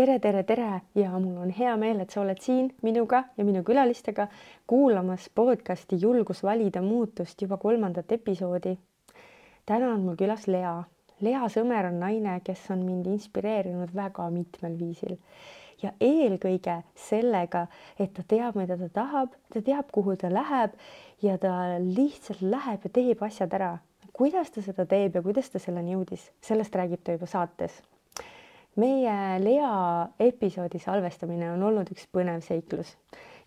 tere, tere, tere ja mul on hea meel, et sa oled siin minuga ja minu külalistega kuulamas podcasti Julgus valida muutust juba kolmandat episoodi. täna on mul külas Lea. Lea Sõmer on naine, kes on mind inspireerinud väga mitmel viisil ja eelkõige sellega, et ta teab, mida ta tahab, ta teab, kuhu ta läheb ja ta lihtsalt läheb ja teeb asjad ära. kuidas ta seda teeb ja kuidas ta selleni jõudis, sellest räägib ta juba saates meie Lea episoodi salvestamine on olnud üks põnev seiklus.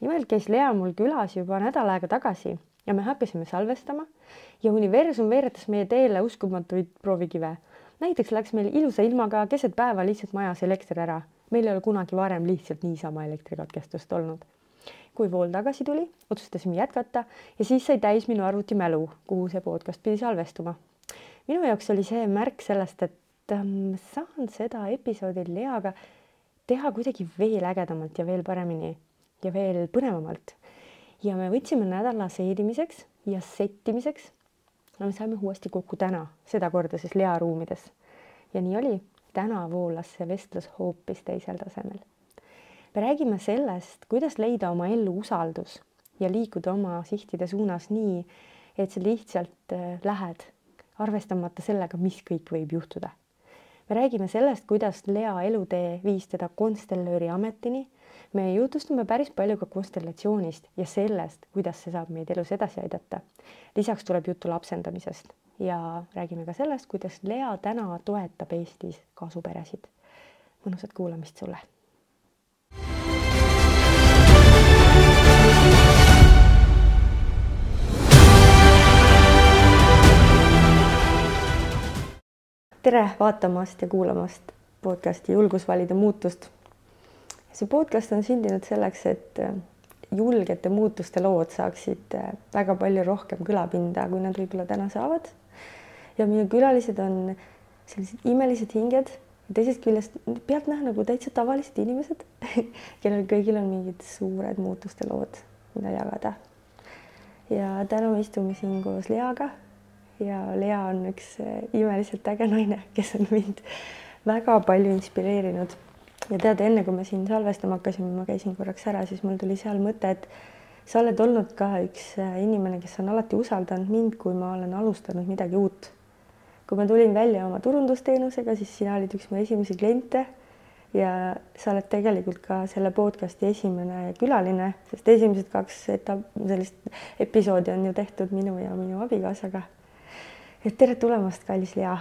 nimelt käis Lea mul külas juba nädal aega tagasi ja me hakkasime salvestama ja universum veeretas meie teele uskumatuid proovikive. näiteks läks meil ilusa ilmaga keset päeva lihtsalt majas elekter ära meil ei ole kunagi varem lihtsalt niisama elektrikatkestust olnud. kui vool tagasi tuli, otsustasime jätkata ja siis sai täis minu arvuti mälu, kuhu see podcast pidi salvestuma. minu jaoks oli see märk sellest, et ähm, saan seda episoodi Leaga teha kuidagi veel ägedamalt ja veel paremini ja veel põnevamalt. ja me võtsime nädala seedimiseks ja settimiseks. no me saime uuesti kokku täna, sedakorda siis Lea ruumides. ja nii oli täna voolas see vestlus hoopis teisel tasemel. me räägime sellest, kuidas leida oma ellu usaldus ja liikuda oma sihtide suunas nii, et sa lihtsalt äh, lähed, arvestamata sellega, mis kõik võib juhtuda. Me räägime sellest, kuidas Lea elutee viis teda konstellööri ametini. me jutustume päris palju ka konstellatsioonist ja sellest, kuidas see saab meid elus edasi aidata. lisaks tuleb juttu lapsendamisest ja räägime ka sellest, kuidas Lea täna toetab Eestis kasuperesid. mõnusat kuulamist sulle. Tere vaatamast ja kuulamast podcasti Julgus valida muutust. see podcast on sündinud selleks, et julgete muutuste lood saaksid väga palju rohkem kõlapinda, kui nad võib-olla täna saavad ja minu külalised on sellised imelised hinged teisest küljest pealtnäha nagu täitsa tavalised inimesed, kellel kõigil on mingid suured muutuste lood, mida jagada. ja täna me istume siin koos Leaga ja Lea on üks eh, imeliselt äge naine, kes on mind väga palju inspireerinud. ja tead, enne kui me siin salvestama hakkasime, ma käisin korraks ära, siis mul tuli seal mõte, et sa oled olnud ka üks eh, inimene, kes on alati usaldanud mind, kui ma olen alustanud midagi uut kui ma tulin välja oma turundusteenusega, siis sina olid üks mu esimesi kliente ja sa oled tegelikult ka selle podcasti esimene külaline, sest esimesed kaks etapp, sellist episoodi on ju tehtud minu ja minu abikaasaga. Tere tulemast, kallis Lea.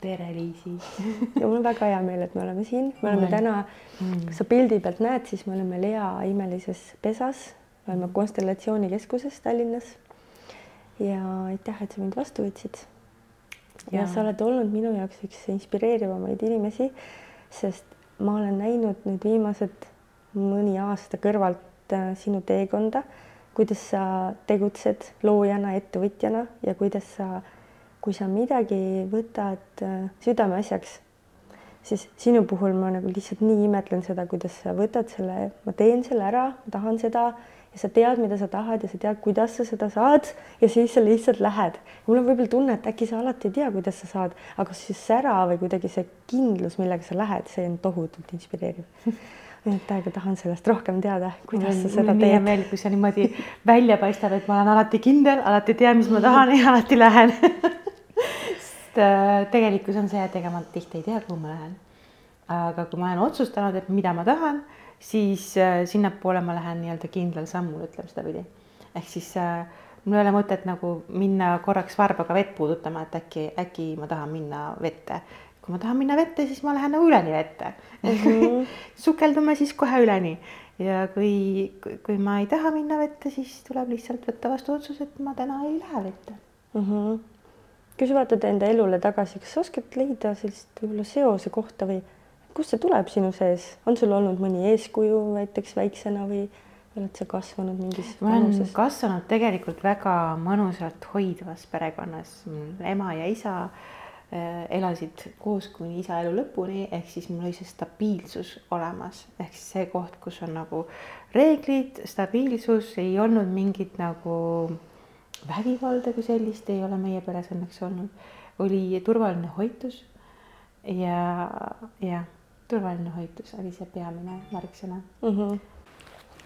tere, Liisi. Ja mul on väga hea meel, et me oleme siin, me oleme täna mm., kui sa pildi pealt näed, siis me oleme Lea imelises pesas, me oleme Konstellatsioonikeskuses Tallinnas. ja aitäh, et sa mind vastu võtsid. Ja sa oled olnud minu jaoks üks inspireerivamaid inimesi, sest ma olen näinud nüüd viimased mõni aasta kõrvalt äh, sinu teekonda, kuidas sa tegutsed loojana, ettevõtjana ja kuidas sa, kui sa midagi võtad äh, südameasjaks, siis sinu puhul ma nagu lihtsalt nii imetlen seda, kuidas sa võtad selle, ma teen selle ära, ma tahan seda ja sa tead, mida sa tahad ja sa tead, kuidas sa seda saad ja siis sa lihtsalt lähed. mul on võib-olla tunne, et äkki sa alati ei tea, kuidas sa saad, aga siis sära või kuidagi see kindlus, millega sa lähed, see on tohutult inspireeriv et täiega tahan sellest rohkem teada, kuidas sa seda teed. hea meel, kui see niimoodi välja paistab, et ma olen alati kindel, alati tean, mis ma tahan ja alati lähen sest äh, tegelikkus on see, et ega ma tihti ei tea, kuhu ma lähen. aga kui ma olen otsustanud, et mida ma tahan siis äh, sinnapoole ma lähen nii-öelda kindlal sammul, ütleme sedapidi. ehk siis äh, mul ei ole mõtet nagu minna korraks varbaga vett puudutama, et äkki, äkki ma tahan minna vette. kui ma tahan minna vette, siis ma lähen nagu üleni vette mm. -hmm. sukeldume siis kohe üleni ja kui, kui ma ei taha minna vette, siis tuleb lihtsalt võtta vastu otsus, et ma täna ei lähe vette mm. -hmm. Kui sa vaatad enda elule tagasi, kas sa oskad leida sellist võib-olla seose kohta või kust see tuleb sinu sees, on sul olnud mõni eeskuju näiteks väiksena või oled sa kasvanud mingis vanuses? kasvanud tegelikult väga mõnusalt hoidvas perekonnas, ema ja isa äh, elasid koos kuni isa elu lõpuni, ehk siis mul oli see stabiilsus olemas, ehk siis see koht, kus on nagu reeglid, stabiilsus, ei olnud mingit nagu vägivalda kui sellist ei ole meie peres õnneks olnud, oli turvaline hoitus ja, jah turvaline hoitus oli see peamine märksõna mm. -hmm.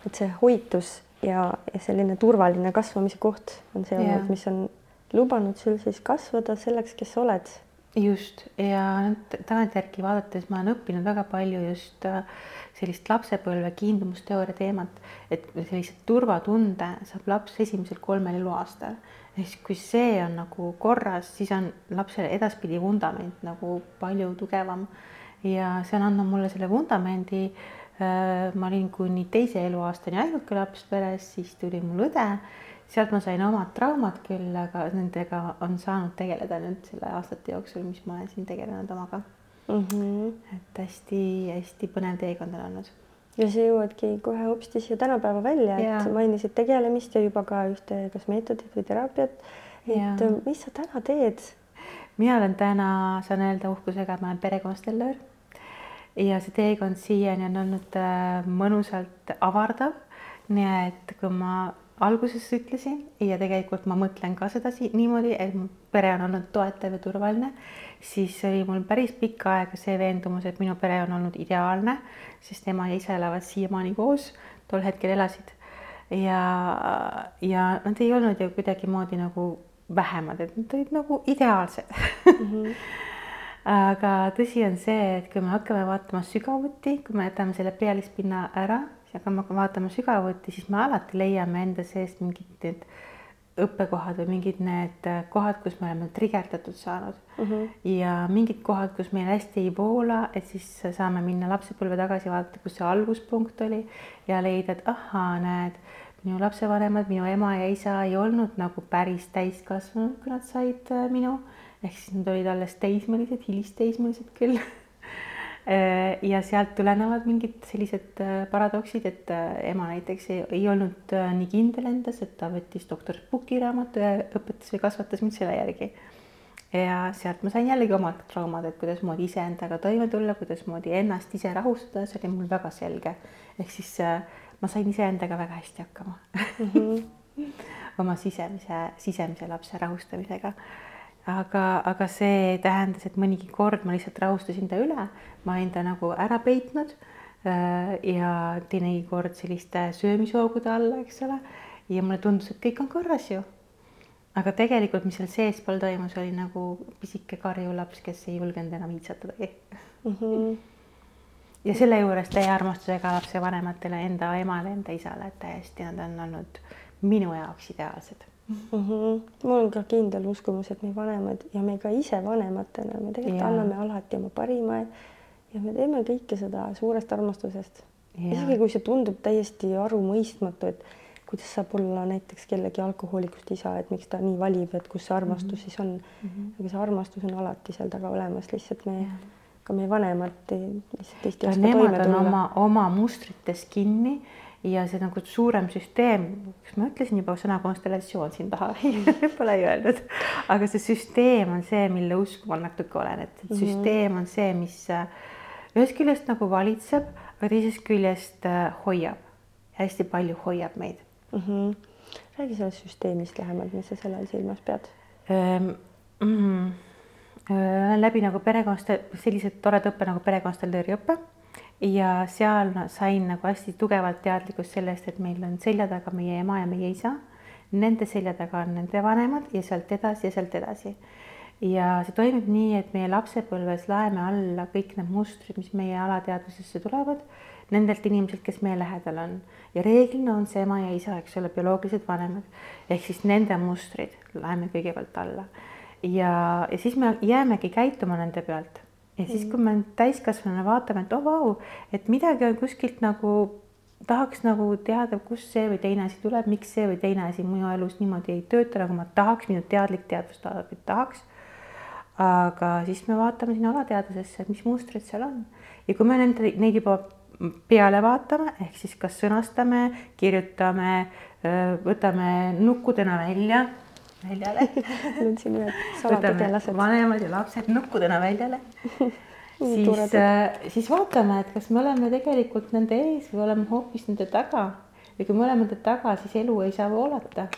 et see hoitus ja, ja selline turvaline kasvamise koht on see olnud, mis on lubanud sul siis kasvada selleks, kes sa oled. Just ja nüüd tagantjärgi vaadates ma olen õppinud väga palju just äh, sellist lapsepõlve kiindumusteooria teemat, et sellise turvatunde saab laps esimesel kolmel eluaastal. ehk siis, kui see on nagu korras, siis on lapsele edaspidi vundament nagu palju tugevam ja see on andnud mulle selle vundamendi. äh, ma olin kuni teise eluaastani ainuke laps peres, siis tuli mul õde sealt ma sain omad traumad küll, aga nendega on saanud tegeleda nüüd selle aastate jooksul, mis ma olen siin tegelenud omaga mm. -hmm. et hästi-hästi põnev teekond on olnud. ja sa jõuadki kohe hopsti siia tänapäeva välja, et mainisid tegelemist ja juba ka ühte kas meetodit või teraapiat. et Jaa. mis sa täna teed? mina olen täna, saan öelda uhkusega, et ma olen perekonstellöör. ja see teekond siiani on olnud äh, mõnusalt avardav. nii et kui ma alguses ütlesin ja tegelikult ma mõtlen ka sedasi niimoodi, et mu pere on olnud toetav ja turvaline, siis oli mul päris pikka aega see veendumus, et minu pere on olnud ideaalne, sest ema ja isa elavad siiamaani koos, tol hetkel elasid. ja, ja nad ei olnud ju kuidagimoodi nagu vähemad, et nad olid nagu ideaalsed mm. -hmm. aga tõsi on see, et kui me hakkame vaatama sügavuti, kui me jätame selle pealispinna ära ja hakkame vaatama sügavuti, siis me alati leiame enda seest mingid need õppekohad või mingid need kohad, kus me oleme trigerdatud saanud mm. -hmm. ja mingid kohad, kus meil hästi ei voola, et siis saame minna lapsepõlve tagasi vaadata, kus see alguspunkt oli ja leida, et ahaa, näed, minu lapsevanemad, minu ema ja isa ei olnud nagu päris täiskasvanud, kui nad said äh, minu, ehk siis nad olid alles teismelised, hilisteismelised küll Äh, ja sealt tulenevad mingid sellised äh, paradoksid, et äh, ema näiteks ei, ei olnud nii kindel endas, et ta võttis doktor Spuki raamatu ja õpetas või kasvatas mind selle järgi. ja sealt ma sain jällegi omad traumad, et kuidasmoodi iseendaga toime tulla, kuidasmoodi ennast ise rahustada, see oli mul väga selge. ehk siis ma sain iseendaga väga hästi hakkama mm. -hmm. oma sisemise, sisemise lapse rahustamisega aga, aga see tähendas, et mõnigi kord ma lihtsalt rahustasin ta üle, ma olin ta nagu ära peitnud äh, ja teinekord selliste söömishoogude alla, eks ole. ja mulle tundus, et kõik on korras ju. aga tegelikult, mis seal seespool toimus, oli nagu pisike karjuv laps, kes ei julgenud enam iitsatadagi mm. -hmm. ja selle juures täie armastusega lapsevanematele, enda emale, enda isale, et täiesti nad on olnud minu jaoks ideaalsed mm. -hmm. mul on ka kindel uskumus, et meie vanemad ja me ka ise vanematena, me tegelikult ja. anname alati oma parima ja me teeme kõike seda suurest armastusest. isegi kui see tundub täiesti arumõistmatu, et kuidas saab olla näiteks kellegi alkohoolikust isa, et miks ta nii valib, et kus see armastus mm -hmm. siis on mm. -hmm. aga see armastus on alati seal taga olemas, lihtsalt me ja ka meie vanemad lihtsalt tihti ei oska toime tulla. oma, oma mustrites kinni ja see nagu suurem süsteem, kas ma ütlesin juba sõna konstellatsioon siin taha Pole ei öelnud, aga see süsteem on see, mille usku ma natuke olen, et, mm -hmm. süsteem on see, mis äh, ühest küljest nagu valitseb, aga teisest küljest äh, hoiab, hästi palju hoiab meid mm. -hmm. räägi sellest süsteemist lähemalt, mis sa selle all silmas pead? Mm -hmm. läbi nagu perekonna, sellised toreda õppe nagu perekonstellööri õppe ja seal sain nagu hästi tugevalt teadlikkust sellest, et meil on selja taga meie ema ja meie isa. Nende selja taga on nende vanemad ja sealt edasi ja sealt edasi. ja see toimub nii, et meie lapsepõlves laeme alla kõik need mustrid, mis meie alateadvusesse tulevad, nendelt inimeselt, kes meie lähedal on ja reeglina on see ema ja isa, eks ole, bioloogilised vanemad ehk siis nende mustrid laeme kõigepealt alla ja, ja siis me jäämegi käituma nende pealt ja siis, kui me täiskasvanuna vaatame, et oh vau, et midagi on kuskilt nagu tahaks nagu teada, kust see või teine asi tuleb, miks see või teine asi minu elus niimoodi ei tööta, nagu ma tahaks, minu teadlik teadvus tahaks. aga siis me vaatame sinna alateadvusesse, et mis mustrid seal on ja kui me nende, neid juba peale vaatame, ehk siis kas sõnastame, kirjutame, võtame nukkudena välja väljale siin ühed salategelased. vanemad ja lapsed nukkudena väljale siis, äh, siis vaatame, et kas me oleme tegelikult nende ees või oleme hoopis nende taga. ja kui me oleme nende taga, siis elu ei saa voolata.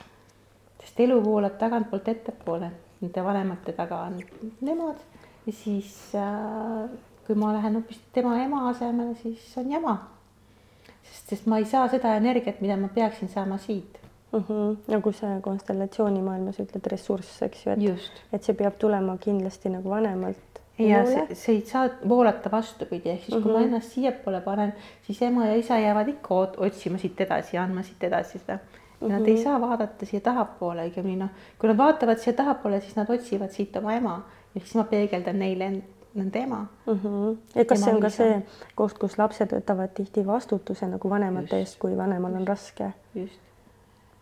sest elu voolab tagantpoolt ettepoole, nende vanemate taga on nemad ja siis äh, kui ma lähen hoopis tema ema asemele, siis on jama. sest, sest ma ei saa seda energiat, mida ma peaksin saama siit mm. -hmm. nagu see konstellatsioonimaailmas ütled ressurss, eks ju, et, Just. et see peab tulema kindlasti nagu vanemalt. ja see, see ei saa voolata vastupidi, ehk siis kui mm -hmm. ma ennast siiapoole panen, siis ema ja isa jäävad ikka otsima siit edasi andma siit edasi seda. ja mm -hmm. nad ei saa vaadata siia tahapoole, õigemini noh, kui nad vaatavad siia tahapoole, siis nad otsivad siit oma ema ja siis ma peegeldan neile nende ema mm. -hmm. ja kas see on ka see koht, kus lapsed võtavad tihti vastutuse nagu vanemate eest, kui vanemal on raske? just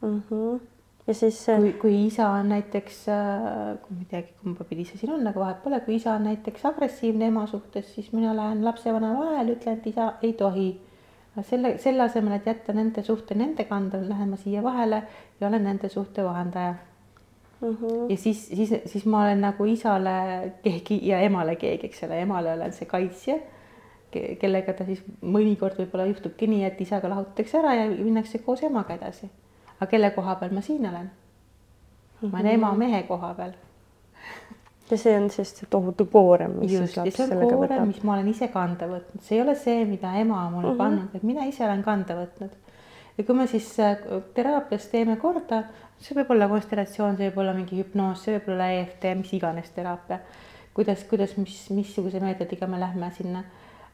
mm. -hmm. ja siis kui, kui isa on näiteks, äh, ma ei teagi, kumba pidi see siin on, aga vahet pole, kui isa on näiteks agressiivne ema suhtes, siis mina lähen lapsevanema vahele, ütlen, et isa ei tohi. selle, selle asemel, et jätta nende suhte nende kanda, lähen ma siia vahele ja olen nende suhte vahendaja Mm -hmm. ja siis, siis, siis ma olen nagu isale keegi ja emale keegi, eks ole, emale olen see kaitsja, kellega ta siis mõnikord võib-olla juhtubki nii, et isaga lahutatakse ära ja minnakse koos emaga edasi. Aga kelle koha peal ma siin olen mm? -hmm. ma olen ema mehe koha peal. ja see on siis see tohutu koorem, mis Just, siis laps sellega võtab. mis ma olen ise kanda võtnud, see ei ole see, mida ema on mulle mm -hmm. pannud, et mina ise olen kanda võtnud. ja kui me siis äh, teraapias teeme korda see võib olla konstellatsioon, see võib olla mingi hüpnoos, see võib olla EFT, mis iganes teraapia. kuidas, kuidas, mis, missuguse meetodiga me lähme sinna.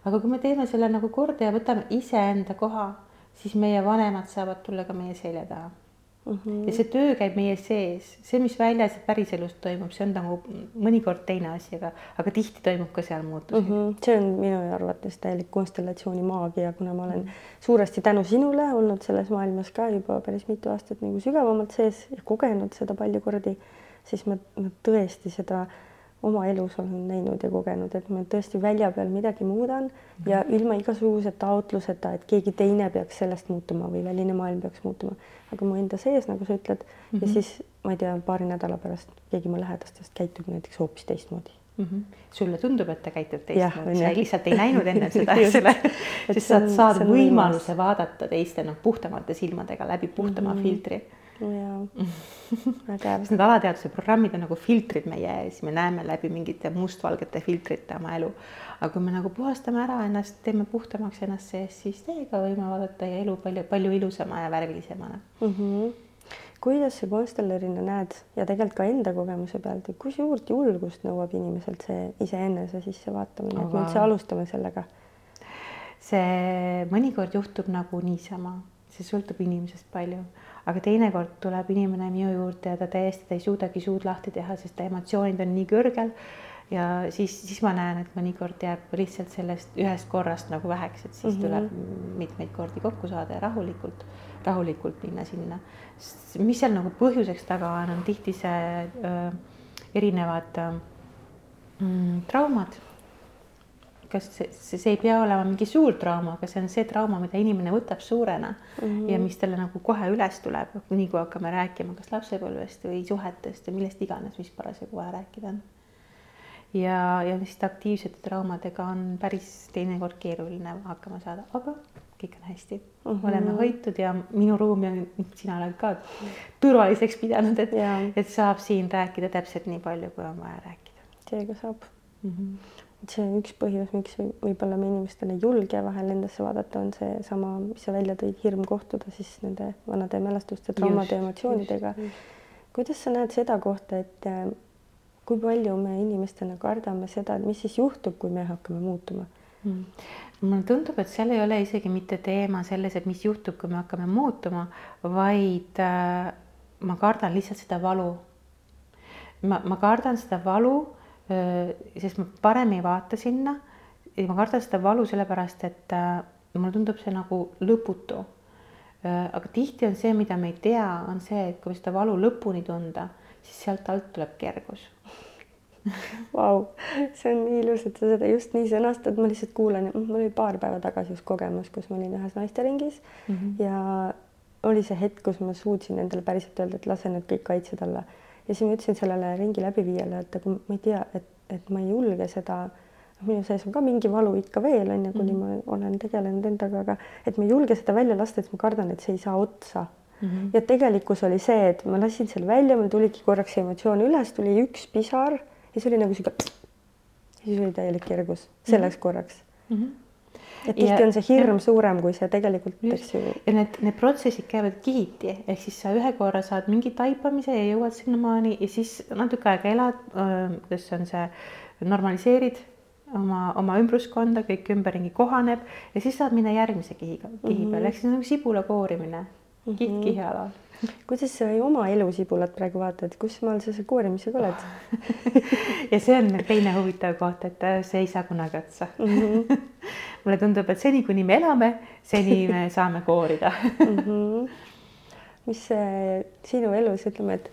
aga kui me teeme selle nagu korda ja võtame iseenda koha, siis meie vanemad saavad tulla ka meie selja taha mm. -hmm. ja see töö käib meie sees, see, mis väljas päriselus toimub, see on nagu mõnikord teine asi, aga, aga tihti toimub ka seal muutusi mm. -hmm. see on minu arvates täielik konstellatsiooni maagia, kuna ma olen -hmm. suuresti tänu sinule olnud selles maailmas ka juba päris mitu aastat nagu sügavamalt sees ja kogenud seda palju kordi, siis ma, ma tõesti seda oma elus olen näinud ja kogenud, et ma tõesti välja peal midagi muudan ja ilma igasuguse taotluseta, et keegi teine peaks sellest muutuma või väline maailm peaks muutuma, aga mu enda sees, nagu sa ütled mm, -hmm. ja mhm. siis ma ei tea, paari nädala pärast keegi mu lähedastest käitub näiteks hoopis teistmoodi mm. -hmm. sulle tundub, et ta käitub teistmoodi, sa lihtsalt ei näinud enne seda, eks ole, sest sa saad võimaluse vaadata teiste noh, puhtamate silmadega läbi puhtama mm -hmm. filtri jaa, väga hea. Need alateaduse programmid on nagu filtrid meie ees, me näeme läbi mingite mustvalgete filtrite oma elu. aga kui me nagu puhastame ära ennast, teeme puhtamaks ennast sees, siis teiega võime vaadata ja elu palju, palju ilusama ja värvilisemana mm. -hmm kuidas sa konstellerina näed ja tegelikult ka enda kogemuse pealt, et kui suurt julgust nõuab inimeselt see iseenese sissevaatamine oh,, et me üldse alustame sellega? see mõnikord juhtub nagu niisama, see sõltub inimesest palju aga teinekord tuleb inimene minu juurde ja ta täiesti, ta ei suudagi suud lahti teha, sest ta emotsioonid on nii kõrgel ja siis, siis ma näen, et mõnikord jääb lihtsalt sellest ühest korrast nagu väheks, et siis mm -hmm. tuleb mitmeid kordi kokku saada ja rahulikult, rahulikult minna sinna. mis seal nagu põhjuseks taga on, on tihti see öö, erinevad öö, mm, traumad kas see, see, ei pea olema mingi suur trauma, aga see on see trauma, mida inimene võtab suurena mm -hmm. ja mis talle nagu kohe üles tuleb, nii kui hakkame rääkima kas lapsepõlvest või suhetest või millest iganes, mis parasjagu vaja rääkida on. ja, ja lihtsalt aktiivsete traumadega on päris teinekord keeruline hakkama saada, aga kõik on hästi mm, -hmm. oleme hoitud ja minu ruumi on, sina oled ka turvaliseks pidanud, et, et saab siin rääkida täpselt nii palju, kui on vaja rääkida. seega saab mm. -hmm see on üks põhjus, miks võib-olla me inimestele ei julge vahel endasse vaadata, on seesama, mis sa välja tõid, hirm kohtuda siis nende vanade mälestuste, traumade, emotsioonidega. kuidas sa näed seda kohta, et äh, kui palju me inimestena kardame seda, et mis siis juhtub, kui me hakkame muutuma mm.? mulle tundub, et seal ei ole isegi mitte teema selles, et mis juhtub, kui me hakkame muutuma, vaid äh, ma kardan lihtsalt seda valu. ma, ma kardan seda valu sest ma parem ei vaata sinna. Ja ma kardan seda valu sellepärast, et äh, mulle tundub see nagu lõputu. aga tihti on see, mida me ei tea, on see, et kui seda valu lõpuni tunda, siis sealt alt tuleb kergus. Vau, see on nii ilus, et sa seda just nii sõnastad, ma lihtsalt kuulan, mul oli paar päeva tagasi just kogemus, kus ma olin ühes naisteringis. Mm -hmm. ja oli see hetk, kus ma suutsin endale päriselt öelda, et lase need kõik kaitsed alla ja siis ma ütlesin sellele ringi läbiviijale, et aga ma ei tea, et, et ma ei julge seda, minu sees on ka mingi valu ikka veel on ju, kuni mm -hmm. ma olen tegelenud endaga, aga et ma ei julge seda välja lasta, et ma kardan, et see ei saa otsa mm. -hmm. ja tegelikkus oli see, et ma lasin selle välja, mul tuligi korraks see emotsioon üles, tuli üks pisar ja see oli nagu sihuke siis oli täielik kergus selleks korraks mm. -hmm. Et tihti Ja- on see hirm suurem kui see tegelikult, eks ju. ja need, need protsessid käivad kihiti, ehk siis sa ühe korra saad mingi taipamise ja jõuad sinnamaani ja siis natuke aega elad, kuidas on see, normaliseerid oma, oma ümbruskonda, kõik ümberringi kohaneb ja siis saad minna järgmise kihiga, kihi peale, ehk siis nagu sibula koorimine. Kiht kihi alal. kuidas sa oma elusibulat praegu vaatad, kus maal sa selle koorimisega oled? Ja see on teine huvitav koht, et äh, see ei saa kunagi otsa. Mm? -hmm. mulle tundub, et seni, kuni me elame, seni me saame koorida Mm -hmm. mis sinu elus, ütleme, et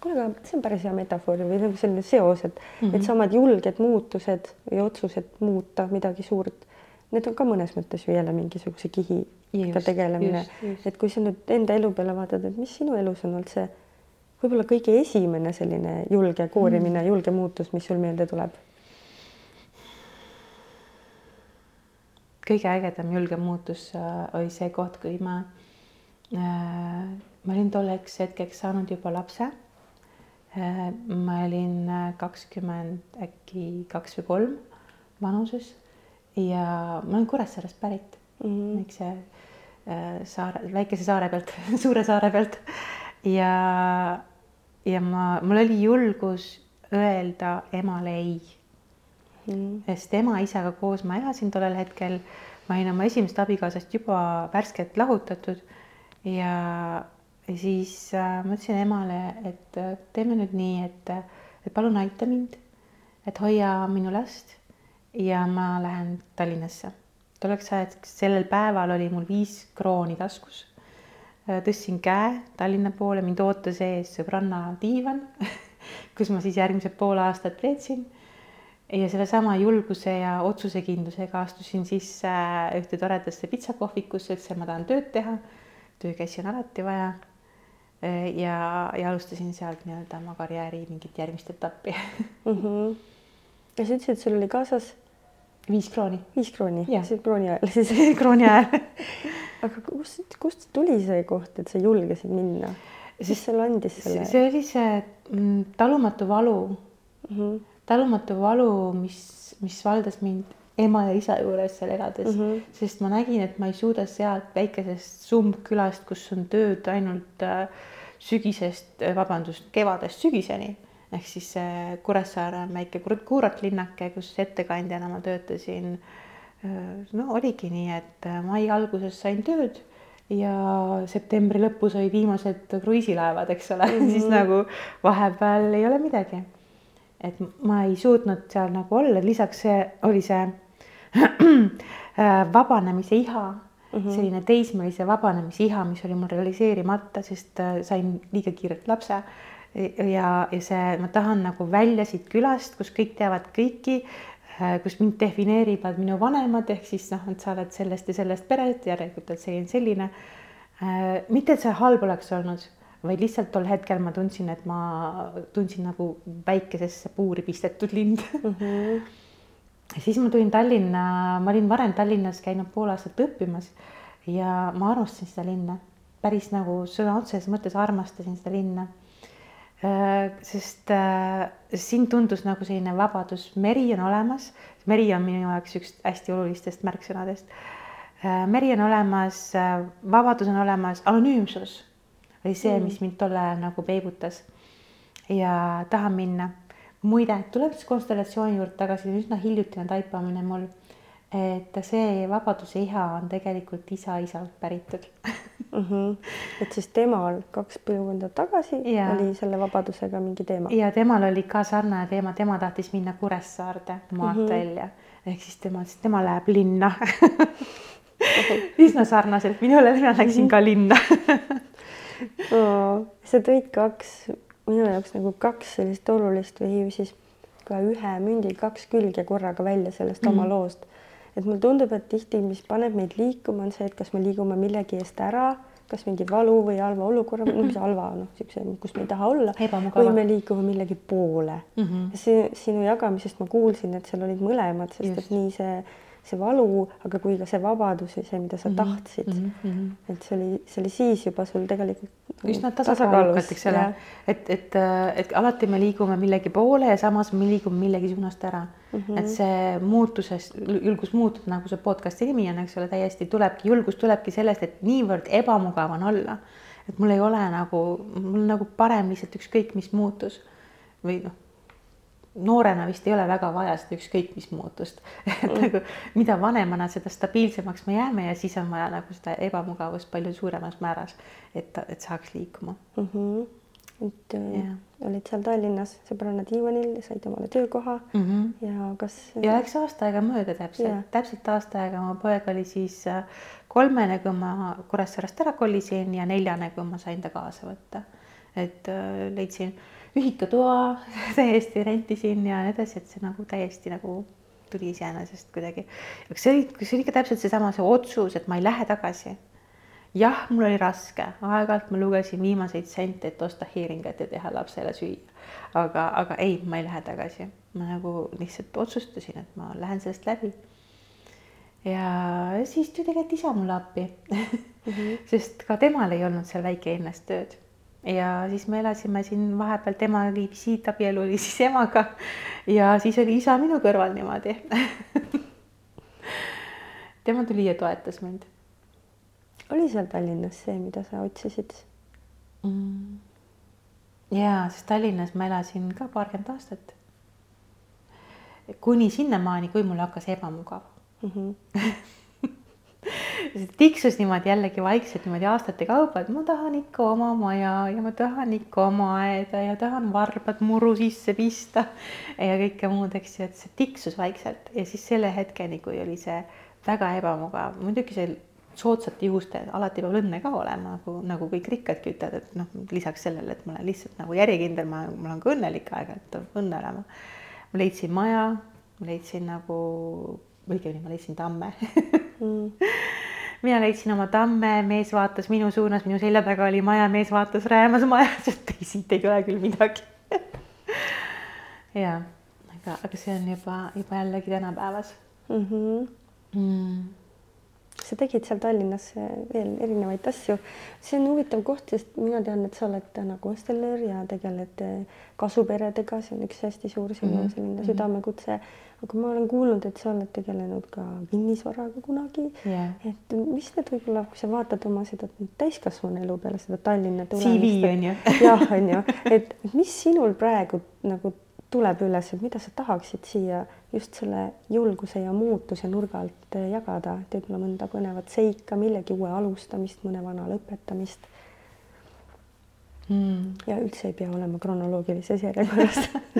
kuule, aga see on päris hea metafoor või nagu selline seos, et mm, -hmm. et samad julged muutused või otsused muuta midagi suurt, need on ka mõnes mõttes ju jälle mingisuguse kihiga tegelemine. et kui sa nüüd enda elu peale vaatad, et mis sinu elus on olnud see võib-olla kõige esimene selline julge koorimine mm., julge muutus, mis sul meelde tuleb? Kõige ägedam julge muutus äh, oli see koht, kui ma äh,, ma olin tolleks hetkeks saanud juba lapse äh,. ma olin kakskümmend äkki kaks või kolm vanuses ja ma olen Kuressaarest pärit mm, -hmm. väikse saare, väikese saare pealt suure saare pealt ja, ja ma, mul oli julgus öelda emale ei mm. sest ema-isaga koos ma elasin tollel hetkel, ma olin oma esimesest abikaasast juba värskelt lahutatud ja, siis äh, ma ütlesin emale, et äh, teeme nüüd nii, et, et palun aita mind, et hoia minu last ja ma lähen Tallinnasse. tolleks ajaks, sellel päeval oli mul viis krooni taskus. tõstsin käe Tallinna poole, mind ootas ees sõbranna diivan kus ma siis järgmised pool aastat veetsin ja sellesama julguse ja otsusekindlusega astusin sisse ühte toredasse pitsakohvikusse, ütlesin, ma tahan tööd teha. töökäsi on alati vaja. ja, ja alustasin sealt nii-öelda oma karjääri mingit järgmist etappi mm. -hmm. ja sa ütlesid, et sul oli kaasas viis krooni. viis krooni, see krooni ajal siis krooni ajal aga kust, kust tuli see koht, et sa julgesid minna? mis sulle andis selle? see oli see mm, talumatu valu mm. -hmm. Talumatu valu, mis, mis valdas mind ema ja isa juures seal elades mm, Mhm. -hmm. sest ma nägin, et ma ei suuda sealt väikesest sumbkülast, kus on tööd ainult äh, sügisest, vabandust, kevadest sügiseni ehk siis see Kuressaare on väike kur- kuuratlinnake, kus ettekandjana ma töötasin. no oligi nii, et äh, mai alguses sain tööd ja septembri lõpus olid viimased kruiisilaevad, eks ole mm, -hmm. siis nagu vahepeal ei ole midagi. Et ma ei suutnud seal nagu olla, lisaks see oli see vabanemise iha mm, -hmm. selline teismelise vabanemise iha, mis oli mul realiseerimata, sest äh, sain liiga kiirelt lapse ja, ja see, ma tahan nagu välja siit külast, kus kõik teavad kõiki, kus mind defineerivad minu vanemad, ehk siis noh, et sa oled sellest ja sellest perest, järelikult oled selline, selline. mitte, et see halb oleks olnud, vaid lihtsalt tol hetkel ma tundsin, et ma tundsin nagu väikesesse puuri pistetud lind mm. -hmm. siis ma tulin Tallinna, ma olin varem Tallinnas käinud pool aastat õppimas ja ma armastasin seda linna, päris nagu sõna otseses mõttes armastasin seda linna sest äh, siin tundus nagu selline vabadus, meri on olemas, meri on minu jaoks üks hästi olulistest märksõnadest äh,. meri on olemas äh,, vabadus on olemas, anonüümsus oli see mm., mis mind tol ajal nagu peibutas ja tahan minna. muide, tulles konstellatsiooni juurde tagasi, üsna hiljutine taipamine mul, et see vabaduse iha on tegelikult isa-isalt päritud mm. -hmm. et siis temal kaks põlvkonda tagasi Jaa. oli selle vabadusega mingi teema. ja temal oli ka sarnane teema, tema tahtis minna Kuressaarde maalt Mhm. välja ehk siis tema et tema läheb linna üsna sarnaselt minule, mina läksin ka linna sa tõid kaks, minu jaoks nagu kaks sellist olulist või siis ka ühe mündi kaks külge korraga välja sellest mm -hmm. oma loost. et mulle tundub, et tihti, mis paneb meid liikuma, on see, et kas me liigume millegi eest ära, kas mingi valu või halva olukorra, no mis halva, noh, niisuguse, kus me ei taha olla, või me liigume millegi poole mm. -hmm. see sinu jagamisest ma kuulsin, et seal olid mõlemad, sest Just. et nii see see valu, aga kui ka see vabadus või see, mida sa Mhm, tahtsid mhm, mhm. et see oli, see oli siis juba sul tegelikult nagu üsna tasakaalukalt, eks ole, et, et, et alati me liigume millegi poole ja samas me liigume millegi suunast ära mm. -hmm. et see muutusest, julgus muutuda, nagu see podcast'i nimi on, eks ole, täiesti tulebki, julgus tulebki sellest, et niivõrd ebamugav on olla. et mul ei ole nagu, mul nagu parem lihtsalt ükskõik, mis muutus või noh, noorena vist ei ole väga vaja seda ükskõik mis muutust et Mm. nagu mida vanemana, seda stabiilsemaks me jääme ja siis on vaja nagu seda ebamugavust palju suuremas määras, et, et saaks liikuma. mm. -hmm. et yeah. olid seal Tallinnas sõbranna diivanil, said omale töökoha mm. -hmm. ja kas ja läks aasta aega mööda täpselt Jah. täpselt aasta aega, mu poeg oli siis äh, kolmene, kui ma Kuressaarest ära kolisin ja neljane, kui ma sain ta kaasa võtta. et äh, leidsin ühikatoa täiesti rentisin ja nii edasi, et see nagu täiesti nagu tuli iseenesest kuidagi. aga see oli, see oli ikka täpselt seesama, see otsus, et ma ei lähe tagasi. jah, mul oli raske, aeg-ajalt ma lugesin viimaseid sente, et osta heeringat ja teha lapsele süüa. aga, aga ei, ma ei lähe tagasi, ma nagu lihtsalt otsustasin, et ma lähen sellest läbi. ja siis tuli tegelikult isa mulle appi sest ka temal ei olnud seal väikelinnas tööd ja siis me elasime siin vahepeal, tema oli visiitabielu oli siis emaga ja siis oli isa minu kõrval niimoodi tema tuli ja toetas mind oli seal Tallinnas see, mida sa otsisid? mm.. ja, sest Tallinnas ma elasin ka paarkümmend aastat. kuni sinnamaani, kui mul hakkas ebamugav mm. -hmm. tiksus niimoodi jällegi vaikselt niimoodi aastate kaupa, et ma tahan ikka oma maja ja ma tahan ikka oma aeda ja tahan varbad muru sisse pista ja kõike muud, eks ju, et see tiksus vaikselt ja siis selle hetkeni, kui oli see väga ebamugav, muidugi see soodsate juhuste, alati peab õnne ka olema, nagu, nagu kõik rikkadki ütlevad, et noh, lisaks sellele, et ma olen lihtsalt nagu järjekindel, ma, ma olen ka õnnelik aeg-ajalt, õnne olema. ma leidsin maja, ma leidsin nagu, õigemini ma leidsin tamme Mm. mina leidsin oma tamme, mees vaatas minu suunas, minu selja taga oli maja, mees vaatas räämas majas, et ei, siit ei tule küll midagi ja, aga, aga see on juba, juba jällegi tänapäevas Mm -hmm. mm. Sa tegid seal Tallinnas veel erinevaid asju. see on huvitav koht, sest mina tean, et sa oled nagu hosteller ja tegeled eh, kasuperedega, see on üks hästi suur sinu mm Mhm, -hmm. selline mhm. südamekutse. aga ma olen kuulnud, et sa oled tegelenud ka kinnisvaraga kunagi Yeah. et mis need võib-olla, kui sa vaatad oma seda täiskasvanu elu peale seda Tallinna CV on ju. jah, on ju, et mis sinul praegu nagu tuleb üles, et mida sa tahaksid siia just selle julguse ja muutuse nurga alt jagada, et võib-olla mõnda põnevat seika, millegi uue alustamist, mõne vana lõpetamist Mm. ja üldse ei pea olema kronoloogilises järjekorras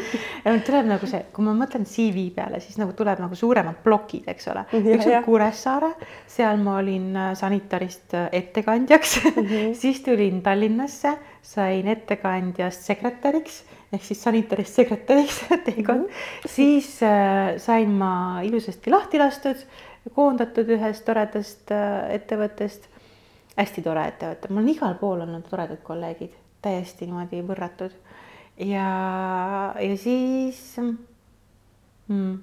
tuleb nagu see, kui ma mõtlen CV peale, siis nagu tuleb nagu suuremad plokid, eks ole. Ja, üks on. Kuressaare, seal ma olin äh, sanitarist äh, ettekandjaks mm, -hmm. siis tulin Tallinnasse, sain ettekandjast sekretäriks ehk siis sanitarist sekretäriks teekond mm, -hmm. siis äh, sain ma ilusasti lahti lastud, koondatud ühest toredast äh, ettevõttest. hästi tore ettevõte, mul on igal pool olnud toredad kolleegid, täiesti niimoodi võrratud. Ja, ja siis mm,,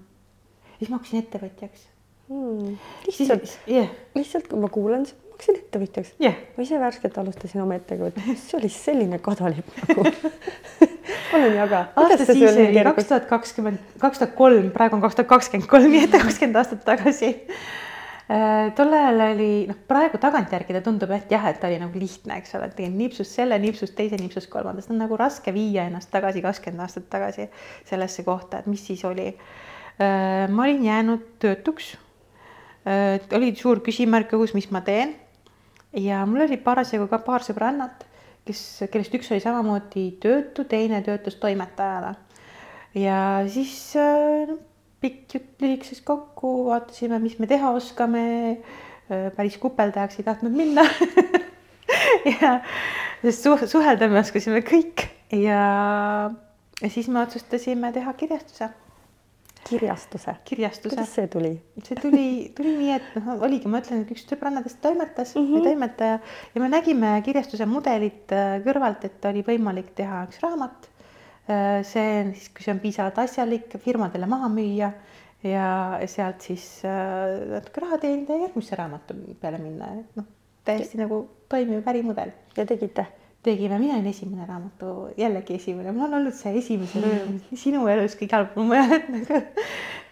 siis ma hakkasin ettevõtjaks. Siis lihtsalt, jah, lihtsalt kui ma kuulan, siis ma hakkasin ettevõtjaks. Jah. Ma ise värskelt alustasin oma ettevõtet, see oli selline kadalipp nagu. Palun jaga. aasta siis oli? kaks tuhat kakskümmend, kaks tuhat kolm, praegu on kaks tuhat kakskümmend kolm, nii et kakskümmend aastat tagasi. Tol ajal oli, noh, praegu tagantjärgi ta tundub, et jah, et ta oli nagu lihtne, eks ole, et tegin nipsust selle, nipsust teise, nipsust kolmanda, seda on nagu raske viia ennast tagasi kakskümmend aastat tagasi sellesse kohta, et mis siis oli. ma olin jäänud töötuks. oli suur küsimärk õhus, mis ma teen. ja mul oli parasjagu ka paar sõbrannat kes, kellest üks oli samamoodi töötu, teine töötas toimetajana. ja siis äh, pikk jutt lühikeses kokku, vaatasime, mis me teha oskame. päris kupeldajaks ei tahtnud minna ja sest suh suhelda me oskasime kõik ja, ja siis me otsustasime teha kirjastuse. kirjastuse. kirjastuse. kuidas see tuli? see tuli, tuli nii, et noh, oligi, ma ütlen, et üks sõbrannadest toimetas mm. -hmm. või toimetaja ja me nägime kirjastuse mudelit äh, kõrvalt, et oli võimalik teha üks raamat. See on siis, kui see on piisavalt asjalik, firmadele maha müüa ja sealt siis äh, natuke raha teenida ja järgmisse raamatu peale minna, et noh, täiesti nagu toimiv ärimudel. ja tegite? tegime, mina olin esimene raamatu, jällegi esimene, mul on olnud see esimese rõõm sinu elus igal pool mujal, et nagu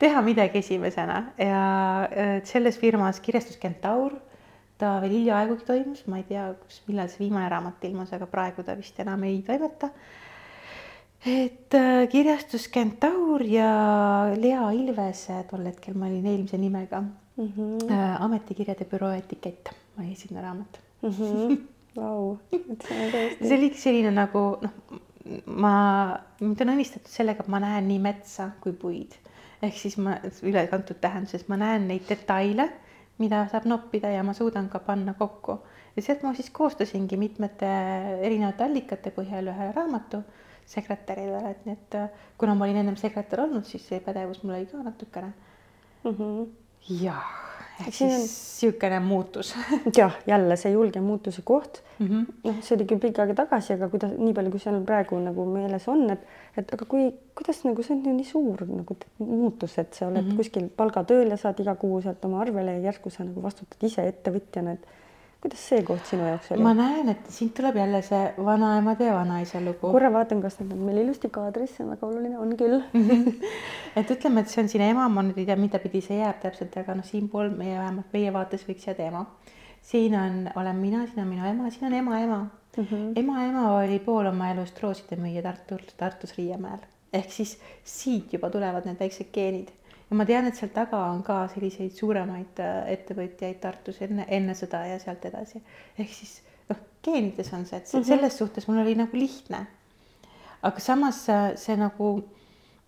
teha midagi esimesena ja äh, selles firmas Kirjastus Kentaur, ta veel hiljaaegugi toimus, ma ei tea, kus, millal see viimane raamat ilmus, aga praegu ta vist enam ei toimeta. Et äh, Kirjastus Kentaur ja Lea Ilvese, tol hetkel ma olin eelmise nimega mm, -hmm. äh, ametikirjade büroo etikett, oli esimene raamat mm. -hmm. Vau, et see on tõesti. see oli selline nagu noh, ma, mind on õnnistatud sellega, et ma näen nii metsa kui puid. ehk siis ma ülekantud tähenduses, ma näen neid detaile, mida saab noppida ja ma suudan ka panna kokku. ja sealt ma siis koostasingi mitmete erinevate allikate põhjal ühe raamatu sekretärile, et nii, et kuna ma olin ennem sekretär olnud, siis see pädevus mul oli ka natukene mm. -hmm. jah, ehk siis niisugune muutus jah, jälle see julge muutuse koht mm. -hmm. noh, see oli küll pikka aega tagasi, aga kuidas, nii palju, kui seal praegu nagu meeles on, et, et aga kui, kuidas nagu see on ju nii suur nagu muutus, et sa oled mm -hmm. kuskil palgatööl ja saad iga kuu sealt oma arvele ja järsku sa nagu vastutad ise ettevõtjana, et kuidas see koht sinu jaoks oli? ma näen, et siit tuleb jälle see vanaemade ja vanaisa lugu. korra vaatan, kas need on meil ilusti kaadris, see on väga oluline, on küll et ütleme, et see on siin ema, ma nüüd ei tea, mida pidi see jääb täpselt, aga noh, siinpool meie vähemalt meie vaates võiks jääda ema. siin on, olen mina, siin on minu ema, siin on ema, ema mm. -hmm. ema, ema oli pool oma elust roosidemüüja Tartus, Tartus Riiemäel ehk siis siit juba tulevad need väiksed geenid ja ma tean, et seal taga on ka selliseid suuremaid äh, ettevõtjaid Tartus enne, enne sõda ja sealt edasi. ehk siis noh, geenides on see, et mm -hmm. selles suhtes mul oli nagu lihtne. aga samas äh, see nagu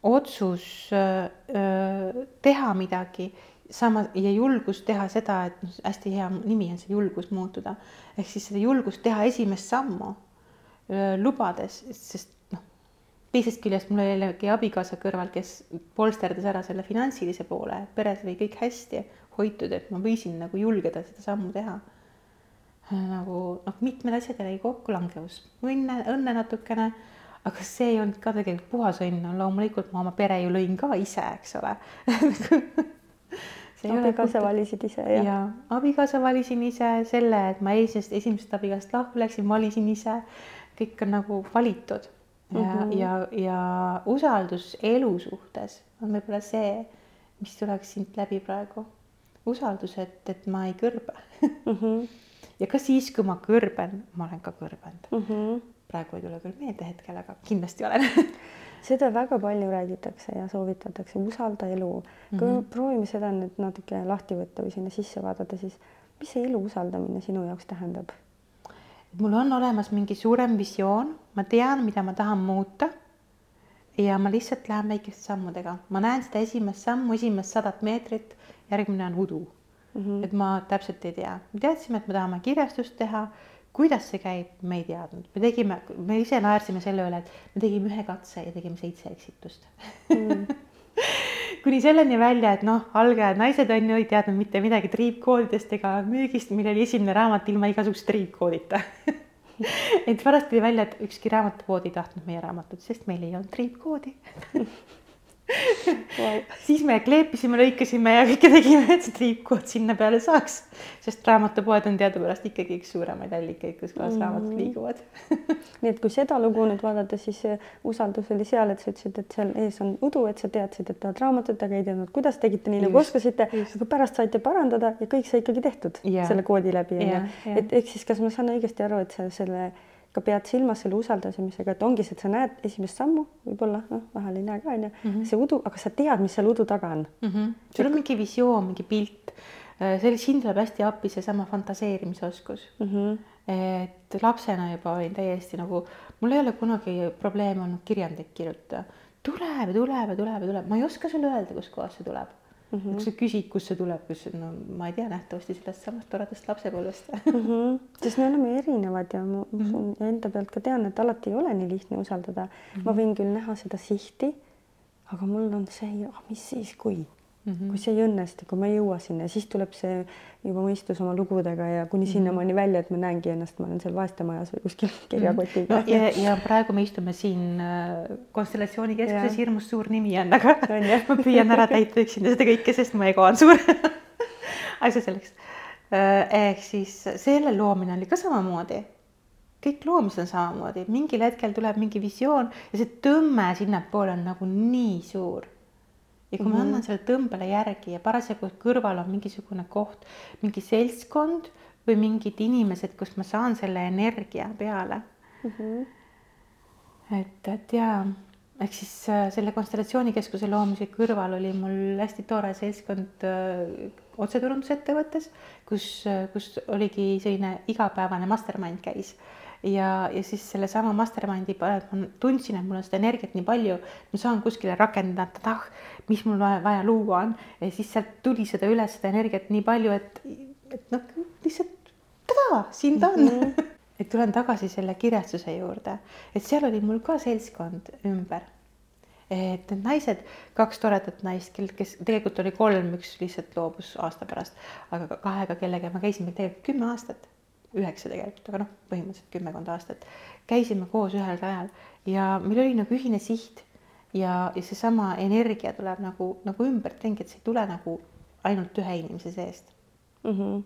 otsus öö, äh, teha midagi sama ja julgus teha seda, et noh, hästi hea nimi on see julgus muutuda, ehk siis seda julgust teha esimest sammu öö, lubades, sest teisest küljest mul oli jällegi abikaasa kõrval, kes polsterdas ära selle finantsilise poole, peres oli kõik hästi hoitud, et ma võisin nagu julgeda seda sammu teha. nagu noh, mitmed asjad jällegi kokkulangevus, õnne, õnne natukene, aga see ei olnud ka tegelikult puhas õnn, loomulikult ma oma pere ju lõin ka ise, eks ole. Abikaasa valisid ise jah? jaa, abikaasa valisin ise, selle, et ma esimesest, esimesest abikaasast lahku läksin, valisin ise, kõik on nagu valitud ja mm, -hmm. ja, ja usaldus elu suhtes on võib-olla see, mis tuleks siit läbi praegu. usaldus, et, et ma ei kõrbe mm. -hmm. ja ka siis, kui ma kõrben, ma olen ka kõrbenud mm. -hmm. praegu ei tule küll meelde hetkel, aga kindlasti olen seda väga palju räägitakse ja soovitatakse, usalda elu. kui mm -hmm. proovime seda nüüd natuke lahti võtta või sinna sisse vaadata, siis mis see elu usaldamine sinu jaoks tähendab? Mul on olemas mingi suurem visioon, ma tean, mida ma tahan muuta. ja ma lihtsalt lähen väikeste sammudega, ma näen seda esimest sammu, esimest sadat meetrit, järgmine on udu mm. -hmm. et ma täpselt ei tea, me teadsime, et me tahame kirjastust teha. kuidas see käib, me ei teadnud, me tegime, me ise naersime selle üle, et me tegime ühe katse ja tegime seitse eksitust mm. kuni selleni välja, et noh, algajad naised on ju ei teadnud mitte midagi triipkoodidest ega müügist, meil oli esimene raamat ilma igasuguse triipkoodita. Et pärast tuli välja, et ükski raamatupood ei tahtnud meie raamatut, sest meil ei olnud triipkoodi wow. siis me kleepisime, lõikasime ja kõike tegime, et see triipkood sinna peale saaks, sest raamatupoed on teadupärast ikkagi üks suuremaid allikaid, kus kohas mm. raamatud liiguvad nii et kui seda lugu nüüd vaadata, siis usaldus oli seal, et sa ütlesid, et seal ees on udu, et sa teadsid, et tahad raamatut, aga ei teadnud, kuidas tegite nii nagu oskasite, aga pärast saite parandada ja kõik sai ikkagi tehtud yeah. selle koodi läbi yeah,. Yeah. et ehk siis, kas ma saan õigesti aru, et sa selle ka pead silmas selle usaldamisega, et ongi see, et sa näed esimest sammu, võib-olla noh, vahel ei näe ka onju mm -hmm., see udu, aga sa tead, mis seal udu taga on mm. -hmm. sul on mingi visioon, mingi pilt. Äh, see, siin tuleb hästi appi seesama fantaseerimisoskus mm. -hmm. et lapsena juba olin täiesti nagu, mul ei ole kunagi probleeme olnud kirjandeid kirjutada. tuleb ja tuleb ja tuleb ja tuleb, ma ei oska sulle öelda, kustkohast see tuleb mm. -hmm. kui sa küsid, kust see tuleb, kus no ma ei tea, nähtavasti sellest samast toredast lapsepõlvest mm. -hmm. sest me oleme erinevad ja ma usun mm -hmm. enda pealt ka tean, et alati ei ole nii lihtne usaldada mm. -hmm. ma võin küll näha seda sihti, aga mul on see, mis siis, kui mm, -hmm. kui see ei õnnestu, kui ma ei jõua sinna, siis tuleb see juba mõistus oma lugudega ja kuni mm -hmm. sinnamaani välja, et ma näengi ennast, ma olen seal vaestemajas või kuskil kirjakotiga no,. ja, ja praegu me istume siin äh, Konstellatsiooni keskuses, hirmus suur nimi on, aga ma püüan ära täita üksinda seda kõike, sest mu ego on suur asja selleks. Äh, ehk siis selle loomine oli ka samamoodi kõik loomised on samamoodi, mingil hetkel tuleb mingi visioon ja see tõmme sinnapoole on nagu nii suur ja kui mm -hmm. ma mhm. annan sellele tõmbele järgi ja parasjagu kõrval on mingisugune koht, mingi seltskond või mingid inimesed, kust ma saan selle energia peale mm. -hmm. et, et jaa, ehk siis äh, selle konstellatsioonikeskuse loomise kõrval oli mul hästi tore seltskond äh, otseturundusettevõttes, kus, äh, kus oligi selline igapäevane mastermind käis ja, ja siis sellesama mastermind'i tundsin, et mul on seda energiat nii palju, ma saan kuskile rakendada, et ah, mis mul vaja, vaja luua on ja siis sealt tuli seda üles, seda energiat nii palju, et, et noh, lihtsalt tada, siin ta on mm. -hmm. et tulen tagasi selle kirjastuse juurde, et seal oli mul ka seltskond ümber et need naised, kaks toredat naist, kel, kes tegelikult oli kolm, üks lihtsalt loobus aasta pärast, aga kahega, kellega ma käisin meil tegelikult kümme aastat üheksa tegelikult, aga noh, põhimõtteliselt kümmekond aastat, käisime koos ühel rajal ja meil oli nagu ühine siht ja, ja seesama energia tuleb nagu, nagu ümberringi, et see ei tule nagu ainult ühe inimese seest mm. -hmm.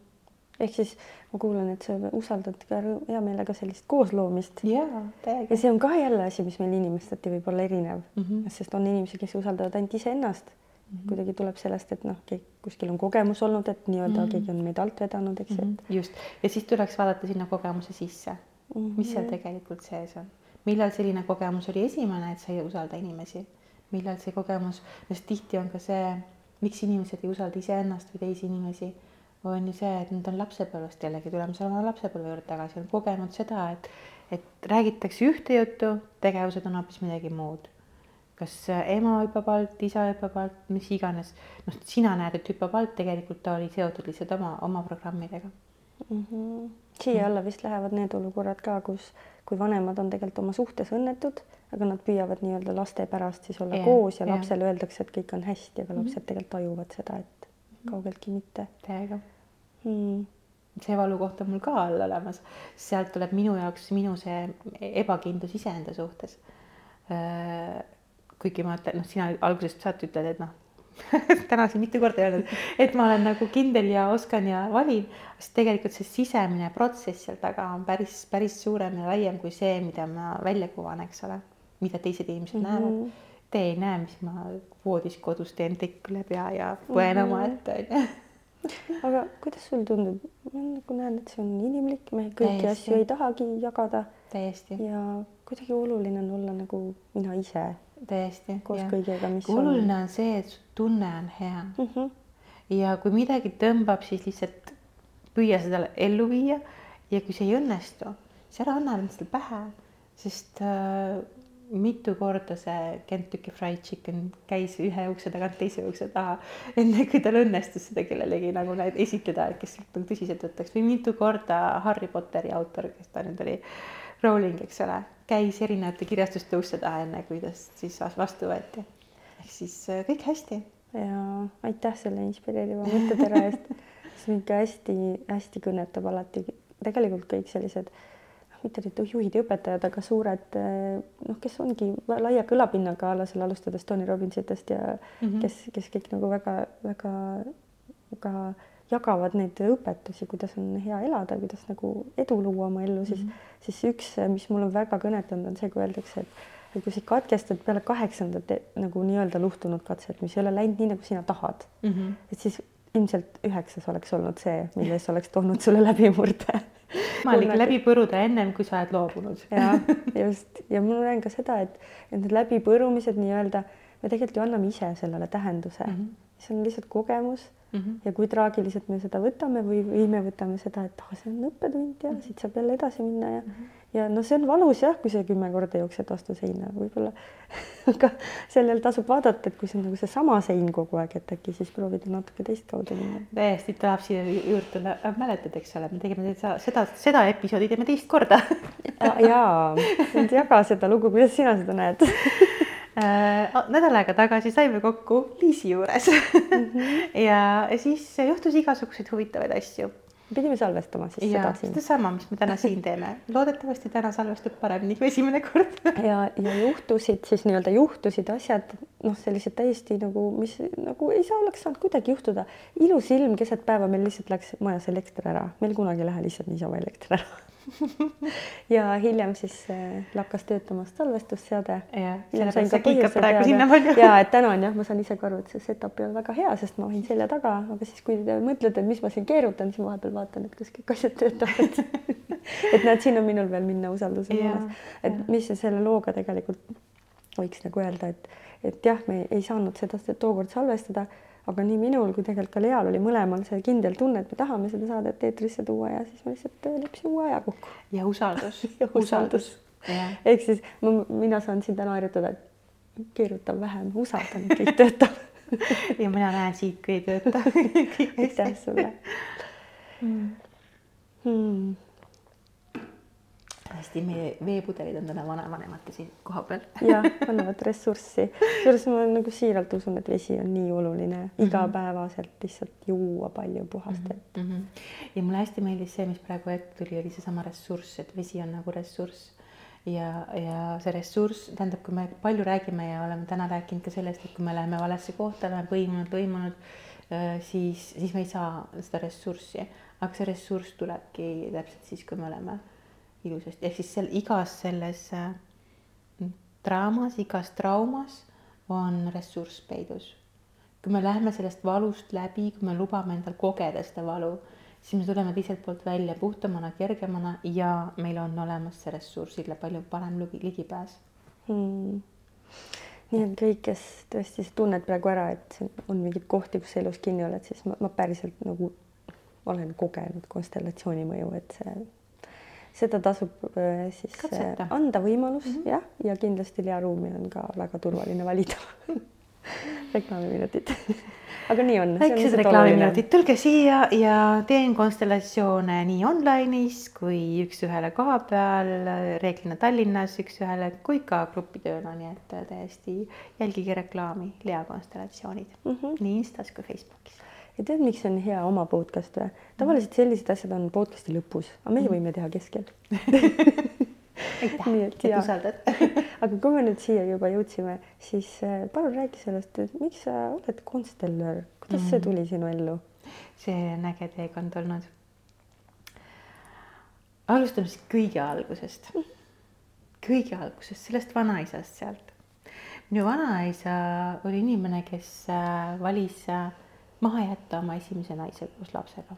ehk siis ma kuulen, et sa usaldad ka hea meelega sellist koosloomist. täiega. ja see on ka jälle asi, mis meil inimesteti võib olla erinev mm, -hmm. sest on inimesi, kes usaldavad ainult iseennast. Kuidagi tuleb sellest, et noh, kuskil on kogemus olnud, et nii-öelda mm -hmm. keegi on meid alt vedanud, eks mm -hmm.. just, ja siis tuleks vaadata sinna kogemuse sisse mm, -hmm. mis seal tegelikult sees on. millal selline kogemus oli esimene, et sa ei usalda inimesi, millal see kogemus, sest tihti on ka see, miks inimesed ei usalda iseennast või teisi inimesi, on ju see, et nad on lapsepõlvest jällegi, tuleme selle lapsepõlve juurde tagasi, on kogenud seda, et et räägitakse ühte juttu, tegevused on hoopis midagi muud kas ema hüppab alt, isa hüppab alt, mis iganes. noh, sina näed, et hüppab alt, tegelikult ta oli seotud lihtsalt oma, oma programmidega mm. -hmm. siia alla vist lähevad need olukorrad ka, kus, kui vanemad on tegelikult oma suhtes õnnetud, aga nad püüavad nii-öelda laste pärast siis olla yeah, koos ja lapsele yeah. öeldakse, et kõik on hästi, aga lapsed mm -hmm. tegelikult tajuvad seda, et mhm. kaugeltki mitte. täiega mm see valukoht on mul ka all olemas, sealt tuleb minu jaoks minu see ebakindlus iseenda suhtes äh, kuigi ma ütlen, noh, sina algusest saati ütled, et noh täna siin mitu korda öelnud, et ma olen nagu kindel ja oskan ja valin, sest tegelikult see sisemine protsess seal taga on päris, päris suurem ja laiem kui see, mida ma välja kuvan, eks ole, mida teised inimesed mm -hmm. näevad. Te ei näe, mis ma voodis kodus teen tekk üle pea ja põen mm -hmm. omaette onju aga kuidas sul tundub, ma nagu näen, et see on inimlik, me kõiki Täiesti. asju ei tahagi jagada. täiesti. ja kuidagi oluline on olla nagu mina ise täiesti. koos ja. kõigega, mis oluline on. on see, et su tunne on hea mm. -hmm. ja kui midagi tõmbab, siis lihtsalt püüa seda ellu viia ja kui see ei õnnestu, siis ära anna endale pähe, sest äh, mitu korda see Kentucky Fried Chicken käis ühe ukse tagant teise ukse taha, enne kui tal õnnestus seda kellelegi nagu näid esitleda, et kes nagu tõsiselt võtaks või mitu korda Harry Potteri autor, kes ta nüüd oli, Rowling, eks ole käis erinevate kirjastuste uste taha, enne kui tast siis vastu võeti. ehk siis äh, kõik hästi. ja aitäh selle inspireeriva mõttetera eest. see mind ka hästi-hästi kõnetab alati tegelikult kõik sellised noh, mitte nüüd juhid ja õpetajad, aga suured äh, noh, kes ongi laia kõlapinnaga a la seal alustades Tony Robbinsitest ja mm -hmm. kes, kes kõik nagu väga-väga-väga jagavad neid õpetusi, kuidas on hea elada, kuidas nagu edu luua oma ellu, siis mm, -hmm. siis üks, mis mul on väga kõnetanud, on see, kui öeldakse, et et kui sa katkestad peale kaheksandat nagu nii-öelda luhtunud katset, mis ei ole läinud nii, nagu sina tahad mm, -hmm. et siis ilmselt üheksas oleks olnud see, milles oleks toonud sulle läbimurde võimalik nagu... läbi põruda ennem, kui sa oled loobunud. ja just ja ma näen ka seda, et, et need läbipõrumised nii-öelda me tegelikult ju anname ise sellele tähenduse mm, -hmm. see on lihtsalt kogemus mm. -hmm. ja kui traagiliselt me seda võtame või, või me võtame seda, et ah, see on õppetund ja mm -hmm. siit saab jälle edasi minna ja mm -hmm. ja no see on valus jah, kui sa kümme korda jooksed vastu seina võib-olla aga sellel tasub vaadata, et kui see on nagu seesama sein kogu aeg, et äkki siis proovida natuke teistkaudu minna. täiesti tuleb siia juurde, mäletad, eks ole, me tegime seda, seda, seda episoodi teeme teist korda jaa, jaga seda lugu, kuidas sina seda näed nädal aega tagasi saime kokku Liisi juures mm. -hmm. ja siis juhtus igasuguseid huvitavaid asju pidime salvestama siis ja, seda siin. sedasama, mis me täna siin teeme, loodetavasti täna salvestub paremini kui esimene kord ja, ja juhtusid siis nii-öelda juhtusid asjad, noh, sellised täiesti nagu, mis nagu ei saa, oleks saanud kuidagi juhtuda. ilus ilm keset päeva, meil lihtsalt läks majas elekter ära, meil kunagi ei lähe lihtsalt niisama elekter ära ja hiljem siis äh, lakkas töötamast salvestusseade. ja et täna on jah, ma saan ise ka aru, et see setup ei ole väga hea, sest ma olin selja taga, aga siis, kui te mõtlete, et mis ma siin keerutan, siis ma vahepeal vaatan, et kas kõik asjad töötavad. Et näed, siin on minul veel minna usaldusega olemas, et ja. mis selle looga tegelikult võiks nagu öelda, et, et jah, me ei saanud seda tookord salvestada aga nii minul kui tegelikult ka Leal oli mõlemal see kindel tunne, et me tahame seda saadet eetrisse tuua ja siis me lihtsalt leppisime uue aja kokku. ja usaldus. Ja usaldus. ehk siis ma, mina saan siin täna harjutada, et keerutan vähem, usaldan, kõik töötab. Ja mina näen siit, kui ei tööta. Aitäh sulle. Mm.. Hmm hästi, meie veepudelid on täna vanavanemate siin kohapeal. jah, annavad ressurssi. kusjuures ma nagu siiralt usun, et vesi on nii oluline mm -hmm. igapäevaselt lihtsalt juua palju puhast vett mm. -hmm. ja mulle hästi meeldis see, mis praegu ette tuli, oli seesama ressurss, et vesi on nagu ressurss ja, ja see ressurss, tähendab, kui me palju räägime ja oleme täna rääkinud ka sellest, et kui me läheme valesse kohta, oleme põimunud, lõimunud, äh, siis, siis me ei saa seda ressurssi, aga see ressurss tulebki täpselt siis, kui me oleme ilusasti, ehk siis seal igas selles äh, draamas, igas traumas on ressurss peidus. kui me läheme sellest valust läbi, kui me lubame endal kogeda seda valu, siis me tuleme teiselt poolt välja puhtamana, kergemana ja meil on olemas see ressursile palju parem ligipääs. Hmm.. nii et kõik, kes tõesti tunned praegu ära, et on mingeid kohti, kus elus kinni oled, siis ma, ma päriselt nagu olen kogenud konstellatsiooni mõju, et see seda tasub äh, siis äh, Katseta. anda võimalus mm -hmm. jah, ja kindlasti Lea ruumi on ka väga turvaline valida reklaamiminutid aga nii on. väiksed reklaamiminutid, tulge siia ja teen konstellatsioone nii online'is kui üks-ühele koha peal, reeglina Tallinnas üks-ühele kui ka grupitööna, nii et täiesti jälgige reklaami Lea konstellatsioonid mm -hmm. nii Instas kui Facebookis ja tead, miks on hea oma podcast või? tavaliselt sellised asjad on podcast'i lõpus, aga meie mhm. võime teha keskel aitäh, et usaldad aga kui me nüüd siia juba jõudsime, siis äh, palun räägi sellest, et miks sa oled konstellör, kuidas mm. see mhm. tuli sinu ellu? see on äge teekond olnud. alustame siis kõige algusest. kõige algusest, sellest vanaisast sealt. minu vanaisa oli inimene, kes äh, valis äh, maha jätta oma esimese naise koos lapsega.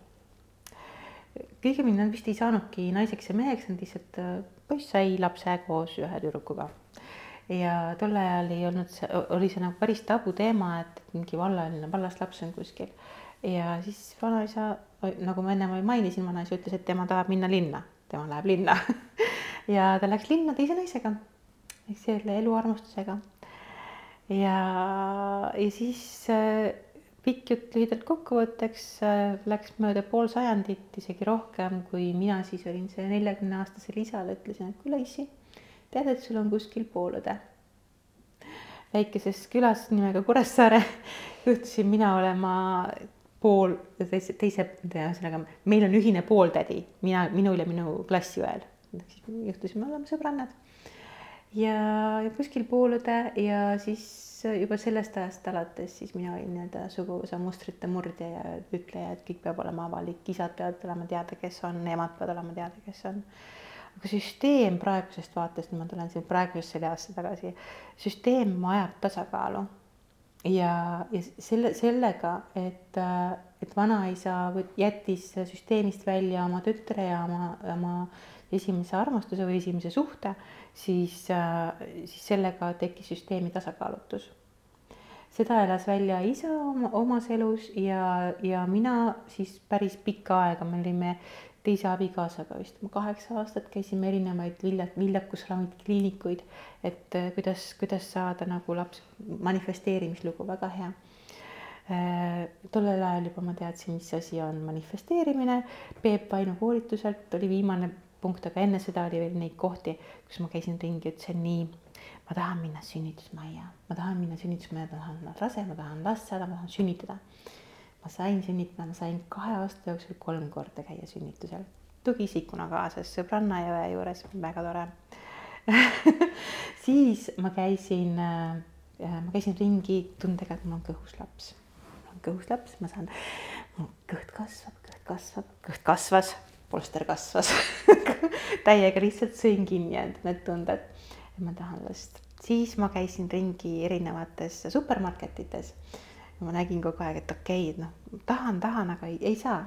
kõigemini nad vist ei saanudki naiseks ja meheks, nad lihtsalt, äh, poiss sai lapse koos ühe tüdrukuga. ja tol ajal ei olnud see, oli see nagu päris tabuteema, et mingi vallaline, vallast laps on kuskil. ja siis vanaisa, nagu ma enne mainisin, vanaisa ütles, et tema tahab minna linna, tema läheb linna ja ta läks linna teise naisega, ehk selle eluarmastusega. ja, ja siis äh, pikk jutt lühidalt kokkuvõtteks äh, läks mööda pool sajandit, isegi rohkem, kui mina siis olin see neljakümne aastasele isale, ütlesin, et kuule issi, tead, et sul on kuskil poolõde. väikeses külas nimega Kuressaare juhtusin mina olema pool, teise, teise, ühesõnaga meil on ühine pooltädi, mina, minul ja minu klassiõel. juhtusime olema sõbrannad. ja, ja kuskil poolõde ja siis juba sellest ajast alates siis mina olin nii-öelda suguvõsa mustrite murdja ja ütleja, et kõik peab olema avalik, isad peavad olema teada, kes on, emad peavad olema teada, kes on. aga süsteem praegusest vaatest, ma tulen siin praegusesse easse tagasi, süsteem ajab tasakaalu ja, ja selle, sellega, et, et vanaisa jättis süsteemist välja oma tütre ja oma, oma esimese armastuse või esimese suhte, siis, siis sellega tekkis süsteemi tasakaalutus. seda elas välja isa oma, omas elus ja, ja mina siis päris pikka aega, me olime teise abikaasaga vist kaheksa aastat käisime erinevaid vilja, viljakusraamid kliinikuid, et kuidas, kuidas saada nagu laps, manifesteerimislugu väga hea Äh, tollel ajal juba ma teadsin, mis asi on manifesteerimine. Peep Vainu koolituselt oli viimane punkt, aga enne seda oli veel neid kohti, kus ma käisin ringi, ütlesin nii, ma tahan minna sünnitusmajja, ma tahan minna sünnitusmajja, ma tahan olla rase, ma tahan last saada, ma tahan sünnitada. ma sain sünnitada, ma sain kahe aasta jooksul kolm korda käia sünnitusel, tugiisikuna kaasas sõbranna ja õe juures, väga tore. siis ma käisin, ma käisin ringi tundega, et mul on kõhus laps. mul on kõhus laps, ma saan, kõht kasvab, kõht kasvab, kõht kasvas, polster kasvas. täiega lihtsalt sõin kinni end need tunded, et ma tahan last. siis ma käisin ringi erinevates supermarketites. ma nägin kogu aeg, et okei okay,, noh, tahan, tahan, aga ei, ei saa.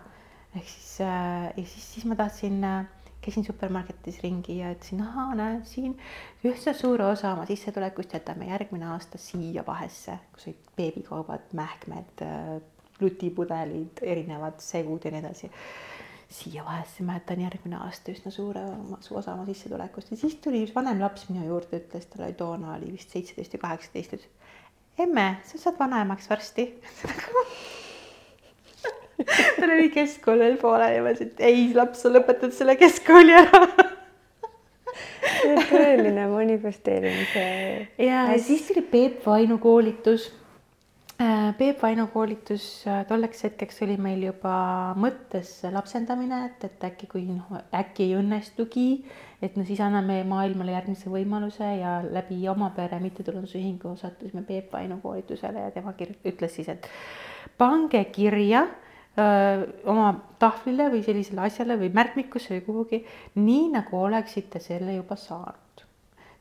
ehk siis äh, ja siis, siis ma tahtsin äh, käisin supermarketis ringi ja ütlesin, ahaa, näed siin ühtse suure osa oma sissetulekust jätame järgmine aasta siia vahesse, kus olid beebikaubad, mähkmed, lutipudelid, erinevad segud ja nii edasi. Siia vahesse ma jätan järgmine aasta üsna suure osa oma sissetulekust ja siis tuli üks vanem laps minu juurde, ütles, tal oli toona oli vist seitseteist või kaheksateist, ütles emme, sa saad vanaemaks varsti tal oli keskkool veel pooleli ja ma ütlesin, et ei, laps, sa lõpetad selle keskkooli ära. tõeline manifesteerimise. ja siis tuli Peep Vainu koolitus. Peep Vainu koolitus äh, tolleks hetkeks oli meil juba mõttes lapsendamine, et, et äkki kui noh, äkki ei õnnestugi, et no siis anname maailmale järgmise võimaluse ja läbi oma pere mittetulundusühingu sattusime Peep Vainu koolitusele ja tema kir- ütles siis, et pange kirja öö, oma tahvlile või sellisele asjale või märkmikusse või kuhugi, nii nagu oleksite selle juba saanud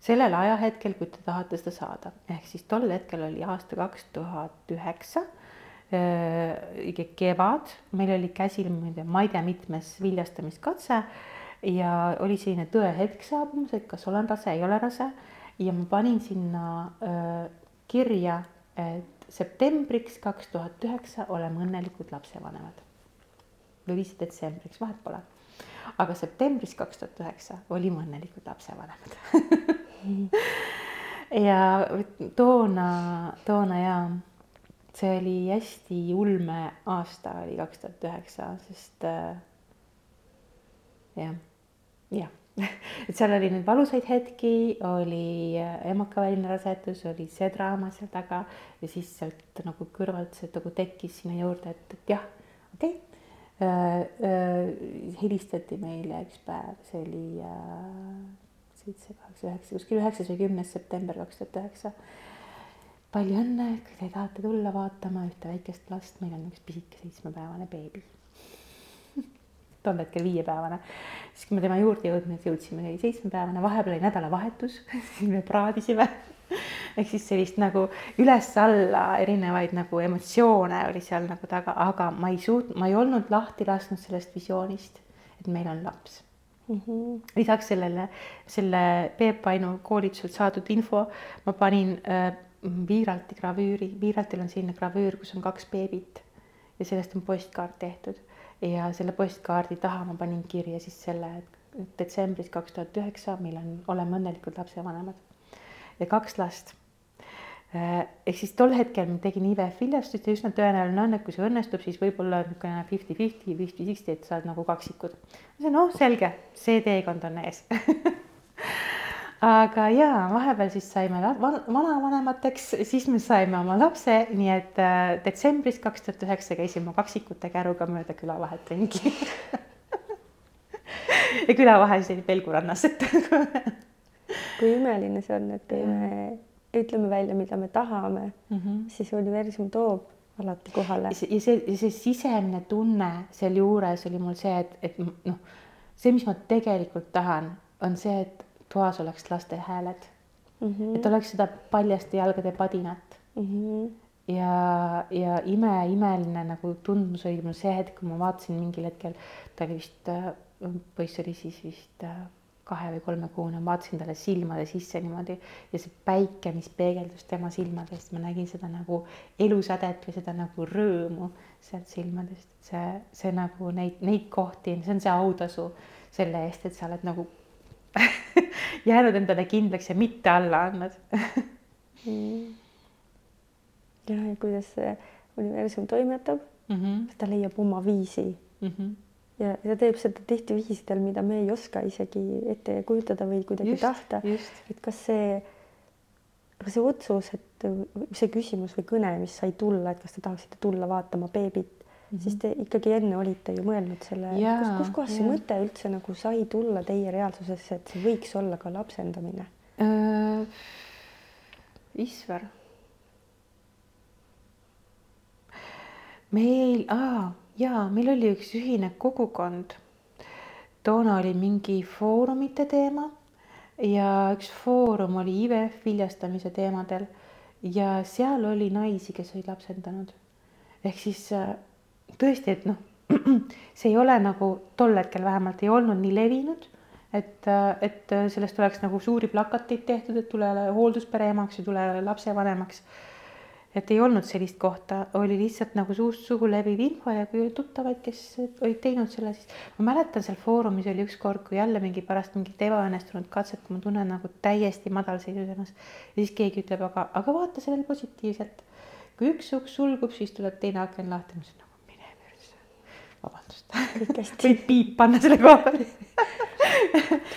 sellel ajahetkel, kui te tahate seda saada, ehk siis tol hetkel oli aasta kaks tuhat üheksa, kevad, meil oli käsil, ma ei tea, mitmes viljastamiskatse. Ja oli selline tõehetk saabumas, et kas olen rase, ei ole rase. Ja ma panin sinna öö, kirja, et septembriks kaks tuhat üheksa oleme õnnelikud lapsevanemad. Või vist detsembriks, vahet pole. aga septembris kaks tuhat üheksa olime õnnelikud lapsevanemad ja toona, toona ja see oli hästi ulme aasta oli kaks tuhat üheksa, sest äh, jah, jah, et seal oli neid valusaid hetki, oli äh, emakaväline rasedus, oli see draama seal taga ja siis sealt nagu kõrvalt see nagu tekkis sinna juurde, et, et jah, okei okay.. helistati meile üks päev, see oli äh, seitse, kaheksa, üheksa, kuskil üheksas või kümnes september kaks tuhat üheksa. palju õnne, kui te tahate tulla vaatama ühte väikest last, meil on üks pisike seitsmepäevane beebi. tol hetkel viiepäevane, siis kui me tema juurde jõudnud jõudsime, oli seitsmepäevane, vahepeal oli nädalavahetus, siis me praadisime. ehk siis sellist nagu üles-alla erinevaid nagu emotsioone oli seal nagu taga, aga ma ei suut-, ma ei olnud lahti lasknud sellest visioonist, et meil on laps lisaks sellele, selle Peep Ainu koolituselt saadud info ma panin äh, Viiralti gravüüri, Viiraltil on selline gravüür, kus on kaks beebit ja sellest on postkaart tehtud. Ja selle postkaardi taha ma panin kirja siis selle, et detsembris kaks tuhat üheksa meil on, oleme õnnelikud lapsevanemad. Ja kaks last. Ehk siis tol hetkel ma tegin IVF viljastust ja üsna tõenäoline on, et kui see õnnestub, siis võib-olla niisugune fifty-fifty, fifty-sixty, et saad nagu kaksikud. ma ütlesin, noh, selge, see teekond on ees aga jaa, vahepeal siis saime vanavanemateks, siis me saime oma lapse, nii et äh, detsembris kaks tuhat üheksa käisime kaksikute käruga mööda külavahet ringi. ja külavahe siis oli Pelgurannas, et kui imeline see on, et kui me ütleme välja, mida me tahame mm, -hmm. siis universum toob alati kohale ja. see, ja see, sisemine tunne sealjuures oli mul see, et, et noh, see, mis ma tegelikult tahan, on see, et toas oleks laste hääled mm, -hmm. et oleks seda paljaste jalgade padinat Mm -hmm. ja, ja imeimeline nagu tundmus oli mul see hetk, kui ma vaatasin mingil hetkel, ta oli vist, poiss oli siis vist äh, kahe või kolmekuune, vaatasin talle silmade sisse niimoodi ja see päike, mis peegeldus tema silmadest, ma nägin seda nagu elusädet või seda nagu rõõmu sealt silmadest, see, see nagu neid, neid kohti, see on see autasu selle eest, et sa oled nagu jäänud endale kindlaks ja mitte alla andnud ja, ja kuidas see universum toimetab, mm. -hmm. ta leiab oma viisi Mm -hmm. Ja ta teeb seda tihti viisidel, mida me ei oska isegi ette kujutada või kuidagi Just, tahta. et kas see, kas see otsus, et see küsimus või kõne, mis sai tulla, et kas te tahaksite tulla vaatama beebit mm, -hmm. siis te ikkagi enne olite ju mõelnud selle, kus, kuskohast see mõte üldse nagu sai tulla teie reaalsusesse, et see võiks olla ka lapsendamine? Äh, Isver. meil, aa, jaa, meil oli üks ühine kogukond. toona oli mingi foorumite teema ja üks foorum oli IVF viljastamise teemadel ja seal oli naisi, kes olid lapsendanud. ehk siis äh, tõesti, et noh, see ei ole nagu tol hetkel vähemalt ei olnud nii levinud et, et sellest oleks nagu suuri plakateid tehtud, et tule hoolduspere emaks ja tule lapsevanemaks. Et ei olnud sellist kohta, oli lihtsalt nagu suust suhu leviv info ja kui oli tuttavaid, kes olid teinud selle, siis ma mäletan, seal foorumis oli ükskord, kui jälle mingi pärast mingit ebaõnnestunud katset, kui ma tunnen nagu täiesti madalseisus ennast ja siis keegi ütleb, aga, aga vaata sellele positiivselt. kui üks uks sulgub, siis tuleb teine aken lahti, ma ütlesin persse, vabandust. võid piip panna selle koha peale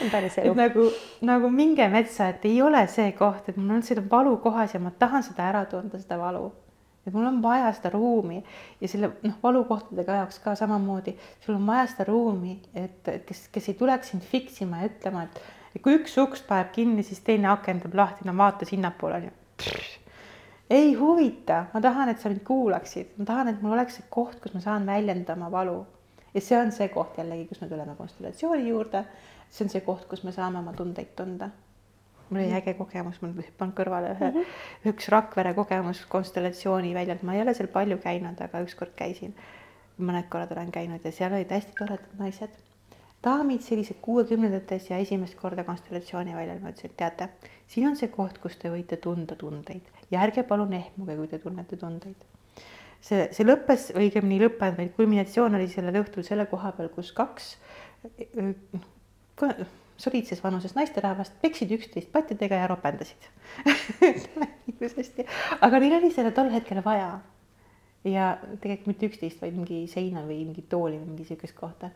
see on päris elu. nagu, nagu minge metsa, et ei ole see koht, et mul on seda valu kohas ja ma tahan seda ära tunda, seda valu. et mul on vaja seda ruumi ja selle noh, valukohtadega jaoks ka samamoodi, sul on vaja seda ruumi, et kes, kes ei tuleks sind fiksima ja ütlema, et, kui üks uks paneb kinni, siis teine akendab lahti, no vaata sinnapoole onju. Ei huvita, ma tahan, et sa mind kuulaksid, ma tahan, et mul oleks see koht, kus ma saan väljendada oma valu ja see on see koht jällegi, kus me tuleme konstellatsiooni juurde. see on see koht, kus me saame oma tundeid tunda. mul oli äge kogemus, mul hüppan kõrvale ühe mm, -hmm. üks Rakvere kogemus konstellatsiooni väljalt, ma ei ole seal palju käinud, aga ükskord käisin. mõned korrad olen käinud ja seal olid hästi toredad naised. daamid sellised kuuekümnendates ja esimest korda konstellatsiooni väljal, ma ütlesin, et teate, siin on see koht, kus te võite tunda tundeid ja ärge palun ehmuge, kui te tunnete tundeid see, see lõppes, õigemini ei lõppenud, vaid kulminatsioon oli sellel õhtul selle koha peal, kus kaks noh, soliidses vanuses naisterahvast peksid üksteist pattidega ja ropendasid ilusasti, aga neil oli seda tol hetkel vaja. ja tegelikult mitte üksteist, vaid mingi seina või mingi tooli või mingi sihukest kohta.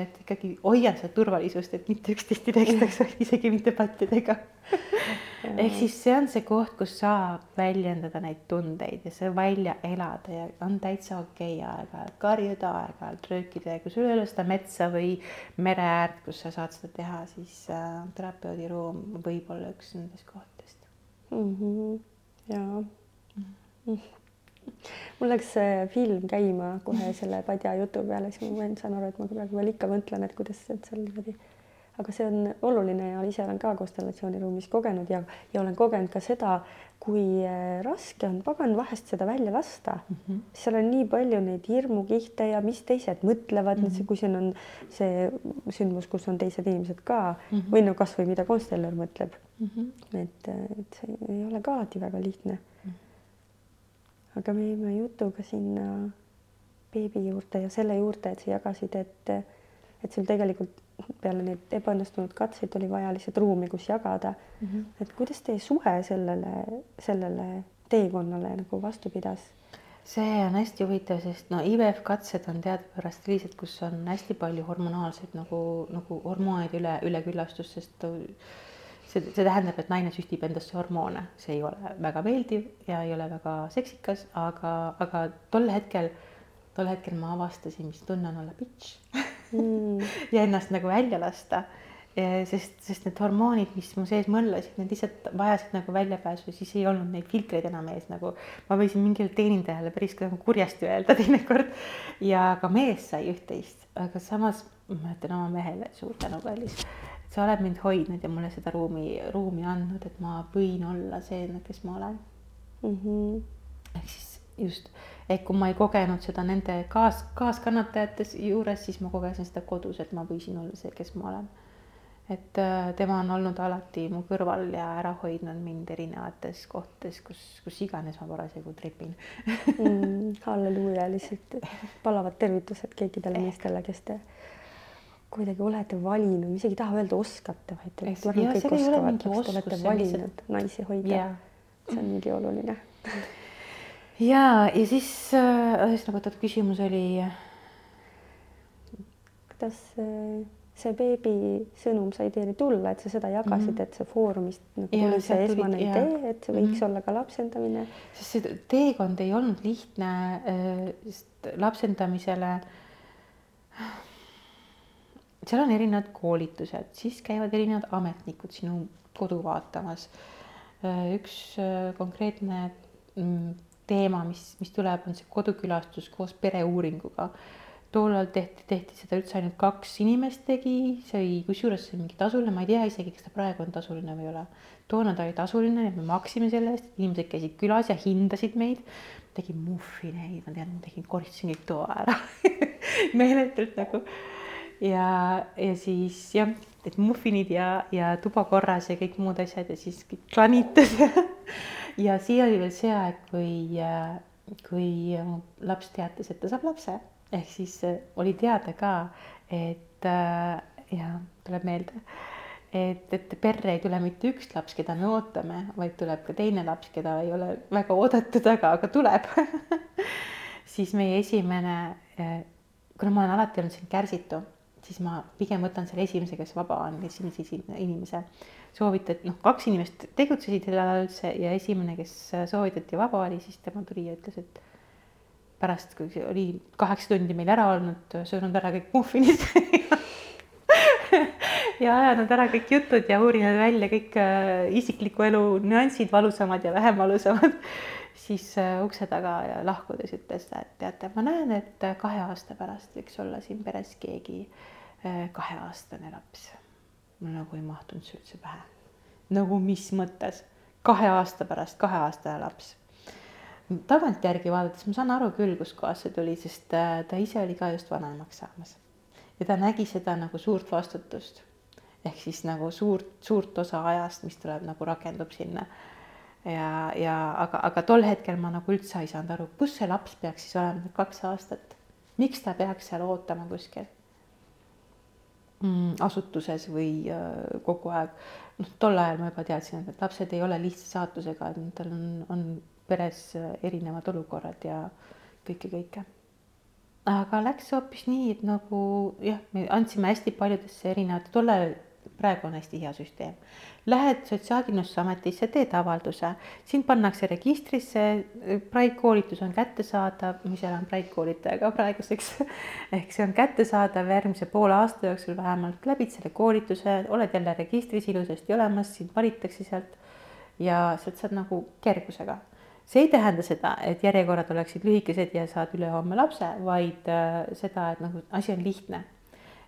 Et ikkagi hoian seda turvalisust, et mitte üksteist ei tekstaks, isegi mitte pattidega ehk siis see on see koht, kus saab väljendada neid tundeid ja see välja elada ja on täitsa okei okay aeg-ajalt karjuda, aeg-ajalt röökida ja kui sul ei ole seda metsa või mere äärt, kus sa saad seda teha, siis äh, terapeudi ruum võib olla üks nendest kohtadest mm. -hmm. jaa mm. -hmm. mul läks see film käima kohe selle padja jutu peale, siis ma saan aru, et ma praegu veel ikka mõtlen, et kuidas et seal niimoodi aga see on oluline ja ise olen ka konstellatsiooniruumis kogenud ja, ja olen kogenud ka seda, kui äh, raske on pagan vahest seda välja lasta mm. -hmm. seal on nii palju neid hirmukihte ja mis teised mõtlevad mm, -hmm. kui siin on see sündmus, kus on teised inimesed ka mm -hmm. või no kasvõi mida konstellar mõtleb mm. -hmm. et, et see ei ole ka alati väga lihtne mm. -hmm. Aga me jäime jutuga sinna beebi juurde ja selle juurde, et sa jagasid, et, et sul tegelikult peale neid ebaõnnestunud katseid oli vaja lihtsalt ruumi, kus jagada mm. -hmm. et kuidas teie suhe sellele, sellele teekonnale nagu vastu pidas? see on hästi huvitav, sest no IVF katsed on teadupärast sellised, kus on hästi palju hormonaalseid nagu, nagu hormoonide üle, üleküllastust, sest see, see tähendab, et naine süstib endasse hormoone, see ei ole väga meeldiv ja ei ole väga seksikas, aga, aga tol hetkel, tol hetkel ma avastasin, mis tunne on olla bitch mm. ja ennast nagu välja lasta. sest, sest need hormoonid, mis mu sees mõllasid, need lihtsalt vajasid nagu väljapääsu, siis ei olnud neid filtreid enam ees, nagu ma võisin mingile teenindajale päris nagu kurjasti öelda teinekord. ja ka mees sai üht-teist, aga samas ma ütlen oma mehele suur tänu, kallis sa oled mind hoidnud ja mulle seda ruumi, ruumi andnud, et ma võin olla see, kes ma olen mm. -hmm. ehk siis just, et kui ma ei kogenud seda nende kaas, kaaskannatajate juures, siis ma kogesin seda kodus, et ma võisin olla see, kes ma olen. et äh, tema on olnud alati mu kõrval ja ära hoidnud mind erinevates kohtades, kus, kus iganes ma parasjagu trepin mm,. halleluuja, lihtsalt palavad tervitused kõikidele meestele, kes te kuidagi olete valinud, ma isegi ei taha öelda oskate, vaid ma arvan, kõik oskavad, kas te olete valinud lihtsalt- naisi hoida Jaa. see on nii oluline. ja, ja siis äh, ühesõnaga, oot, küsimus oli. kuidas äh, see beebi sõnum sai teieni tulla, et sa seda jagasid mm, -hmm. et see Foorumist nagu tuli see esmane tuli, idee, et see võiks mm -hmm. olla ka lapsendamine. sest see teekond ei olnud lihtne, sest lapsendamisele seal on erinevad koolitused, siis käivad erinevad ametnikud sinu kodu vaatamas. üks konkreetne mm, teema, mis, mis tuleb, on see kodukülastus koos pereuuringuga tollal tehti, tehti seda üldse ainult kaks inimest tegi, see oli kusjuures see mingi tasuline, ma ei tea isegi, kas ta praegu on tasuline või ei ole. toona ta oli tasuline ja me maksime selle eest, inimesed käisid külas ja hindasid meid. tegin muffineid, ma tean, ma tegin, koristasin kõik toa ära meeletult nagu. Ja, ja siis jah, et muffinid ja, ja tuba korras ja kõik muud asjad ja siis kõik klanitas ja siia oli veel see aeg, kui, kui laps teatas, et ta saab lapse. Ehk siis äh, oli teada ka, et äh, ja tuleb meelde, et, et perre ei tule mitte üks laps, keda me ootame, vaid tuleb ka teine laps, keda ei ole väga oodatud, aga, aga tuleb. Siis meie esimene, äh, kuna ma olen alati olnud siin kärsitu, siis ma pigem võtan selle esimese, kes vaba on, esimese inimese. soovitati, noh, kaks inimest tegutsesid sellel ajal üldse ja esimene, kes soovitati vaba oli, siis tema tuli ja ütles, et pärast, kui oli kaheksa tundi meil ära olnud, söönud ära kõik muffinid ja ajanud ära kõik jutud ja uurinud välja kõik äh, isikliku elu nüansid, valusamad ja vähem valusamad, siis äh, ukse taga lahkudes ütles ta, et teate, ma näen, et kahe aasta pärast võiks olla siin peres keegi äh, kaheaastane laps. mul nagu ei mahtunud see üldse pähe. nagu mis mõttes, kahe aasta pärast kaheaastane laps tagantjärgi vaadates ma saan aru küll, kuskohast see tuli, sest äh, ta ise oli ka just vanaemaks saamas ja ta nägi seda nagu suurt vastutust ehk siis nagu suurt, suurt osa ajast, mis tuleb nagu rakendub sinna. Ja, ja aga, aga tol hetkel ma nagu üldse ei saanud aru, kus see laps peaks siis olema kaks aastat, miks ta peaks seal ootama kuskil mm, asutuses või äh, kogu aeg. noh, tol ajal ma juba teadsin, et lapsed ei ole lihtsa saatusega, et tal on, on peres äh, erinevad olukorrad ja kõike, kõike. aga läks hoopis nii, et nagu jah, me andsime hästi paljudesse erinevate, tol ajal, praegu on hästi hea süsteem. Lähed Sotsiaalkindlustusametisse, teed avalduse, sind pannakse registrisse, Pride koolitus on kättesaadav, mis seal on Pride koolitaja ka praeguseks ehk see on kättesaadav järgmise poole aasta jooksul vähemalt, läbid selle koolituse, oled jälle registris ilusasti olemas, sind valitakse sealt ja sealt saad nagu kergusega see ei tähenda seda, et järjekorrad oleksid lühikesed ja saad ülehomme lapse, vaid äh, seda, et nagu asi on lihtne.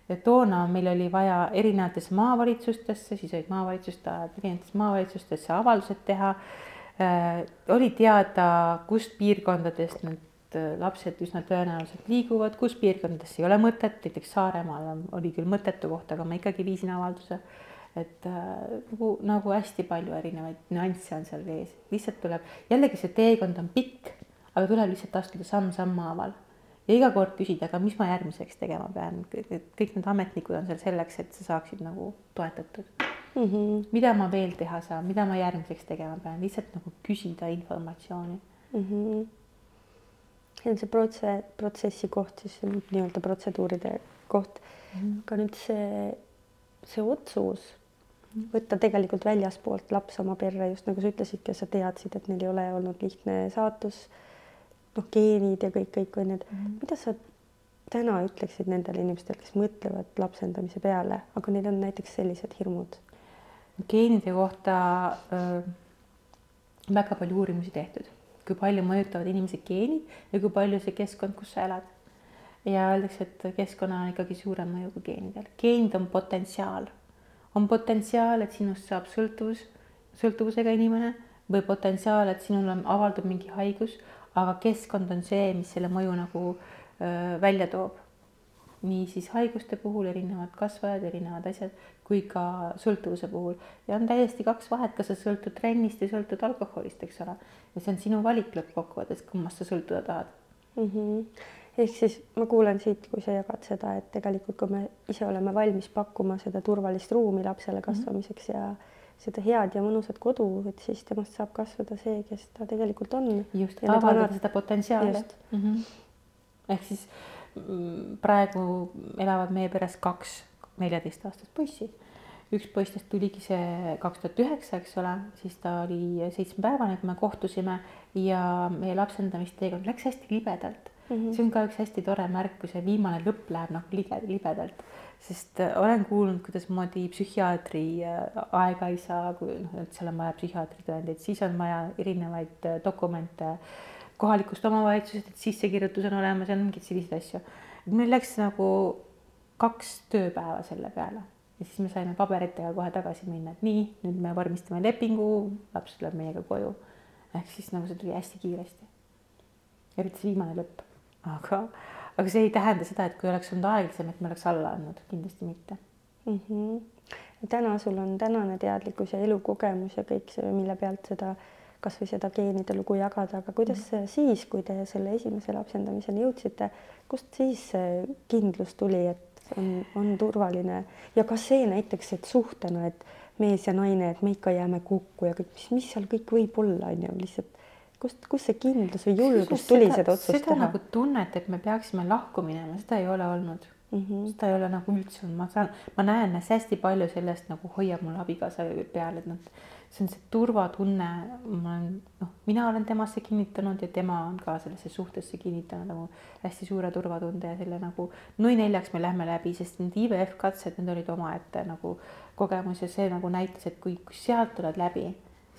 Ja toona meil oli vaja erinevatesse maavalitsustesse, siis olid maavalitsuste ajad, erinevatesse maavalitsustesse avaldused teha. Äh,. oli teada, kust piirkondadest need äh, lapsed üsna tõenäoliselt liiguvad, kus piirkondades ei ole mõtet, näiteks Saaremaal oli küll mõttetu koht, aga ma ikkagi viisin avalduse. Et äh, nagu, nagu hästi palju erinevaid nüansse on seal vees, lihtsalt tuleb, jällegi see teekond on pikk, aga tuleb lihtsalt astuda samm sammhaaval ja iga kord küsida, aga mis ma järgmiseks tegema pean, kõik need ametnikud on seal selleks, et sa saaksid nagu toetatud mm. -hmm. mida ma veel teha saan, mida ma järgmiseks tegema pean, lihtsalt nagu küsida informatsiooni mm. -hmm. see on see protse-, protsessi koht siis nii-öelda protseduuride koht mm. -hmm. aga nüüd see, see otsus võtta tegelikult väljaspoolt laps oma perre, just nagu sa ütlesidki, sa teadsid, et neil ei ole olnud lihtne saatus, noh, geenid ja kõik, kõik on need mm. -hmm. mida sa täna ütleksid nendele inimestele, kes mõtlevad lapsendamise peale, aga neil on näiteks sellised hirmud? geenide kohta öö, väga palju uurimusi tehtud, kui palju mõjutavad inimese geenid ja kui palju see keskkond, kus sa elad. ja öeldakse, et keskkonnal on ikkagi suurem mõju kui geenidel. geenid on potentsiaal on potentsiaal, et sinust saab sõltuvus, sõltuvusega inimene või potentsiaal, et sinul on, avaldub mingi haigus, aga keskkond on see, mis selle mõju nagu öö, välja toob. nii siis haiguste puhul erinevad kasvajad, erinevad asjad, kui ka sõltuvuse puhul ja on täiesti kaks vahet, kas sa sõltud trennist või sõltud alkoholist, eks ole. ja see on sinu valik lõppkokkuvõttes, kummast sa sõltuda tahad mm. -hmm ehk siis ma kuulen siit, kui sa jagad seda, et tegelikult kui me ise oleme valmis pakkuma seda turvalist ruumi lapsele kasvamiseks mm -hmm. ja seda head ja mõnusat kodu, et siis temast saab kasvada see, kes ta tegelikult on. just, avaldada vanad... seda potentsiaali. Mm -hmm. ehk siis mm, praegu elavad meie peres kaks neljateistaastast poissi. üks poistest tuligi see kaks tuhat üheksa, eks ole, siis ta oli seitsmepäevane, kui me kohtusime ja meie lapsendamisteekond läks hästi libedalt mm. -hmm. see on ka üks hästi tore märk, kui see viimane lõpp läheb nagu lige, libedalt, sest äh, olen kuulnud, kuidasmoodi psühhiaatri äh, aega ei saa, kui noh, et seal on vaja psühhiaatri tõendeid, siis on vaja erinevaid äh, dokumente kohalikust omavalitsusest, et sissekirjutus on olemas ja mingeid selliseid asju. meil läks nagu kaks tööpäeva selle peale ja siis me saime paberitega kohe tagasi minna, et nii, nüüd me vormistame lepingu, laps tuleb meiega koju. ehk siis nagu see tuli hästi kiiresti. eriti see viimane lõpp aga, aga see ei tähenda seda, et kui oleks olnud aeglasem, et me oleks alla andnud, kindlasti mitte mm. -hmm. täna sul on tänane teadlikkus ja elukogemus ja kõik see, mille pealt seda kasvõi seda geenide lugu jagada, aga kuidas mm -hmm. siis, kui te selle esimese lapsendamiseni jõudsite, kust siis kindlus tuli, et on, on turvaline ja kas see näiteks, et suhtena, et mees ja naine, et me ikka jääme kokku ja kõik, mis, mis seal kõik võib olla, on ju, lihtsalt kust, kust see kindlus või julgus tuli seda, seda otsust seda teha? nagu tunnet, et me peaksime lahku minema, seda ei ole olnud mm. -hmm. seda ei ole nagu üldse olnud, ma saan, ma näen hästi palju sellest nagu hoiab mul abikaasa peal, et noh, see on see turvatunne, ma olen, noh, mina olen temasse kinnitanud ja tema on ka sellesse suhtesse kinnitanud nagu hästi suure turvatunde ja selle nagu nui neljaks me lähme läbi, sest need IVF katsed, need olid omaette nagu kogemus ja see nagu näitas, et kui, kui sealt tuled läbi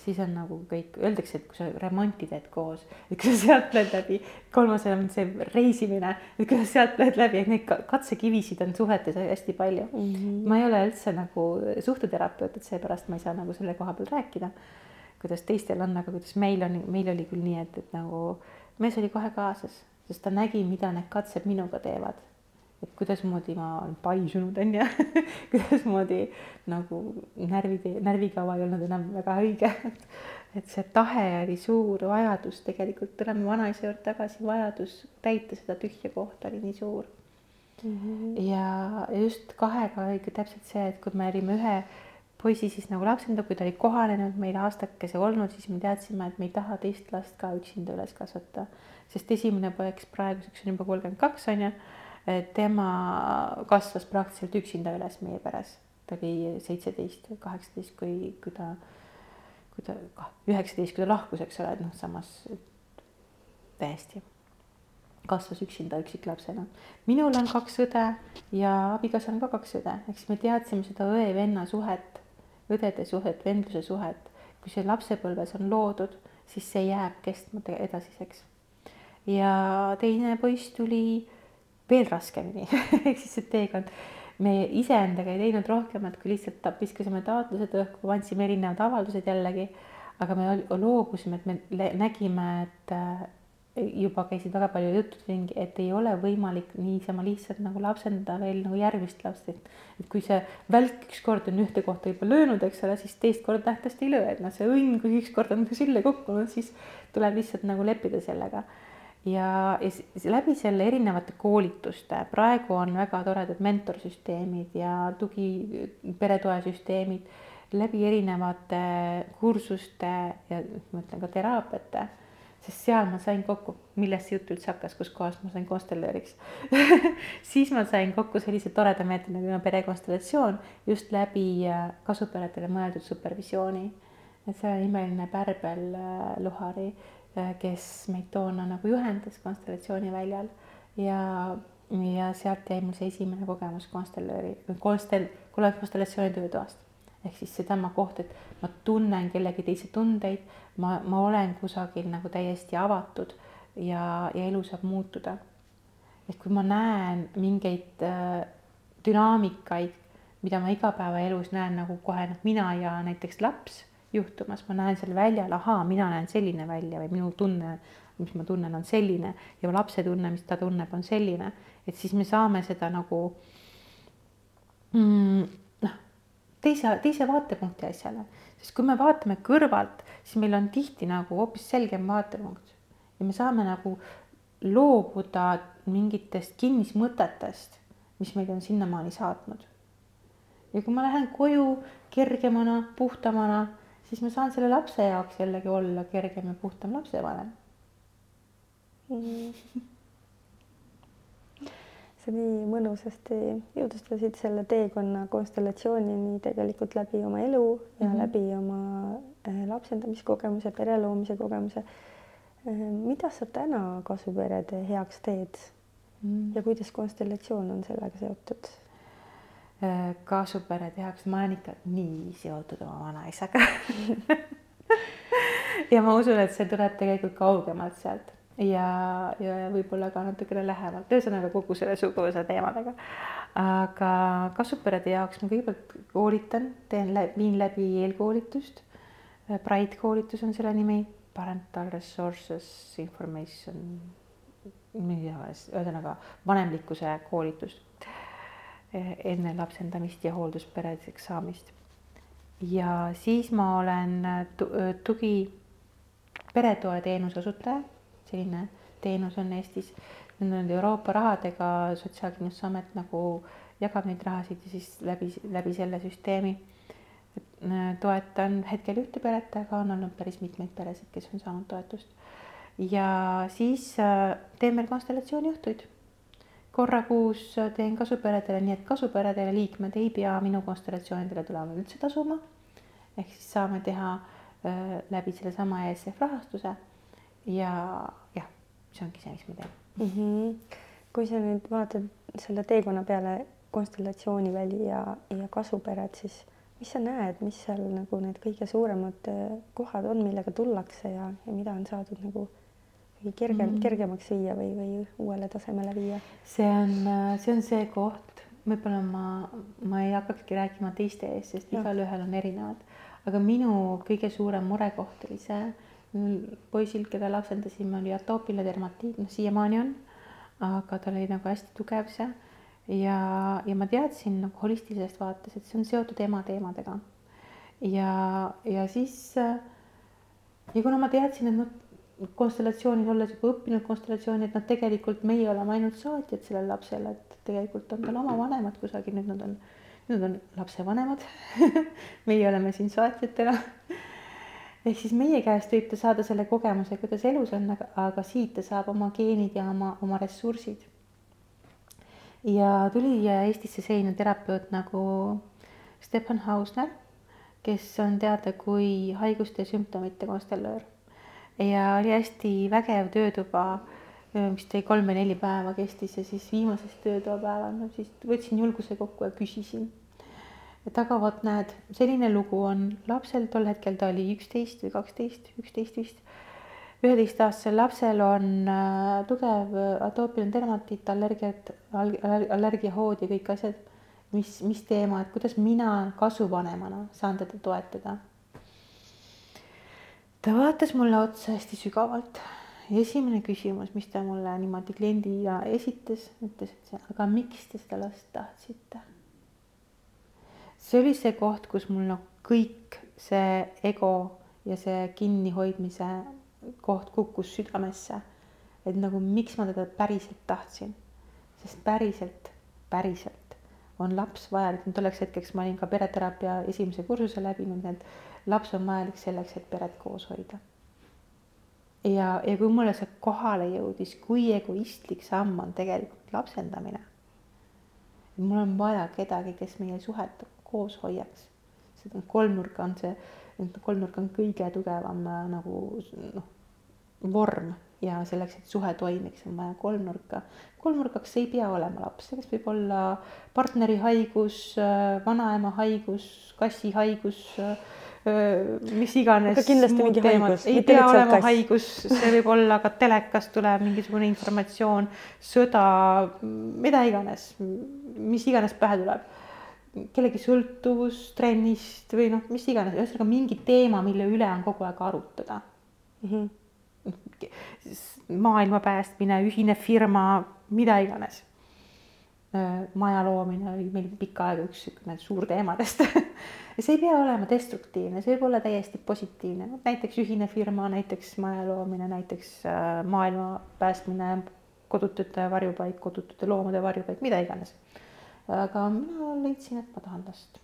siis on nagu kõik, öeldakse, et kui sa remonti teed koos, et kui sa sealt lähed läbi, kolmas on see reisimine, et kui sa sealt lähed läbi, et neid katsekivisid on suhetes hästi palju mm. -hmm. ma ei ole üldse nagu suhteterapeut, et seepärast ma ei saa nagu selle koha peal rääkida, kuidas teistel on, aga kuidas meil on, meil oli küll nii, et, et nagu mees oli kohe kaasas, sest ta nägi, mida need katsed minuga teevad et kuidasmoodi ma olen paisunud, on ju kuidasmoodi nagu närvid, närvikava ei olnud enam väga õige et see tahe oli suur, vajadus tegelikult, tuleme vanaisa juurde tagasi, vajadus täita seda tühja kohta oli nii suur mm. -hmm. ja just kahega oligi täpselt see, et kui me olime ühe poisi siis nagu lapsendanud, kui ta oli kohanenud meil aastakese olnud, siis me teadsime, et me ei taha teist last ka üksinda üles kasvatada, sest esimene poeg praeguseks on juba kolmkümmend kaks on ju tema kasvas praktiliselt üksinda üles meie peres, ta oli seitseteist või kaheksateist, kui, kui ta, kui ta, üheksateist, kui ta lahkus, eks ole, et noh, samas täiesti kasvas üksinda üksiklapsena. minul on kaks õde ja abikaasal on ka kaks õde, ehk siis me teadsime seda õe-venna suhet, õdede suhet, vendluse suhet. kui see lapsepõlves on loodud, siis see jääb kestma edasiseks. ja teine poiss tuli veel raskemini ehk siis see teekond. me iseendaga ei teinud rohkemat, kui lihtsalt viskasime taotlused õhku, andsime erinevad avaldused jällegi, aga me loobusime, et me nägime, et äh, juba käisid väga palju jutud ringi, et ei ole võimalik niisama lihtsalt nagu lapsendada veel nagu järgmist last, et et kui see välk ükskord on ühte kohta juba löönud, eks ole, siis teist korda nähtavasti ei löö, et noh, see õnn, kui ükskord on sülle kukkunud, siis tuleb lihtsalt nagu leppida sellega ja, ja läbi selle erinevate koolituste, praegu on väga toredad mentorsüsteemid ja tugi, peretoesüsteemid läbi erinevate kursuste ja ma ütlen ka teraapiate, sest seal ma sain kokku, millest see jutt üldse hakkas, kuskohast ma sain konstellööriks siis ma sain kokku sellise toreda meetodi nagu perekonstellatsioon just läbi äh, kasuperedele mõeldud supervisiooni. et see on imeline Pärbel äh, Luhari kes meid toona nagu juhendas konstellatsiooni väljal ja, ja sealt jäi mul see esimene kogemus konstellööri, konstel-, konstellatsiooni töötoast. ehk siis seesama koht, et ma tunnen kellegi teise tundeid, ma, ma olen kusagil nagu täiesti avatud ja, ja elu saab muutuda. et kui ma näen mingeid äh, dünaamikaid, mida ma igapäevaelus näen nagu kohe noh, mina ja näiteks laps juhtumas, ma näen seal väljal, ahaa, mina näen selline välja või minu tunne, mis ma tunnen, on selline ja lapse tunne, mis ta tunneb, on selline, et siis me saame seda nagu mm, noh, teise, teise vaatepunkti asjale, sest kui me vaatame kõrvalt, siis meil on tihti nagu hoopis selgem vaatepunkt. Ja me saame nagu loobuda mingitest kinnismõtetest, mis meid on sinnamaani saatnud. ja kui ma lähen koju kergemana, puhtamana siis ma saan selle lapse jaoks jällegi olla kergem ja puhtam lapsevanem mm.. sa nii mõnusasti jutustasid selle teekonna konstellatsioonini tegelikult läbi oma elu ja mm -hmm. läbi oma äh, lapsendamiskogemuse, pere loomise kogemuse. Äh, mida sa täna kasuperede heaks teed mm -hmm. ja kuidas konstellatsioon on sellega seotud? Kasuperede heaks, ma olen ikka nii seotud oma vanaisaga ja ma usun, et see tuleb tegelikult kaugemalt sealt. Ja, ja võib-olla ka natukene lähemalt, ühesõnaga kogu selle suguvõsa teemadega. aga kasvuperede jaoks ma kõigepealt koolitan, teen, viin läbi eelkoolitust. Pride koolitus on selle nimi, Parental Resources Information, ühesõnaga vanemlikkuse koolitust enne lapsendamist ja hooldusperedeks saamist. ja siis ma olen tugi peretoe teenuse osutaja selline teenus on Eestis. Need on Euroopa rahadega, Sotsiaalkindlustusamet nagu jagab neid rahasid ja siis läbi, läbi selle süsteemi toetan hetkel ühte peret, aga on olnud päris mitmeid peresid, kes on saanud toetust. ja siis teen meil konstellatsiooniõhtuid. Korra kuus teen kasuperedele, nii et kasuperedele liikmed ei pea minu konstellatsioonidele tulema üldse tasuma. ehk siis saame teha äh, läbi sellesama ESF rahastuse ja jah, see ongi see, mis ma teen mm. -hmm. kui sa nüüd vaatad selle teekonna peale konstellatsiooniväli ja, ja kasupered, siis mis sa näed, mis seal nagu need kõige suuremad kohad on, millega tullakse ja, ja mida on saadud nagu kergem mm, -hmm. kergemaks viia või, või uuele tasemele viia? see on, äh, see on see koht, võib-olla ma, ma ei hakkakski rääkima teiste eest, sest igalühel on erinevad, aga minu kõige suurem murekoht oli see poisil, keda lapsendasime, oli atoopiline dermatiit, noh siiamaani on, aga tal oli nagu hästi tugev see ja, ja ma teadsin nagu holistilisest vaates, et see on seotud ema teemadega. ja, ja siis ja kuna ma teadsin, et noh, konstellatsioonis olles juba õppinud konstellatsiooni, et noh, tegelikult meie oleme ainult saatjad sellele lapsele, et tegelikult on tal oma vanemad kusagil, nüüd nad on, nüüd on lapsevanemad. Meie oleme siin saatjatena. Ehk siis meie käest võib ta saada selle kogemuse, kuidas elus on, aga, aga siit ta saab oma geenid ja oma, oma ressursid. ja tuli Eestisse selline terapeut nagu Stefan Hausner, kes on teada kui haiguste sümptomite konstellöör ja oli hästi vägev töötuba, mis tõi kolm või neli päeva kestis ja siis viimasest töötoapäeval ma siis võtsin julguse kokku ja küsisin et aga vot näed, selline lugu on lapsel, tol hetkel ta oli üksteist või kaksteist, üksteist vist. üheteistaastasel lapsel on äh, tugev atoopiline dermatiit, allergiat, allergiahood ja kõik asjad. mis, mis teema, et kuidas mina kasuvanemana saan teda toetada. Ta vaatas mulle otsa hästi sügavalt. esimene küsimus, mis ta mulle niimoodi kliendina esitas, ütles, et aga miks te seda last tahtsite see oli see koht, kus mul noh, kõik see ego ja see kinnihoidmise koht kukkus südamesse. et nagu miks ma teda päriselt tahtsin, sest päriselt, päriselt on laps vajalik, tolleks hetkeks ma olin ka pereteraapia esimese kursuse läbinud, et laps on vajalik selleks, et peret koos hoida. ja, ja kui mulle see kohale jõudis, kui egoistlik samm on tegelikult lapsendamine. mul on vaja kedagi, kes meie suhet koos hoiaks. seda kolmnurka on see, kolmnurk on kõige tugevam äh, nagu noh, vorm ja selleks, et suhe toimiks, on vaja kolmnurka. kolmnurkaks ei pea olema laps, selleks võib olla partneri haigus, äh, vanaema haigus, kassi haigus äh, mis iganes. kindlasti mingi haigus. ei pea olema kass. haigus, see võib olla ka telekast tuleb mingisugune informatsioon, sõda, mida iganes, mis iganes pähe tuleb kellegi sõltuvus trennist või noh, mis iganes, ühesõnaga mingi teema, mille üle on kogu aeg arutada mm. -hmm. Maailma päästmine, ühine firma, mida iganes. maja loomine oli meil pikka aega üks niisugune suur teemadest. Ja see ei pea olema destruktiivne, see võib olla täiesti positiivne, näiteks ühine firma, näiteks maja loomine, näiteks maailma päästmine, kodutute varjupaik, kodutute loomade varjupaik, mida iganes aga mina leidsin, et ma tahan last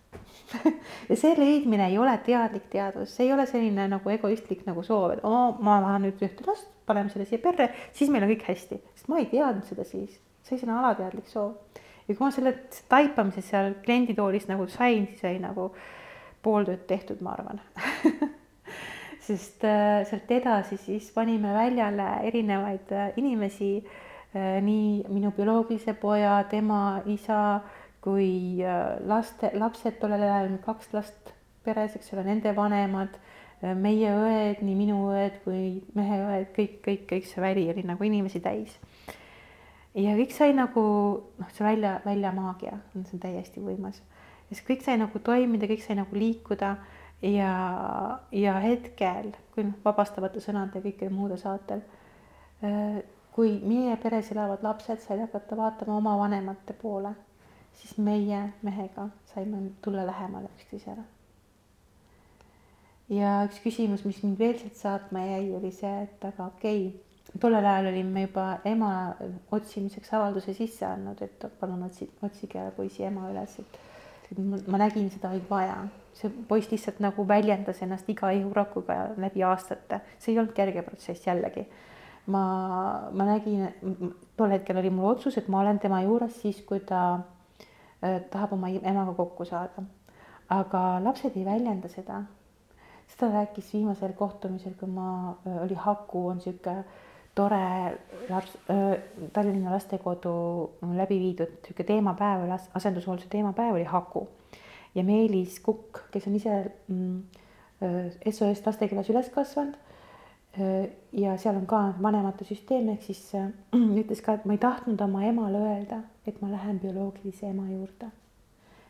ja see leidmine ei ole teadlik teadvus, see ei ole selline nagu egoistlik nagu soov, et oo, ma tahan nüüd ühte last, paneme selle siia perre, siis meil on kõik hästi, sest ma ei teadnud seda siis. see oli selline alateadlik soov. ja kui ma selle taipamise seal klienditoolis nagu sain, siis oli nagu pool tööd tehtud, ma arvan sest äh, sealt edasi siis panime väljale erinevaid äh, inimesi äh,, nii minu bioloogilise poja, tema isa kui äh, laste, lapsed tollel ajal, kaks last peres, eks ole, nende vanemad, äh, meie õed, nii minu õed kui mehe õed, kõik, kõik, kõik see väli oli nagu inimesi täis. ja kõik sai nagu noh, see välja, väljamaagia, see on täiesti võimas. ja siis kõik sai nagu toimida, kõik sai nagu liikuda ja, ja hetkel, kui noh, vabastavate sõnade ja kõikide muude saatel, äh, kui meie peres elavad lapsed said hakata vaatama oma vanemate poole, siis meie mehega saime tulla lähemale üksteisele ja üks küsimus, mis mind veel sealt saatma jäi, oli see, et aga okei okay,, tollel ajal olin me juba ema otsimiseks avalduse sisse andnud, et palun otsi, otsige poisi ema üles, et ma nägin seda oli vaja. see poiss lihtsalt nagu väljendas ennast iga ihurakuga läbi aastate, see ei olnud kerge protsess jällegi. ma, ma nägin, tol hetkel oli mul otsus, et ma olen tema juures siis, kui ta tahab oma emaga kokku saada. aga lapsed ei väljenda seda seda rääkis viimasel kohtumisel, kui ma, oli Haku, on niisugune tore laps, Tallinna lastekodu läbi viidud niisugune teemapäev, asendushoolduse teemapäev oli Haku. ja Meelis Kukk, kes on ise mm, SOS lastekeeles üles kasvanud ja seal on ka vanemate süsteem, ehk siis äh, ütles ka, et ma ei tahtnud oma emale öelda, et ma lähen bioloogilise ema juurde.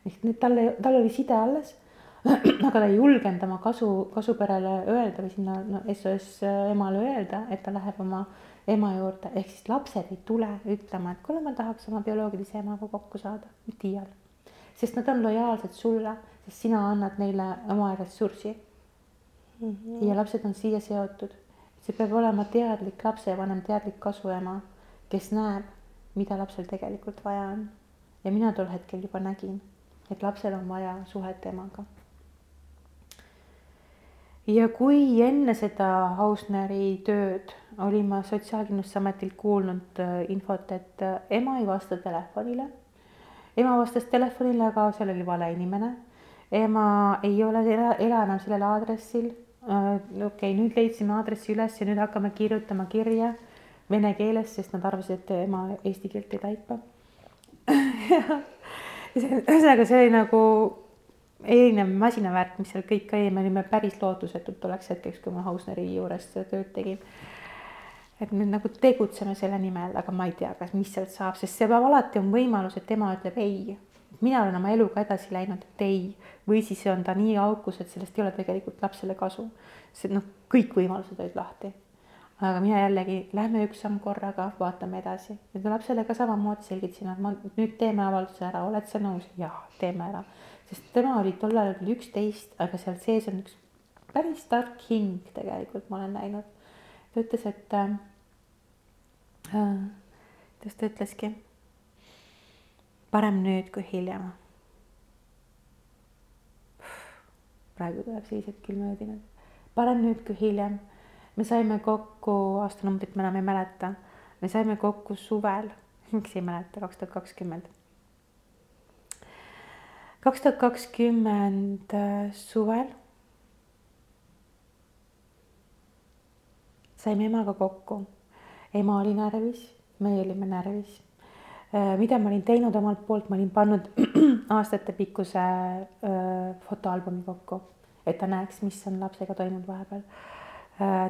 ehk nüüd talle, tal oli side alles aga ta ei julgenud oma kasu, kasuperele öelda või sinna no, SOS emale öelda, et ta läheb oma ema juurde, ehk siis lapsed ei tule ütlema, et kuule, ma tahaks oma bioloogilise emaga kokku saada, mitte iial. sest nad on lojaalsed sulle, sest sina annad neile oma ressurssi mm. -hmm. ja lapsed on siia seotud. See peab olema teadlik lapsevanem, teadlik kasuema, kes näeb, mida lapsel tegelikult vaja on. ja mina tol hetkel juba nägin, et lapsel on vaja suhet emaga ja kui enne seda Hausneri tööd olin ma Sotsiaalkindlustusametilt kuulnud äh, infot, et äh, ema ei vasta telefonile. ema vastas telefonile, aga seal oli vale inimene. ema ei ole, ela, ela enam sellel aadressil. Äh, okei okay,, nüüd leidsime aadressi üles ja nüüd hakkame kirjutama kirja vene keeles, sest nad arvasid, et ema eesti keelt ei taipa ühesõnaga, see oli nagu erinev masinavärk, mis seal kõik oli, me olime päris lootusetud tolleks hetkeks, kui ma Hausneri juures tööd tegin. et nüüd nagu tegutseme selle nimel, aga ma ei tea, kas, mis sealt saab, sest see peab alati on võimalus, et tema ütleb ei. Mina olen oma eluga edasi läinud, et ei, või siis on ta nii aukus, et sellest ei ole tegelikult lapsele kasu. see noh, kõik võimalused olid lahti. aga mina jällegi, lähme üks samm korraga, vaatame edasi. nüüd lapsele ka samamoodi selgitasin, et ma nüüd teeme avalduse ära, oled sa nõus? jah, teeme ära sest tema oli tollal küll üksteist, aga seal sees on üks päris tark hing tegelikult, ma olen näinud. ta ütles, et äh,, kuidas ta ütleski, parem nüüd kui hiljem. praegu tuleb sellised külmöödinad, parem nüüd kui hiljem. me saime kokku, aastanumbrit ma enam ei mäleta, me saime kokku suvel, miks ei mäleta, kaks tuhat kakskümmend kaks tuhat kakskümmend äh, suvel saime emaga kokku. ema oli närvis, meie olime närvis. Äh, mida ma olin teinud omalt poolt, ma olin pannud aastatepikkuse äh, fotoalbumi kokku, et ta näeks, mis on lapsega toimunud vahepeal.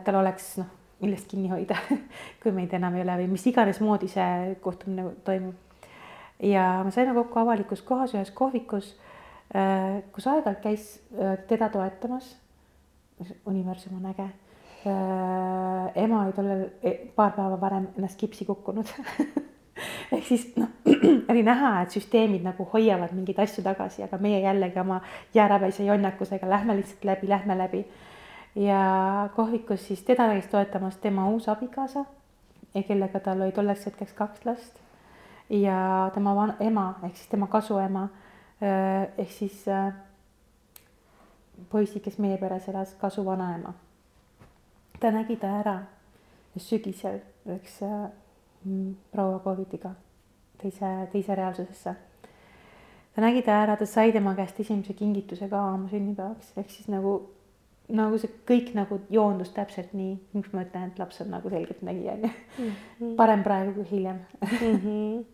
tal oleks noh, millest kinni hoida kui meid enam ei ole või mis iganes moodi see kohtumine toimub ja me saime kokku avalikus kohas ühes kohvikus, äh, kus aeg-ajalt käis äh, teda toetamas. universum on äge. Äh, ema oli tollel e, paar päeva varem ennast kipsi kukkunud ehk siis noh, oli näha, et süsteemid nagu hoiavad mingeid asju tagasi, aga meie jällegi oma jäärapäise jonnakusega lähme lihtsalt läbi, lähme läbi. ja kohvikus siis teda käis toetamas tema uus abikaasa, kellega tal oli tolleks hetkeks kaks last ja tema van-, ema ehk siis tema kasuema äh, ehk siis äh, poisi, kes meie peres elas, kasu vanaema. ta nägi ta ära sügisel äh, proua Covidiga teise, teise reaalsusesse. ta nägi ta ära, ta sai tema käest esimese kingituse ka oma sünnipäevaks, ehk siis nagu, nagu see kõik nagu joondus täpselt nii, miks ma ütlen, et laps on nagu selgeltnägija onju. Mhm. parem praegu kui hiljem mm. -hmm.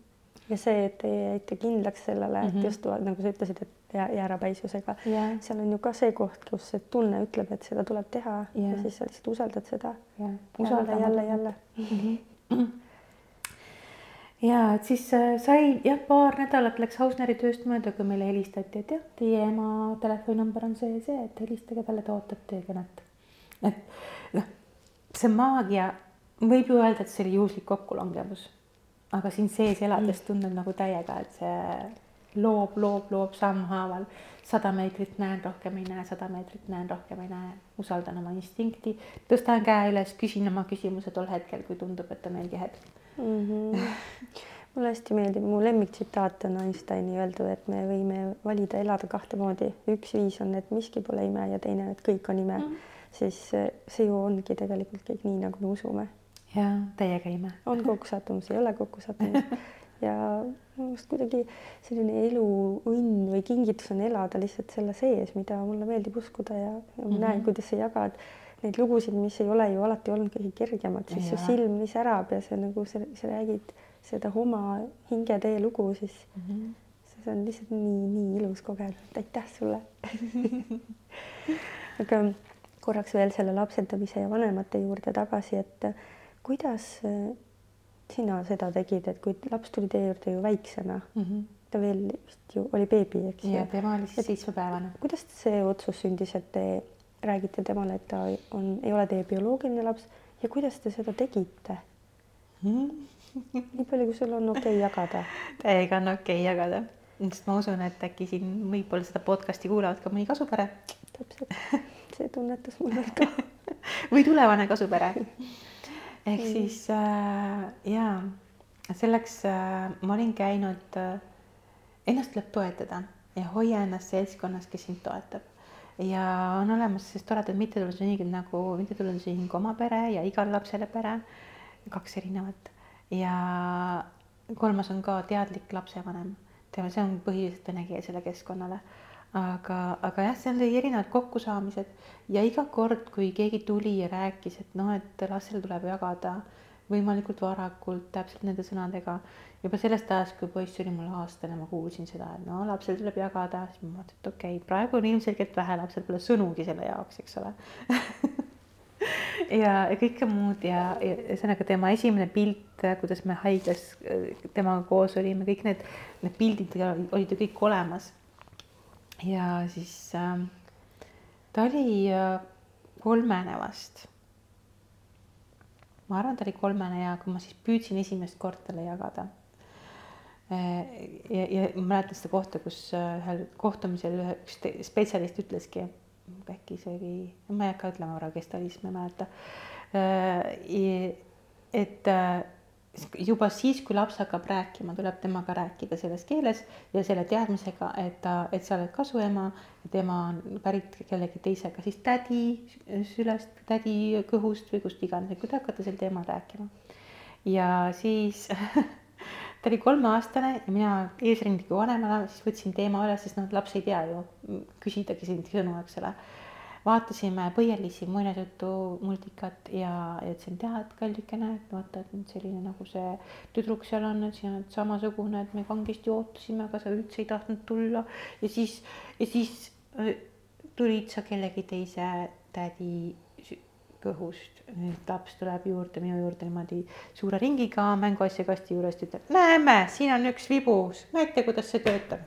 ja see, et te jäite kindlaks sellele, et Mhm. just nagu sa ütlesid, et jää, jäärapäisusega, jah, seal on ju ka see koht, kus see tunne ütleb, et seda tuleb teha Jah. ja siis sa lihtsalt usaldad seda. jah. jälle, jälle, jälle. Ja et siis äh, sai jah, paar nädalat läks Hausneri tööst mööda, kui meile helistati, et jah, teie ema telefoninumber on see ja see, et helistage talle, ta ootab teie kõnet. et noh, see maagia, võib ju öelda, et see oli juhuslik kokkulangevus, aga siin sees elades tunned nagu täiega, et see loob, loob, loob sammhaaval. sada meetrit näen, rohkem ei näe, sada meetrit näen, rohkem ei näe, usaldan oma instinkti, tõstan käe üles, küsin oma küsimuse tol hetkel, kui tundub, et on õige hetk mm. -hmm. mulle hästi meeldib, mu lemmiktsitaat on Einsteini öeldud, et me võime valida elada kahte moodi, üks viis on, et miski pole ime ja teine, et kõik on ime mm. -hmm. siis see ju ongi tegelikult kõik nii, nagu me usume. ja täiega ime. on kokkusattumus, ei ole kokkusattumus ja minu arust kuidagi selline eluõnn või kingitus on elada lihtsalt selle sees, mida mulle meeldib uskuda ja, ja ma mm -hmm. näen, kuidas sa jagad neid lugusid, mis ei ole ju alati olnud kõige kergemad, siis Ei su silm nii särab ja see nagu sa, sa räägid seda oma hingetee lugu, siis Mm -hmm. see on lihtsalt nii, nii ilus kogeda, et aitäh sulle aga korraks veel selle lapsendamise ja vanemate juurde tagasi, et kuidas äh, sina seda tegid, et kui laps tuli teie juurde ju väiksena, Mm -hmm. ta veel vist ju oli beebi, eks ja ju. tema oli siis seitsmepäevane. kuidas see otsus sündis, et te räägite temale, et ta on, ei ole teie bioloogiline laps ja kuidas te seda tegite? nii palju, kui sul on okei okay jagada. täiega on okei okay jagada, sest ma usun, et äkki siin võib-olla seda podcast'i kuulavad ka mõni kasupere täpselt, see tunnetus mul on ka. või tulevane kasupere. ehk Mm. siis äh, jaa, selleks äh, ma olin käinud äh,, ennast tuleb toetada ja hoia ennast seltskonnas, kes sind toetab. Ja on olemas siis toredad mittetulundusühingud nagu mittetulundusühing Oma Pere ja Igale lapsele pere, kaks erinevat. Ja kolmas on ka teadlik lapsevanem, tema, see on põhiliselt venekeelsele keskkonnale. Aga, aga jah, seal oli erinevad kokkusaamised. Ja iga kord, kui keegi tuli ja rääkis, et noh, et lastel tuleb jagada võimalikult varakult täpselt nende sõnadega. Juba sellest ajast, kui poiss oli mul aastane, ma kuulsin seda, et no lapsel tuleb jagada, siis ma mõtlesin, et okei okay,, praegu on ilmselgelt vähe, lapsel pole sõnugi selle jaoks, eks ole ja, ja kõike muud ja, ja ühesõnaga tema esimene pilt, kuidas me haiglas temaga koos olime, kõik need, need pildid olid ju kõik olemas ja siis äh, ta oli äh, kolmene vast. ma arvan, ta oli kolmene ja kui ma siis püüdsin esimest korda talle jagada. Ja, ja ma mäletan seda kohta, kus äh, ühel kohtumisel ühe üks spetsialist ütleski, äkki oli, ma ei hakka ütlema korra, kes ta oli, siis ma ei mäleta äh,. et äh, juba siis, kui laps hakkab rääkima, tuleb temaga rääkida selles keeles ja selle teadmisega, et ta, et sa oled kasuema ja tema on pärit kellegi teise, kas siis tädi sülest, tädi kõhust või kust iganes, et kui te hakkate sel teemal rääkima. ja siis ta oli kolmeaastane ja mina eesrindliku vanemana siis võtsin teema üles, sest noh, laps ei tea ju küsidagi sind sõnu, eks ole. Vaatasime põielisi muinasjutu multikat ja, ja ütlesin, tead, kallikene, et vaata, et nüüd selline nagu see tüdruk seal on, et sina oled samasugune, et me kangesti ootasime, aga sa üldse ei tahtnud tulla. Ja siis, ja siis äh, tulid sa kellegi teise tädi kõhust, nüüd laps tuleb juurde, minu juurde niimoodi suure ringiga mänguasjakasti juurest, ütleb, näeme, siin on üks vibus, näete, kuidas see töötab.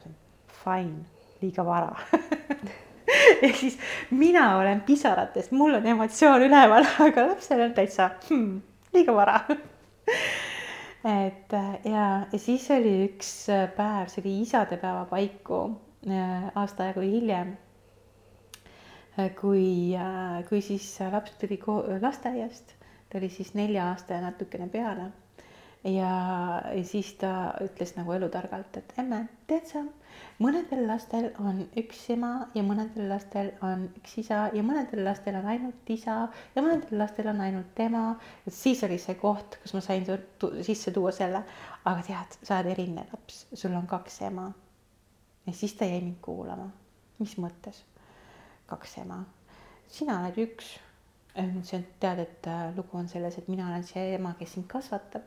Fine, liiga vara ehk siis mina olen pisarates, mul on emotsioon üleval, aga lapsel on täitsa hmm, liiga vara et äh, ja, ja siis oli üks äh, päev, see oli isadepäeva paiku äh, aasta aega hiljem. Kui, kui siis laps tuli lasteaiast, ta oli siis nelja aasta ja natukene peale. ja, siis ta ütles nagu elutargalt, et emme, tead sa, mõnedel lastel on üks ema ja mõnedel lastel on üks isa ja mõnedel lastel on ainult isa ja mõnedel lastel on ainult tema. et siis oli see koht, kus ma sain sisse tuua selle, aga tead, sa oled eriline laps, sul on kaks ema. ja siis ta jäi mind kuulama. mis mõttes? Kaks ema, sina oled üks. see on, tead, et äh, lugu on selles, et mina olen see ema, kes sind kasvatab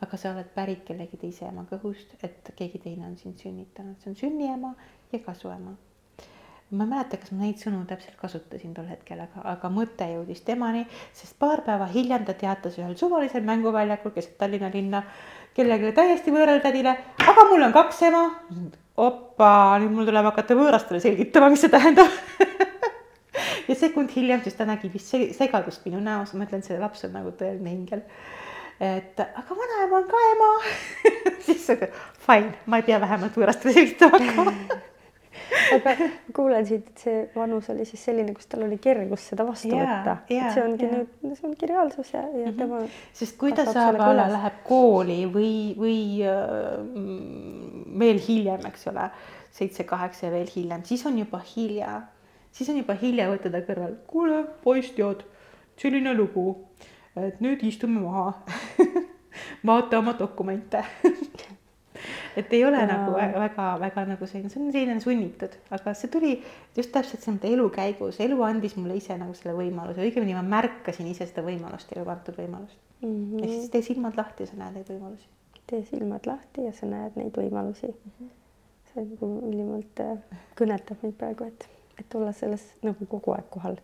aga sa oled pärit kellegi teise ema kõhust, et keegi teine on sind sünnitanud, see on sünniema ja kasuema. ma ei mäleta, kas ma neid sõnu täpselt kasutasin tol hetkel, aga, aga mõte jõudis temani, sest paar päeva hiljem ta teatas ühel suvalisel mänguväljakul keset Tallinna linna kellelegi täiesti võõrale tädile, aga mul on kaks ema. Opa, nüüd mul tuleb hakata võõrastele selgitama, mis see tähendab. Ja sekund hiljem, siis ta nägi vist segadust minu näos, ma ütlen, see laps on nagu tõeline ingel. Et aga vanaema on ka ema. Siis fine, ma ei pea vähemalt võõrastele selgitama hakkama aga kuulen siit, et see vanus oli siis selline, kus tal oli kergus seda vastu yeah, võtta et see ongi yeah. nüüd, see ongi reaalsus ja, ja mm -hmm. tema. sest kui ta saab alla, läheb kooli või, või äh, veel hiljem, eks ole, seitse-kaheksa ja veel hiljem, siis on juba hilja. siis on juba hilja võtta ta kõrval. kuule, poiss, tead, selline lugu et nüüd istume maha vaata oma dokumente et ei ole ja. nagu väga-väga nagu selline, see on selline sunnitud, aga see tuli just täpselt selle elu käigus, elu andis mulle ise nagu selle võimaluse, õigemini ma märkasin ise seda võimalust, elule antud võimalust mm. -hmm. ehk siis tee silmad lahti ja sa näed neid võimalusi. tee silmad lahti ja sa näed neid võimalusi mm. -hmm. see nagu ülimalt äh, kõnetab mind praegu, et et olla selles nagu kogu aeg kohal.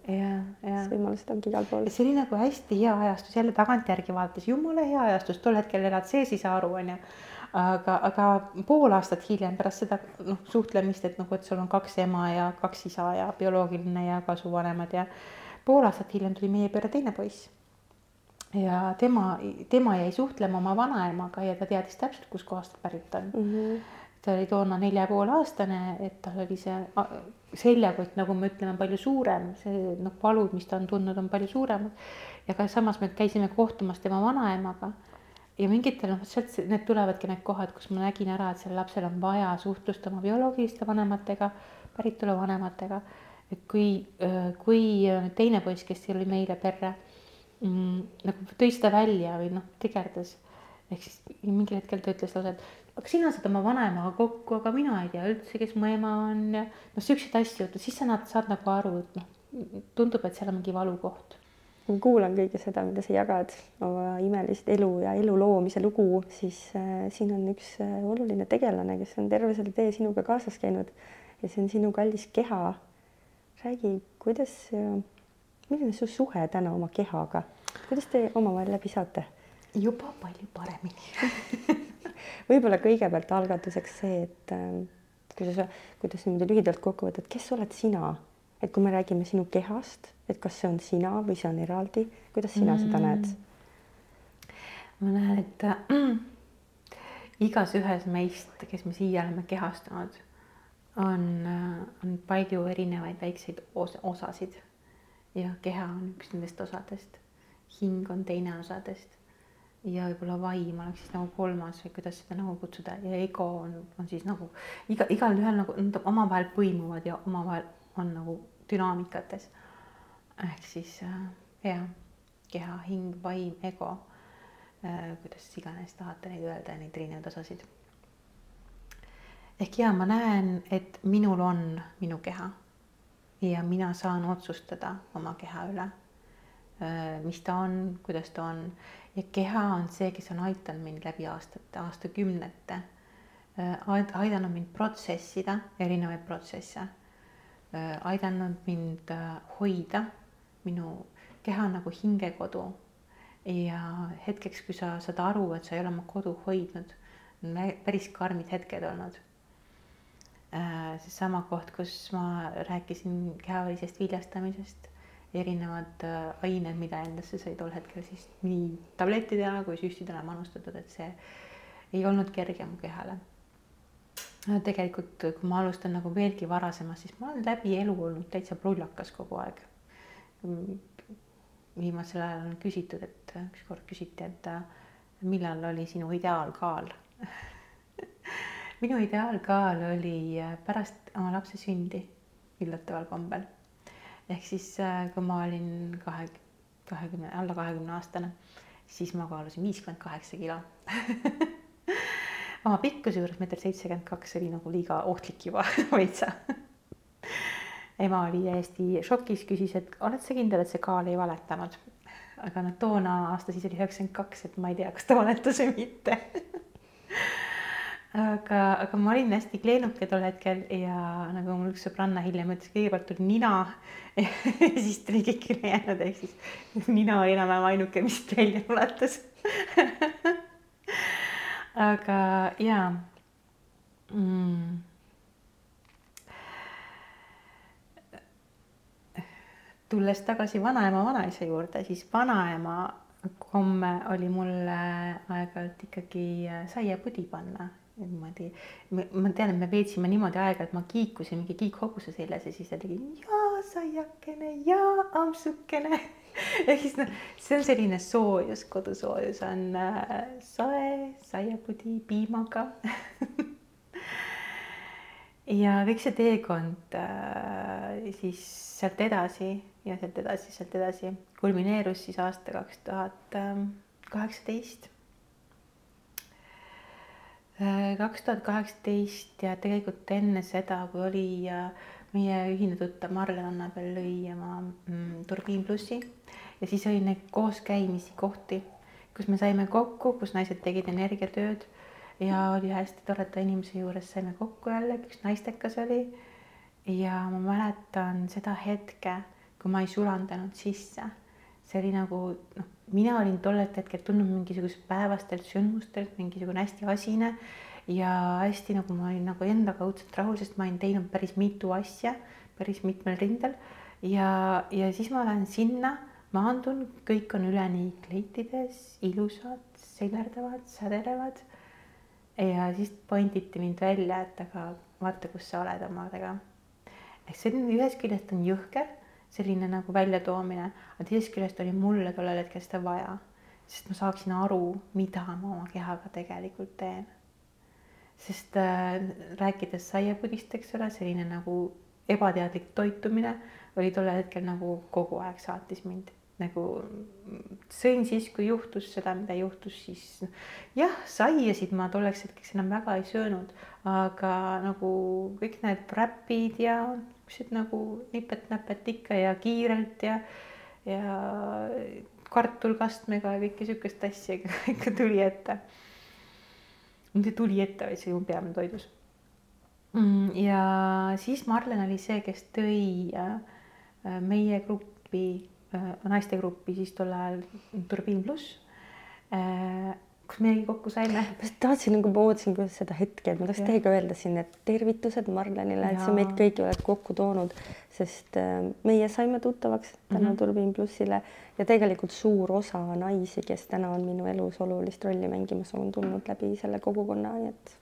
võimalused ongi igal pool. see oli nagu hästi hea ajastus, jälle tagantjärgi vaadates, jumala hea ajastus, tol hetkel elad sees, ei saa aru, onju. Aga, aga pool aastat hiljem pärast seda noh, suhtlemist, et nagu, et sul on kaks ema ja kaks isa ja bioloogiline ja kasuvanemad ja pool aastat hiljem tuli meie peale teine poiss ja tema, tema jäi suhtlema oma vanaemaga ja ta teadis täpselt, kuskohast ta pärit on mm. -hmm. ta oli toona nelja ja poole aastane, et tal oli see seljakott, nagu me ütleme, palju suurem, see noh, valud, mis ta on tundnud, on palju suuremad. ja ka samas me käisime kohtumas tema vanaemaga ja mingitel noh, sealt need tulevadki need kohad, kus ma nägin ära, et sellel lapsel on vaja suhtlust oma bioloogiliste vanematega, päritolu vanematega. et kui, kui teine poiss, kes oli meile perre mm,, nagu tõi seda välja või noh, tigerdas ehk siis mingil hetkel ta ütles lausa, et aga sina saad oma vanaemaga kokku, aga mina ei tea üldse, kes mu ema on ja noh, siukseid asju, siis sa näed, saad nagu aru, et noh, tundub, et seal on mingi valukoht. Ma kuulan kõike seda, mida sa jagad, oma imelist elu ja elu loomise lugu, siis äh, siin on üks äh, oluline tegelane, kes on terve selle tee sinuga kaasas käinud ja see on sinu kallis keha. räägi, kuidas äh,, milline su suhe täna oma kehaga, kuidas te omavahel läbi saate? juba palju paremini võib-olla kõigepealt algatuseks see, et äh, kuidas, kuidas niimoodi lühidalt kokku võtta, et kes oled sina, et kui me räägime sinu kehast, et kas see on sina või see on eraldi, kuidas sina mm. seda näed? ma näen, et äh, igas ühes meist, kes me siia oleme kehastunud, on, äh, on palju erinevaid väikseid os osasid ja keha on üks nendest osadest. hing on teine osadest ja võib-olla vaim oleks siis nagu kolmas või kuidas seda nagu kutsuda ja ego on, on siis nagu iga, igalühel nagu nad omavahel põimuvad ja omavahel on nagu dünaamikates. ehk siis äh, jah, keha, hing, vaim, ego äh,, kuidas iganes tahate neid öelda, neid erinevaid osasid. ehk ja ma näen, et minul on minu keha ja mina saan otsustada oma keha üle äh,, mis ta on, kuidas ta on ja keha on see, kes on aidanud mind läbi aastate, aastakümnete, aidanud mind protsessida erinevaid protsesse, aidanud mind äh, hoida, minu keha nagu hingekodu. ja hetkeks, kui sa saad aru, et sa ei ole oma kodu hoidnud, on päris karmid hetked olnud. seesama koht, kus ma rääkisin kehavälisest viljastamisest erinevad äh, ained, mida endasse sai tol hetkel siis nii tablettidena kui süstidena manustatud, et see ei olnud kerge mu kehale. Tegelikult, kui ma alustan nagu veelgi varasemast, siis ma olen läbi elu olnud täitsa prullakas kogu aeg. viimasel ajal on küsitud, et ükskord küsiti, et millal oli sinu ideaalkaal minu ideaalkaal oli pärast oma lapse sündi üllataval kombel. ehk siis, kui ma olin kahe, kahekümne, alla kahekümne aastane, siis ma kaalusin viiskümmend kaheksa kilo oma pikkuse juures meeter seitsekümmend kaks oli nagu liiga ohtlik juba veitsa. Ema oli täiesti šokis, küsis, et oled sa kindel, et see kaal ei valetanud? aga noh, toona aasta siis oli üheksakümmend kaks, et ma ei tea, kas ta valetas või mitte. Aga, aga ma olin hästi kleenuke tol hetkel ja nagu mul üks sõbranna hiljem ütles, kõigepealt tuli nina ja siis tuli kõik ülejäänud, ehk siis nina oli enam-vähem ainuke, mis välja ulatus aga jaa. Mm. Tulles tagasi vanaema, vanaisa juurde, siis vanaema komme oli mulle aeg-ajalt ikkagi äh, saiapudi panna. Niimoodi. ma tean, et me veetsime niimoodi aega, et ma kiikusin mingi kiikhobuse seljas ja siis ta tegi jaa, saiakene, jaa, ampsukene ehk siis noh, see on selline soojus, kodusoojus on äh, sae, saiapudi piimaga ja kõik see teekond äh, siis sealt edasi ja sealt edasi, sealt edasi kulmineerus siis aasta kaks tuhat kaheksateist. Äh, kaks tuhat kaheksateist ja tegelikult enne seda, kui oli äh, meie ühine tuttav Marlen Annabel lõi oma mm, Turbiin plussi ja siis oli neid kooskäimisi kohti, kus me saime kokku, kus naised tegid energiatööd ja oli hästi toreda inimese juures saime kokku jälle, üks naistekas oli. ja ma mäletan seda hetke kui ma ei sulandanud sisse. see oli nagu noh, mina olin tollelt hetkelt tulnud mingisugusest päevastelt sündmustelt, mingisugune hästi asine ja hästi nagu ma olin nagu endaga õudselt rahul, sest ma olin teinud päris mitu asja päris mitmel rindel ja, ja siis ma lähen sinna, maandun, kõik on üleni kleitides, ilusad, seljerdavad, sädelevad. ja siis point iti mind välja, et aga vaata, kus sa oled omadega. ehk see on ühest küljest on jõhker selline nagu väljatoomine, aga teisest küljest oli mulle tollel hetkel seda vaja, sest ma saaksin aru, mida ma oma kehaga tegelikult teen. sest äh, rääkides saiapudist, eks ole, selline nagu ebateadlik toitumine oli tollel hetkel nagu kogu aeg saatis mind nagu sõin siis, kui juhtus seda, mida juhtus, siis jah, saiasid ma tolleks hetkeks enam väga ei söönud, aga nagu kõik need räpid ja siuksed nagu nipet-näpet ikka ja kiirelt ja, ja kartulkastmega ja kõike siukest asja ikka tuli ette. mitte tuli ette, vaid see oli mu peamine toidus. Mm, ja siis Marlen oli see, kes tõi äh, meie gruppi, naistegruppi siis tol ajal Turbiin pluss äh, kus meiegi kokku saime. ma tahtsin nagu, ma ootasin, kuidas seda hetke, et ma tahaks teiega öelda siin, et tervitused Marlenile, et sa meid kõiki oled kokku toonud, sest äh, meie saime tuttavaks tänu mm -hmm. Turbin plussile ja tegelikult suur osa naisi, kes täna on minu elus olulist rolli mängimas, on tulnud läbi selle kogukonna, nii et.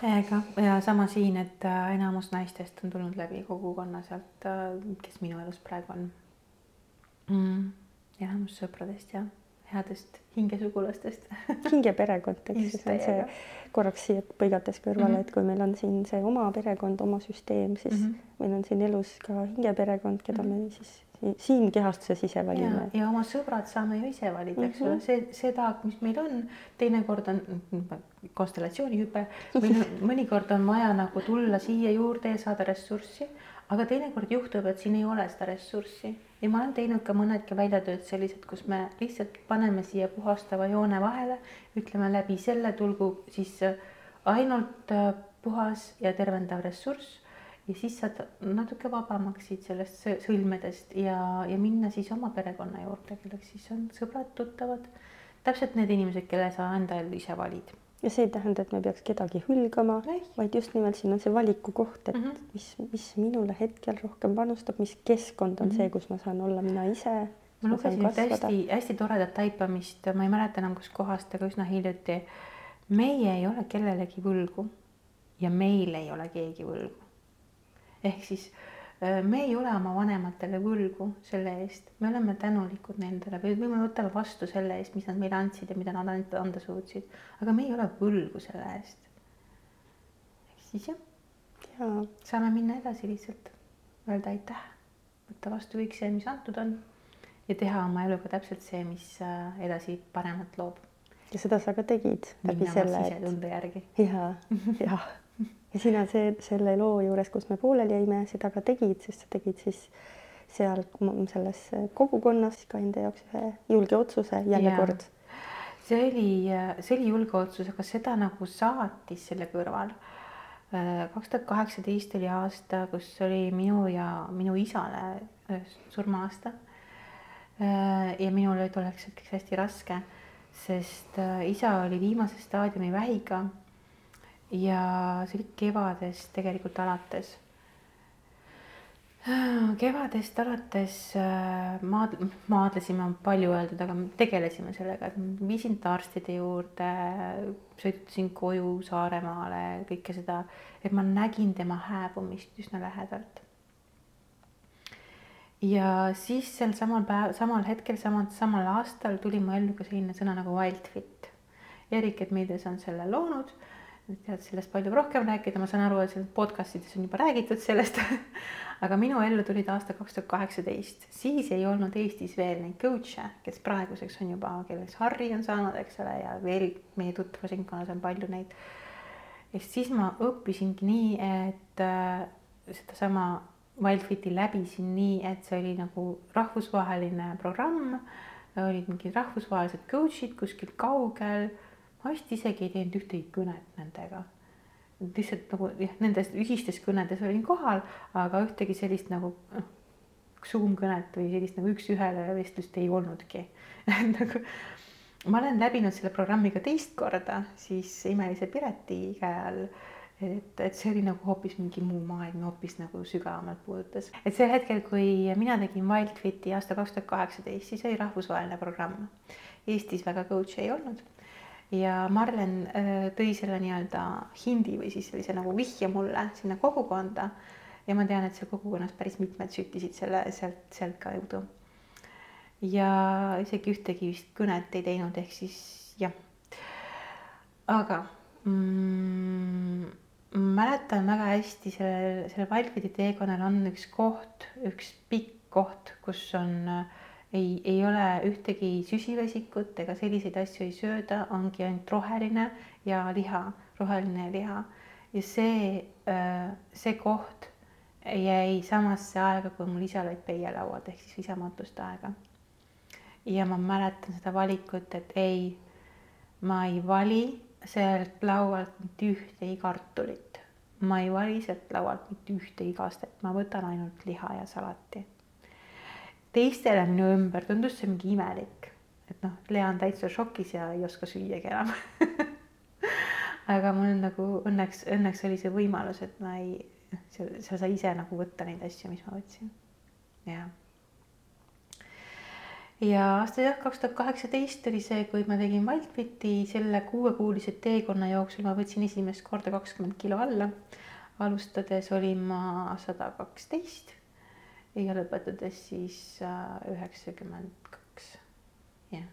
täiega ja sama siin, et äh, enamus naistest on tulnud läbi kogukonna sealt, äh, kes minu elus praegu on mm.. enamus sõpradest jah headest hingesugulastest ju, see on see korraks siia põigates kõrvale mm, -hmm. et kui meil on siin see oma perekond, oma süsteem, siis mm -hmm. meil on siin elus ka hingeperekond, keda mm -hmm. me siis siin kehastuses ise valime. ja oma sõbrad saame ju ise valida, eks mm -hmm. ole, see, taak, mis meil on, teinekord on konstellatsioonihüpe, mõnikord on vaja nagu tulla siia juurde ja saada ressurssi aga teinekord juhtub, et siin ei ole seda ressurssi. Ja ma olen teinud ka mõnedki väljatööd sellised, kus me lihtsalt paneme siia puhastava joone vahele, ütleme läbi selle tulgu siis ainult äh, puhas ja tervendav ressurss. Ja siis saad natuke vabamaks siit sellest sõlmedest ja, ja minna siis oma perekonna juurde, kelleks siis on sõbrad-tuttavad, täpselt need inimesed, kelle sa enda ellu ise valid ja see ei tähenda, et me peaks kedagi hülgama, vaid just nimelt siin on see valiku koht, et mm -hmm. mis, mis minule hetkel rohkem panustab, mis keskkond on mm -hmm. see, kus ma saan olla mina ise. ma lugesin ühte hästi-hästi toredat taipamist, ma ei mäleta enam kuskohast, aga üsna hiljuti. meie ei ole kellelegi võlgu ja meil ei ole keegi võlgu. ehk siis me ei ole oma vanematele võlgu selle eest, me oleme tänulikud nendele või, me võtame vastu selle eest, mis nad meile andsid ja mida nad anda suutsid, aga me ei ole võlgu selle eest. ehk siis jah ja. saame minna edasi lihtsalt, öelda aitäh, võtta vastu kõik see, mis antud on ja teha oma eluga täpselt see, mis äh, edasi paremat loob. ja seda sa ka tegid selle, et. sisetunde järgi. ja, ja ja sina see, selle loo juures, kus me pooleli jäime, seda ka tegid, sest sa tegid siis seal selles kogukonnas ka enda jaoks ühe julge otsuse jälle ja. kord. see oli, see oli julge otsus, aga seda nagu saatis selle kõrval. kaks tuhat kaheksateist oli aasta, kus oli minu ja minu isale äh, surma-aasta. Äh, ja minul oli tolleks hetkeks hästi raske, sest äh, isa oli viimase staadiumi vähiga ja see oli kevadest tegelikult alates. kevadest alates äh, maad-, maadlesime, on palju öeldud, aga tegelesime sellega, et viisin arstide juurde, sõitsin koju Saaremaale, kõike seda, et ma nägin tema hääbumist üsna lähedalt. ja siis sel samal päev, samal hetkel, samal, samal aastal tuli mu ellu ka selline sõna nagu Wildfit. Erik Edmides on selle loonud tead sellest palju rohkem rääkida, ma saan aru, et seal podcast ides on juba räägitud sellest. Aga minu ellu tulid aasta kaks tuhat kaheksateist, siis ei olnud Eestis veel neid coach'e, kes praeguseks on juba, kelleks Harri on saanud, eks ole, ja veel meie tutvusringkonnas on palju neid. ja siis ma õppisingi nii, et äh, sedasama Wildfiti läbisin nii, et see oli nagu rahvusvaheline programm, olid mingid rahvusvahelised coach'id kuskil kaugel ma vist isegi ei teinud ühtegi kõnet nendega. lihtsalt nagu jah, nendes ühistes kõnedes olin kohal, aga ühtegi sellist nagu noh, Zoom kõnet või sellist nagu üks-ühele vestlust ei olnudki nagu ma olen läbinud selle programmi ka teist korda, siis Imelise Pireti käe et, et see oli nagu hoopis mingi muu maailm, hoopis nagu sügavamalt puudutas. et sel hetkel, kui mina tegin Wildfiti aasta kaks tuhat kaheksateist, siis oli rahvusvaheline programm. Eestis väga coach'e ei olnud ja Marlen äh, tõi selle nii-öelda hindi või siis sellise nagu vihje mulle sinna kogukonda. ja ma tean, et seal kogukonnas päris mitmed süttisid selle sealt, sealt kaudu. ja isegi ühtegi vist kõnet ei teinud, ehk siis jah. aga mm, mäletan väga hästi sellel, sellel Valgvidi teekonnal on üks koht, üks pikk koht, kus on äh, ei, ei ole ühtegi süsivesikut ega selliseid asju ei sööda, ongi ainult roheline ja liha, roheline liha. ja see, äh, see koht jäi samasse aega, kui mul isal olid peielauad ehk siis visamatuste aega. ja ma mäletan seda valikut, et ei, ma ei vali sealt laualt mitte ühtegi kartulit, ma ei vali sealt laualt mitte ühtegi kastet, ma võtan ainult liha ja salati teistele minu ümber tundus see mingi imelik, et noh, Lea on täitsa šokis ja ei oska süüagi enam aga mul nagu õnneks, õnneks oli see võimalus, et ma ei, sa, sa sai ise nagu võtta neid asju, mis ma võtsin. jah. ja aasta jah, kaks tuhat kaheksateist oli see, kui ma tegin Wildfiti, selle kuuekuulise teekonna jooksul ma võtsin esimest korda kakskümmend kilo alla. alustades olin ma sada kaksteist ja lõpetades siis äh, üheksakümmend kaks, jah.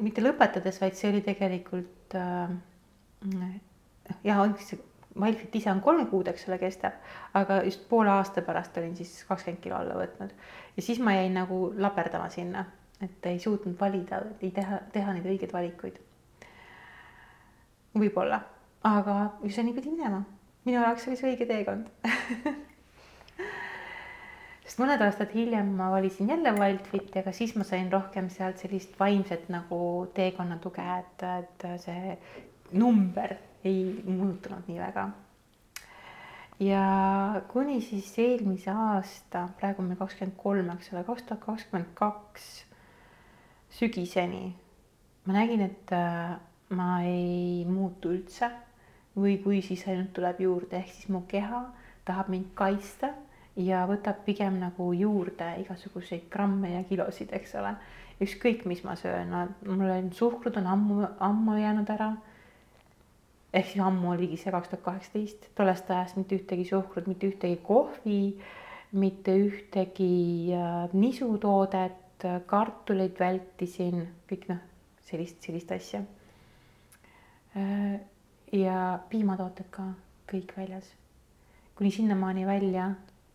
mitte lõpetades, vaid see oli tegelikult äh, jah, ongi see Malfit ise on kolm kuud, eks ole, kestab, aga just poole aasta pärast olin siis kakskümmend kilo alla võtnud ja siis ma jäin nagu laperdama sinna, et ei suutnud valida, ei teha, teha neid õigeid valikuid. võib-olla, aga ju see nii pidi minema. minu jaoks oli see õige teekond sest mõned aastad hiljem ma valisin jälle Wildfiti, aga siis ma sain rohkem sealt sellist vaimset nagu teekonna tuge, et, et see number ei muutunud nii väga. ja kuni siis eelmise aasta, praegu on meil kakskümmend kolm, eks ole, kaks tuhat kakskümmend kaks sügiseni ma nägin, et äh, ma ei muutu üldse või kui, siis ainult tuleb juurde, ehk siis mu keha tahab mind kaitsta ja võtab pigem nagu juurde igasuguseid gramme ja kilosid, eks ole. ükskõik, mis ma söön, mul on suhkrut on ammu, ammu jäänud ära. ehk siis ammu oligi see kaks tuhat kaheksateist, tollest ajast mitte ühtegi suhkrut, mitte ühtegi kohvi, mitte ühtegi äh, nisutoodet, kartuleid vältisin, kõik noh, sellist, sellist asja äh, ja piimatooted ka kõik väljas. kuni sinnamaani välja,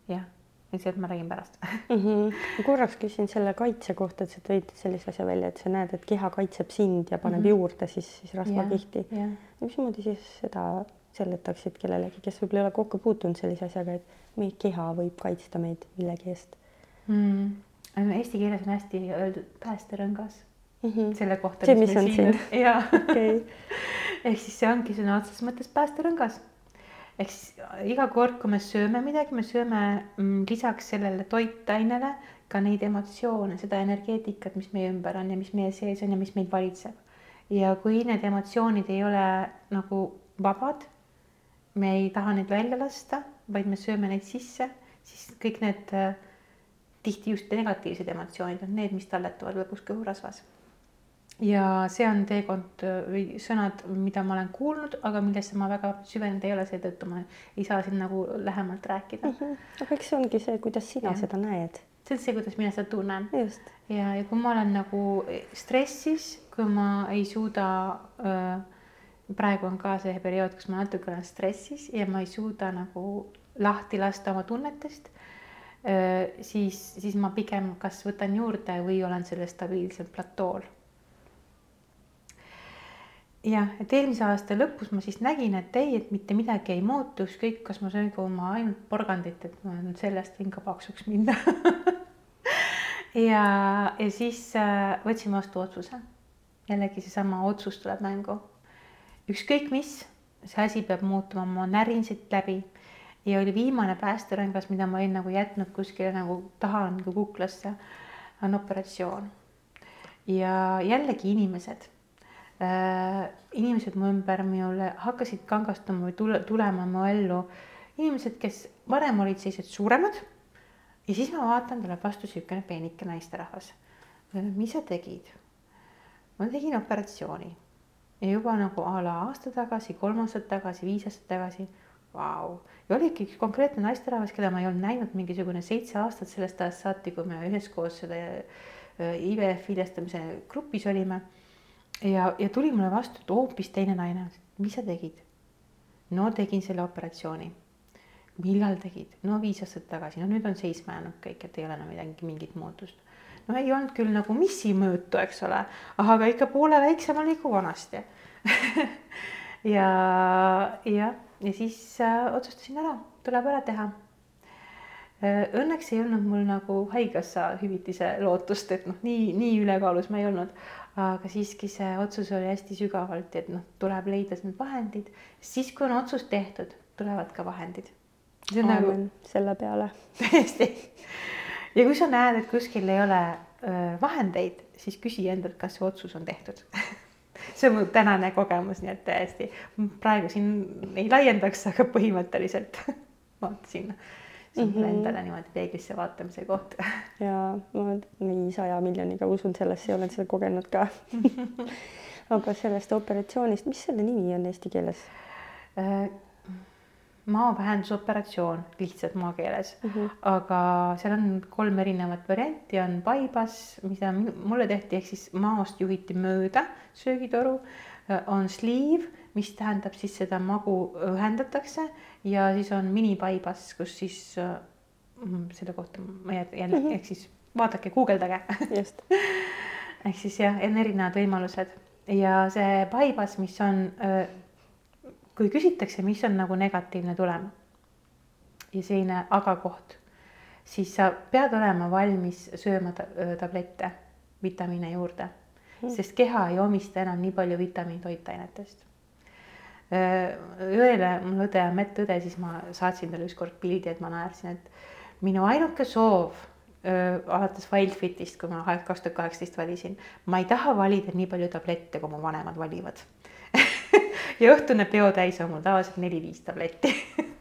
jah, lihtsalt ma räägin pärast mm. -hmm. ma korraks küsin selle kaitse kohta, et sa tõid sellise asja välja, et sa näed, et keha kaitseb sind ja paneb mm -hmm. juurde siis, siis rasvakihti. mismoodi siis seda seletaksid kellelegi, kes võib-olla ei ole kokku puutunud sellise asjaga, et meie keha võib kaitsta meid millegi eest mm.? Eesti keeles on hästi öeldud päästerõngas mm -hmm. selle kohta. see, mis on siin? jaa okay. ehk siis see ongi sõna otseses mõttes päästerõngas. Ehk siis iga kord, kui me sööme midagi, me sööme mm, lisaks sellele toitainele ka neid emotsioone, seda energeetikat, mis meie ümber on ja mis meie sees on ja mis meid valitseb. ja kui need emotsioonid ei ole nagu vabad, me ei taha neid välja lasta, vaid me sööme neid sisse, siis kõik need äh, tihti just negatiivsed emotsioonid on need, mis talletuvad lõpus kõhurasvas ja see on teekond äh, või sõnad, mida ma olen kuulnud, aga millesse ma väga süvenenud ei ole, seetõttu ma ei saa siin nagu lähemalt rääkida mm. -hmm. aga eks see ongi see, kuidas sina ja. seda näed. see on see, kuidas mina seda tunnen. ja, ja kui ma olen nagu stressis, kui ma ei suuda äh, praegu on ka see periood, kus ma natuke olen stressis ja ma ei suuda nagu lahti lasta oma tunnetest, siis, siis ma pigem kas võtan juurde või olen sellel stabiilsel platool jah, et eelmise aasta lõpus ma siis nägin, et ei, et mitte midagi ei muutu, ükskõik, kas ma söögu oma ainult porgandit, et ma nüüd sellest võin ka paksuks minna ja, ja siis äh, võtsin vastu otsuse. jällegi seesama otsus tuleb mängu. ükskõik mis, see asi peab muutuma, ma närin siit läbi ja oli viimane päästerõngas, mida ma olin nagu jätnud kuskile nagu taha nagu kuklasse, on operatsioon. ja jällegi inimesed inimesed mu ümber minule hakkasid kangastuma või tule, tulema mu ellu. inimesed, kes varem olid sellised suuremad ja siis ma vaatan, tuleb vastu niisugune peenike naisterahvas. mis sa tegid? ma tegin operatsiooni ja juba nagu a la aasta tagasi, kolm aastat tagasi, viis aastat tagasi. Vau, ja oligi üks konkreetne naisterahvas, keda ma ei olnud näinud mingisugune seitse aastat sellest ajast saati, kui me üheskoos selle äh, IVF viljestamise grupis olime ja, ja tuli mulle vastu, hoopis teine naine, mis sa tegid? no tegin selle operatsiooni. millal tegid? no viis aastat tagasi, no nüüd on seisma jäänud kõik, et ei ole enam midagi, mingit muutust. no ei olnud küll nagu missimõõtu, eks ole, aga ikka poole väiksem oli kui vanasti ja, jah, ja siis äh, otsustasin ära, tuleb ära teha äh, Õnneks ei olnud mul nagu haigekassa hüvitise lootust, et noh, nii, nii ülekaalus ma ei olnud, aga siiski see otsus oli hästi sügavalt, et noh, tuleb leida need vahendid, siis kui on otsus tehtud, tulevad ka vahendid. see on Aamen, nagu selle peale. tõesti. ja kui sa näed, et kuskil ei ole öö, vahendeid, siis küsi endalt, kas see otsus on tehtud see on mu tänane kogemus, nii et täiesti praegu siin ei laiendaks, aga põhimõtteliselt vaata sinna see on mm -hmm. endale niimoodi peeglisse vaatamise koht. ja ma nii saja miljoniga usun sellesse ja olen seda kogenud ka aga sellest operatsioonist, mis selle nimi on eesti keeles? Äh, maavähendusoperatsioon lihtsalt maakeeles mm, -hmm. aga seal on kolm erinevat varianti, on bypass, mida mulle tehti, ehk siis maost juhiti mööda söögitoru, äh, on sleeve mis tähendab siis seda magu ühendatakse ja siis on mini-bypass, kus siis äh, mm, selle kohta ma jälle mm -hmm. ehk siis vaadake, guugeldage. just ehk siis jah, on erinevad võimalused ja see bypass, mis on, äh, kui küsitakse, mis on nagu negatiivne tulem ja selline aga koht, siis sa pead olema valmis sööma tablette, vitamiine juurde, mm. sest keha ei omista enam nii palju vitamiintoitainetest õele, mul õde on medõde, siis ma saatsin talle ükskord pildi, et ma naersin, et minu ainuke soov öö, alates Wildfitist, kui ma kaks tuhat kaheksateist valisin, ma ei taha valida nii palju tablette, kui mu vanemad valivad ja õhtune peotäis on mul tavaliselt neli-viis tabletti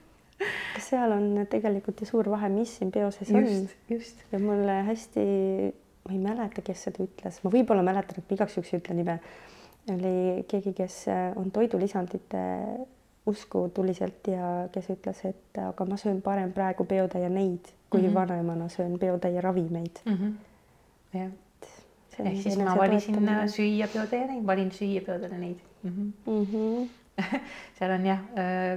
seal on tegelikult ju suur vahe, mis siin peoses on. just. ja mulle hästi, ma ei mäleta, kes seda ütles, ma võib-olla mäletan, et ma igaks juhuks ei ütle nime oli keegi, kes äh, on toidulisandite usku tuliselt ja kes ütles, et aga ma söön parem praegu peotäie neid, kui mm -hmm. vanaemana söön peotäie ravimeid mm. -hmm. jah, ehk siis ma valisin toetamine. süüa peotäie neid, valin süüa peotäie neid mm. -hmm. Mm -hmm. seal on jah,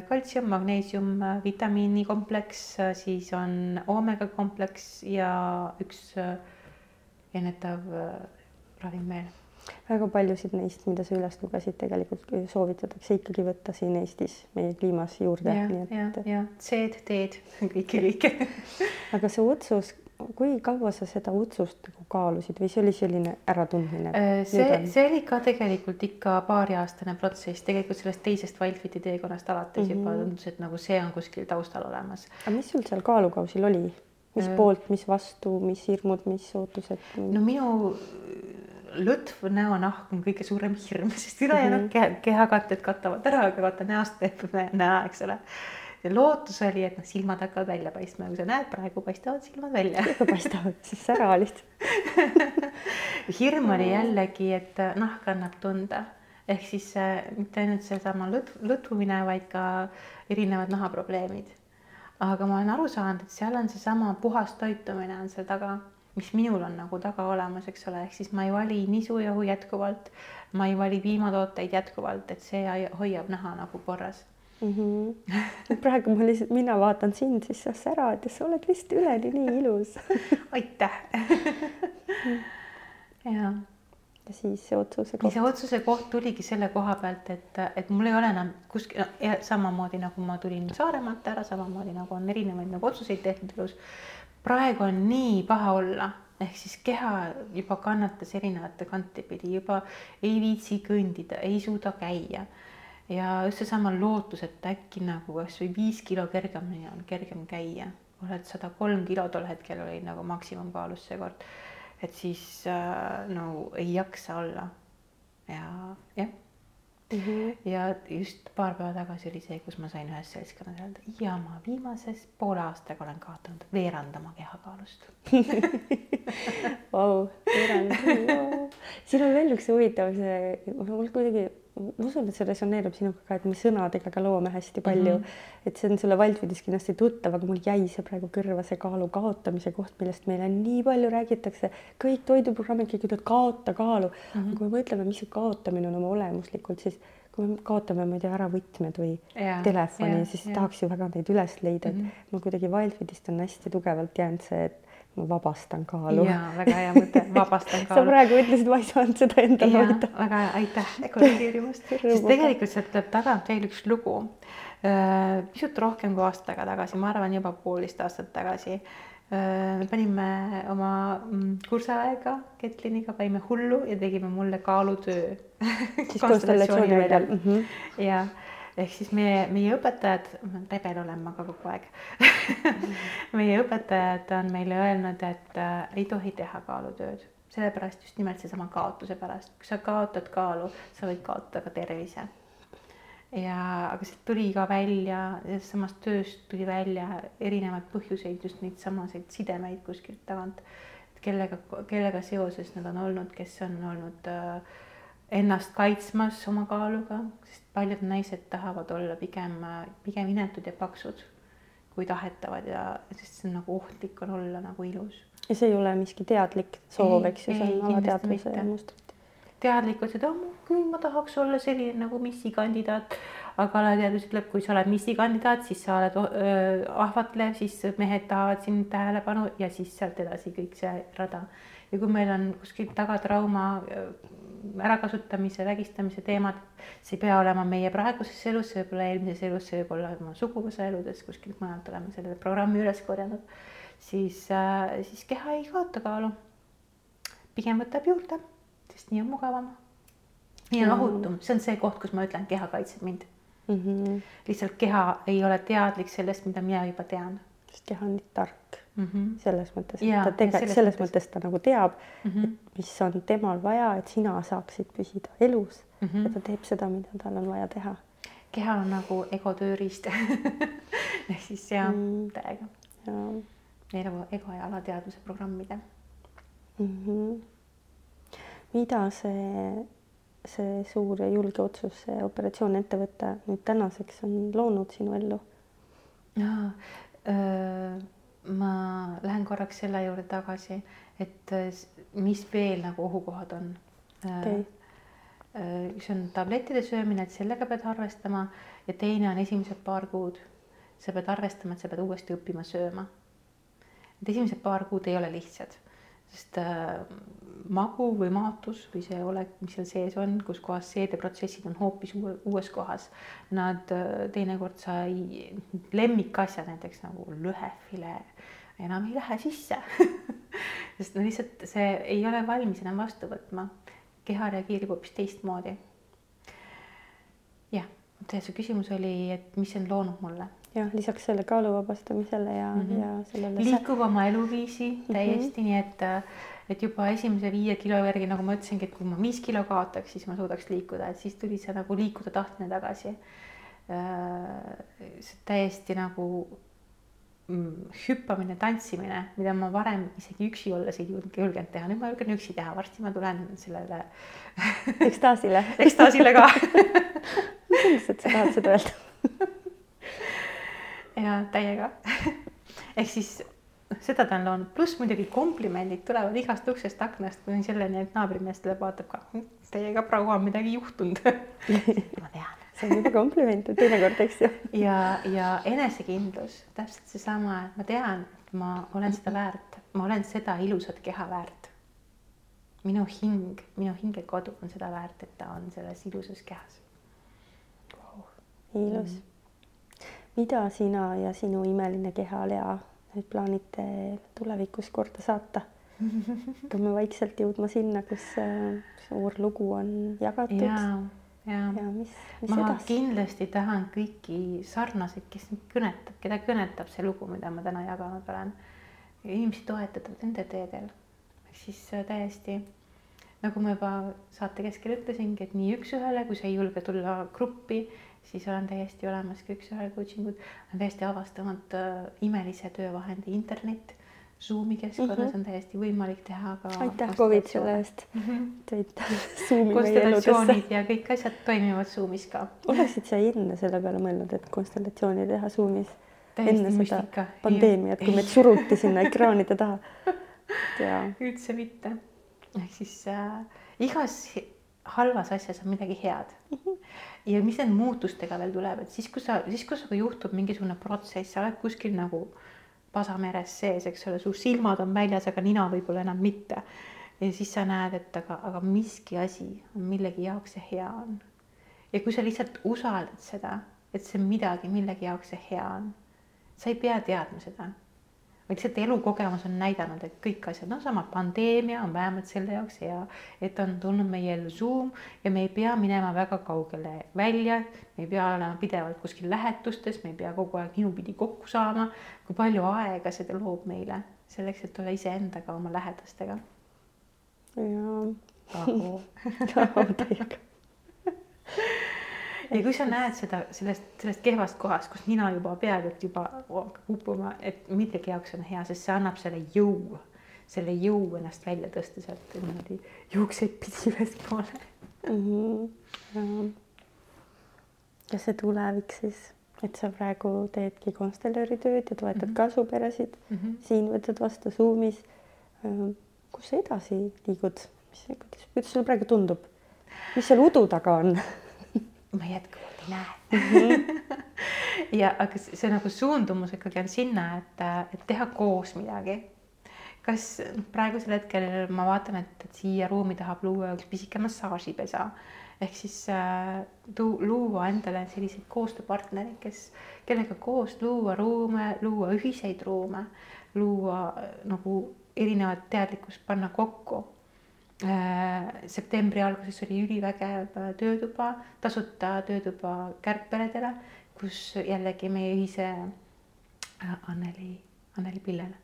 kaltsium, magneesium, vitamiinikompleks, siis on oomega kompleks ja üks ennetav ravim veel väga paljusid neist, mida sa üles lugesid, tegelikult soovitatakse ikkagi võtta siin Eestis meie kliimas juurde. ja, ja, ja C-d, D-d, kõike, kõike aga see otsus, kui kaua sa seda otsust nagu kaalusid või see oli selline äratundmine? Äh, see, see oli ka tegelikult ikka paariaastane protsess, tegelikult sellest teisest Wildfiti teekonnast alates mm -hmm. juba tundus, et nagu see on kuskil taustal olemas. aga mis sul seal kaalukausil oli? mis äh, poolt, mis vastu, mis hirmud, mis ootused? no minu lõtv näonahk on kõige suurem hirm, sest ülejäänud mm -hmm. kehakatted katavad ära, aga vaata näost teeb näo, eks ole. ja lootus oli, et noh, silmad hakkavad välja paistma, kui sa näed, praegu paistavad silmad välja. paistavad, siis sära lihtsalt hirm oli jällegi, et nahk annab tunda ehk siis äh, mitte ainult seesama lõtv, lõtvumine, vaid ka erinevad nahaprobleemid. aga ma olen aru saanud, et seal on seesama puhas toitumine on seal taga mis minul on nagu taga olemas, eks ole, ehk siis ma ei vali nisujahu jätkuvalt, ma ei vali piimatooteid jätkuvalt, et see hoiab naha nagu korras mm. -hmm. praegu ma lihtsalt, mina vaatan sind, siis sa särad ja sa oled lihtsalt üleni nii ilus aitäh ja. ja siis see otsuse koht. see otsuse koht tuligi selle koha pealt, et, et mul ei ole enam kuskil no, samamoodi nagu ma tulin Saaremaalt ära, samamoodi nagu on erinevaid nagu otsuseid tehtud elus praegu on nii paha olla, ehk siis keha juba kannatas erinevate kante pidi, juba ei viitsi kõndida, ei suuda käia. ja just seesama lootus, et äkki nagu kasvõi viis kilo kergemini on kergem käia, oled sada kolm kilo tol hetkel oli nagu maksimumkaalus seekord. et siis äh, no ei jaksa olla. ja jah Mm -hmm. ja just paar päeva tagasi oli see, kus ma sain ühes seltskonnas öelda ja ma viimases poole aastaga olen kaotanud veerand oma kehakaalust Vau, veerand wow., siin on veel üks huvitav see, mul kuidagi, ma usun, et see resoneerub sinuga ka, et me sõnadega ka loome hästi palju mm. -hmm. et see on sulle Wildfeedis kindlasti tuttav, aga mul jäi see praegu kõrva, see kaalu kaotamise koht, millest meile nii palju räägitakse. kõik toiduprogrammid, kõik ütlevad kaota kaalu mm. -hmm. kui me mõtleme, mis see kaotamine on oma olemuslikult, siis kui me kaotame, ma ei tea, ära võtmed või ja, telefoni, siis ja. tahaks ju väga neid üles leida, et mm -hmm. mul kuidagi Wildfeedist on hästi tugevalt jäänud see, et ma vabastan kaalu. ja väga hea mõte, vabastan kaalu sa praegu ütlesid, ma ei saanud seda endale hoida. väga hea, aitäh korrigeerimast sest tegelikult sealt tuleb tagant veel üks lugu. Äh, pisut rohkem kui aasta aega tagasi, ma arvan juba poolteist aastat tagasi. Äh, me panime oma mm, kursaega Ketliniga, panime hullu ja tegime mulle kaalutöö. siis konstellatsiooniväljal mm -hmm. ja ehk siis meie, meie õpetajad, rebel olen ma ka kogu aeg. Meie õpetajad on meile öelnud, et äh, ei tohi teha kaalutööd, sellepärast just nimelt seesama kaotuse pärast, kui sa kaotad kaalu, sa võid kaotada ka tervise. ja, aga sealt tuli ka välja, sellest samast tööst tuli välja erinevaid põhjuseid, just neid samaseid sidemeid kuskilt tagant, kellega, kellega seoses nad on olnud, kes on olnud äh, ennast kaitsmas oma kaaluga, sest paljud naised tahavad olla pigem, pigem inetud ja paksud kui tahetavad ja sest see on nagu ohtlik on olla nagu ilus. ja see ei ole miski teadlik soov, eks ju, see on alateadvuse mustrid. teadlikult, et oh, küll ma tahaks olla selline nagu missi kandidaat, aga alateadvus ütleb, kui sa oled missi kandidaat, siis sa oled öö, ahvatlev, siis mehed tahavad sind tähelepanu ja siis sealt edasi kõik see rada. ja kui meil on kuskil taga trauma ärakasutamise, vägistamise teemad, see ei pea olema meie praeguses elus, see võib olla eelmises elus, see võib olla oma suguvõsa eludes, kuskilt mujalt oleme selle programmi üles korjanud, siis äh,, siis keha ei kaota kaalu. pigem võtab juurde, sest nii on mugavam. nii on ohutum, see on see koht, kus ma ütlen, keha kaitseb mind mm. -hmm. lihtsalt keha ei ole teadlik sellest, mida mina juba tean. sest keha on nii tark mm -hmm. selles mõttes, et ta tegelikult selles mõttes. ta nagu teab mm, -hmm. et mis on temal vaja, et sina saaksid püsida elus mm -hmm. ja ta teeb seda, mida tal on vaja teha. keha on nagu ego tööriist ehk siis ja mm. täiega. ego, ego ja alateadvuse programmide mm. -hmm. mida see see suur ja julge otsus, see operatsioon ette võtta nüüd tänaseks on loonud sinu ellu? jaa, ma lähen korraks selle juurde tagasi, et mis veel nagu ohukohad on okay.. üks on tablettide söömine, et sellega pead arvestama ja teine on esimesed paar kuud. sa pead arvestama, et sa pead uuesti õppima sööma. et esimesed paar kuud ei ole lihtsad sest äh, magu või maatus või see olek, mis seal sees on, kus kohas seedeprotsessid on hoopis uue, uues kohas. Nad äh, teinekord sai lemmikasjad, näiteks nagu lõhefilee, enam ei lähe sisse sest no lihtsalt see ei ole valmis enam vastu võtma. keha reageerib hoopis teistmoodi. jah, su küsimus oli, et mis see on loonud mulle jah, lisaks selle kaalu vabastamisele ja mm, -hmm. ja sellele. liikub oma eluviisi täiesti mm -hmm. nii, et, et juba esimese viie kilo järgi, nagu ma ütlesingi, et kui ma viis kilo kaotaks, siis ma suudaks liikuda, et siis tuli see nagu liikuda tahtmine tagasi. see täiesti nagu mm, hüppamine, tantsimine, mida ma varem isegi üksi olles ei julgenud teha, nüüd ma julgen üksi teha, varsti ma tulen sellele ekstaasile ekstaasile ka ma tundus, et sa tahad seda öelda ja täiega ehk siis noh, seda ta on loonud, pluss muidugi komplimendid tulevad igast uksest aknast kuni selleni, et naabrimees tuleb, vaatab ka, hm, teiega proua on midagi juhtunud ma tean. see on juba kompliment teinekord, eks ju. ja, ja enesekindlus, täpselt seesama, et ma tean, et ma olen seda väärt, ma olen seda ilusat keha väärt. minu hing, minu hingekodu on seda väärt, et ta on selles ilusas kehas wow.. ilus mm mida sina ja sinu imeline keha, Lea, nüüd plaanite tulevikus korda saata? hakkame vaikselt jõudma sinna, kus äh, suur lugu on jagatud. ja, ja, ja mis, mis ma edasi? kindlasti tahan kõiki sarnaseid, kes mind kõnetab, keda kõnetab see lugu, mida ma täna jaganud olen, inimesi toetada nende teedel. ehk siis äh, täiesti nagu ma juba saate keskel ütlesingi, et nii üks-ühele, kui sa ei julge tulla gruppi siis olen täiesti olemas ka üks-ühele coaching ud, olen täiesti avastanud äh, imelise töövahendi internet. Zoomi keskkonnas mm -hmm. on täiesti võimalik teha ka. aitäh Covid selle eest mm, -hmm. tõid Zoomi meie eludesse. ja kõik asjad toimivad Zoomis ka. oleksid sa enne selle peale mõelnud, et konstellatsiooni teha Zoomis? enne seda müstika. pandeemiat, kui meid suruti sinna ekraanide taha. üldse mitte. ehk siis äh, igas halvas asjas on midagi head. ja mis need muutustega veel tuleb, et siis, kui sa, siis kui sinuga juhtub mingisugune protsess, sa oled kuskil nagu pasameres sees, eks ole, su silmad on väljas, aga nina võib-olla enam mitte. ja siis sa näed, et aga, aga miski asi on millegi jaoks see hea on. ja kui sa lihtsalt usaldad seda, et see midagi millegi jaoks see hea on, sa ei pea teadma seda vaid lihtsalt elukogemus on näidanud, et kõik asjad, noh, sama pandeemia on vähemalt selle jaoks hea, et on tulnud meie ellu Zoom ja me ei pea minema väga kaugele välja, me ei pea olema pidevalt kuskil lähetustes, me ei pea kogu aeg ninupidi kokku saama. kui palju aega see loob meile selleks, et olla iseendaga, oma lähedastega. jaa. täiega ja kui sa näed seda sellest, sellest kehvast kohast, kus nina juba peaaegu et juba hakkab uppuma, et millegi jaoks on hea, sest see annab selle jõu, selle jõu ennast välja tõsta sealt niimoodi juukseid pidi ülespoole mm. -hmm. ja see tulevik siis, et sa praegu teedki konstellööri tööd ja toetad mm -hmm. kasuperesid mm, -hmm. siin võtad vastu Zoomis. kus sa edasi liigud, mis, kuidas, kuidas sulle praegu tundub, mis seal udu taga on ma jätkuvalt ei näe mm. -hmm. ja aga see nagu suundumus ikkagi on sinna, et, et teha koos midagi. kas praegusel hetkel ma vaatan, et, et siia ruumi tahab luua üks pisike massaažipesa ehk siis äh, tuu, luua endale selliseid koostööpartnereid, kes, kellega koos luua ruume, luua ühiseid ruume, luua nagu erinevat teadlikkust panna kokku Äh, septembri alguses oli ülivägev töötuba, tasuta töötuba kärgperedele, kus jällegi meie ühise äh, Anneli, Anneli Pillele,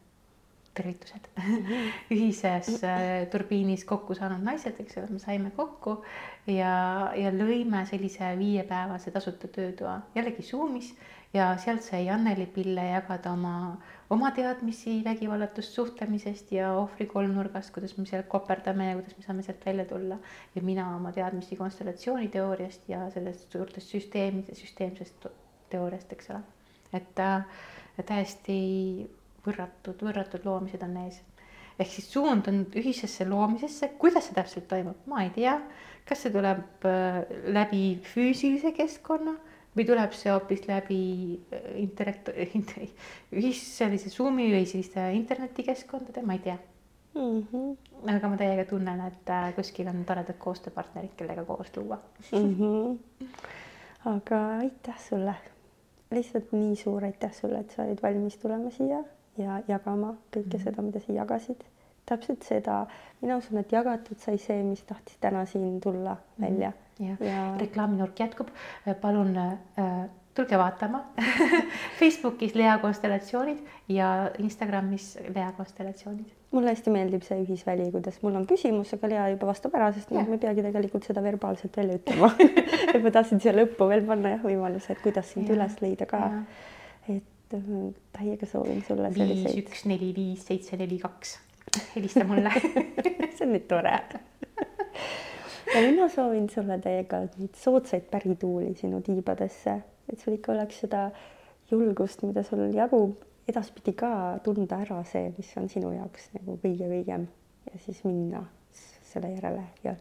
tervitused. Ühises äh, turbiinis kokku saanud naised, eks ole, me saime kokku ja, ja lõime sellise viiepäevase tasuta töötoa jällegi Zoomis ja sealt sai Anneli Pille jagada oma, oma teadmisi vägivallatust suhtlemisest ja ohvri kolmnurgast, kuidas me seal koperdame ja kuidas me saame sealt välja tulla. ja mina oma teadmisi konstellatsiooniteooriast ja sellest suurtest süsteemide, süsteemsest teooriast, eks ole. et äh, täiesti võrratud, võrratud loomised on ees ehk siis suund on ühisesse loomisesse, kuidas see täpselt toimub, ma ei tea. kas see tuleb äh, läbi füüsilise keskkonna või tuleb see hoopis läbi äh, intellekt-, ühis-, sellise Zoom'i või selliste internetikeskkondade, ma ei tea mm. -hmm. aga ma täiega tunnen, et äh, kuskil on toredad koostööpartnerid, kellega koos luua mm. -hmm. aga aitäh sulle, lihtsalt nii suur aitäh sulle, et sa olid valmis tulema siia ja jagama kõike mm -hmm. seda, mida sa jagasid. täpselt seda, mina usun, et jagatud sai see, mis tahtis täna siin tulla välja mm. -hmm ja, ja... reklaaminurk jätkub, palun äh, tulge vaatama Facebookis Lea konstellatsioonid ja Instagramis Lea konstellatsioonid. mulle hästi meeldib see ühisväli, kuidas mul on küsimus, aga Lea juba vastab ära, sest yeah. ma ei peagi tegelikult seda verbaalselt välja ütlema et ma tahtsin siia lõppu veel panna jah võimaluse, et kuidas sind yeah. üles leida ka. et äh, täiega soovin sulle selliseid. viis, üks, neli, viis, seitse, neli, kaks. helista mulle see on nüüd tore ja mina soovin sulle täiega neid soodsaid pärituuli sinu tiibadesse, et sul ikka oleks seda julgust, mida sul jagub edaspidi ka tunda ära see, mis on sinu jaoks nagu kõige õigem ja siis minna selle järele ja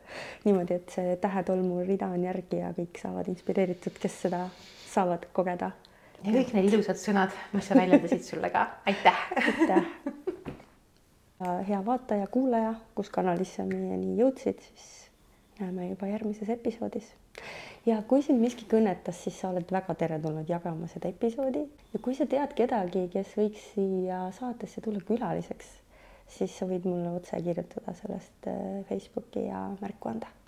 niimoodi, et see tähetolmu rida on järgi ja kõik saavad inspireeritud, kes seda saavad kogeda. ja kõik need ilusad sõnad, mis sa väljendasid sulle ka, aitäh. aitäh. hea vaataja-kuulaja, kus kanalis sa meieni jõudsid, siis näeme juba järgmises episoodis. ja kui sind miski kõnetas, siis sa oled väga teretulnud jagama seda episoodi ja kui sa tead kedagi, kes võiks siia saatesse tulla külaliseks, siis sa võid mulle otse kirjutada sellest äh, Facebooki ja märku anda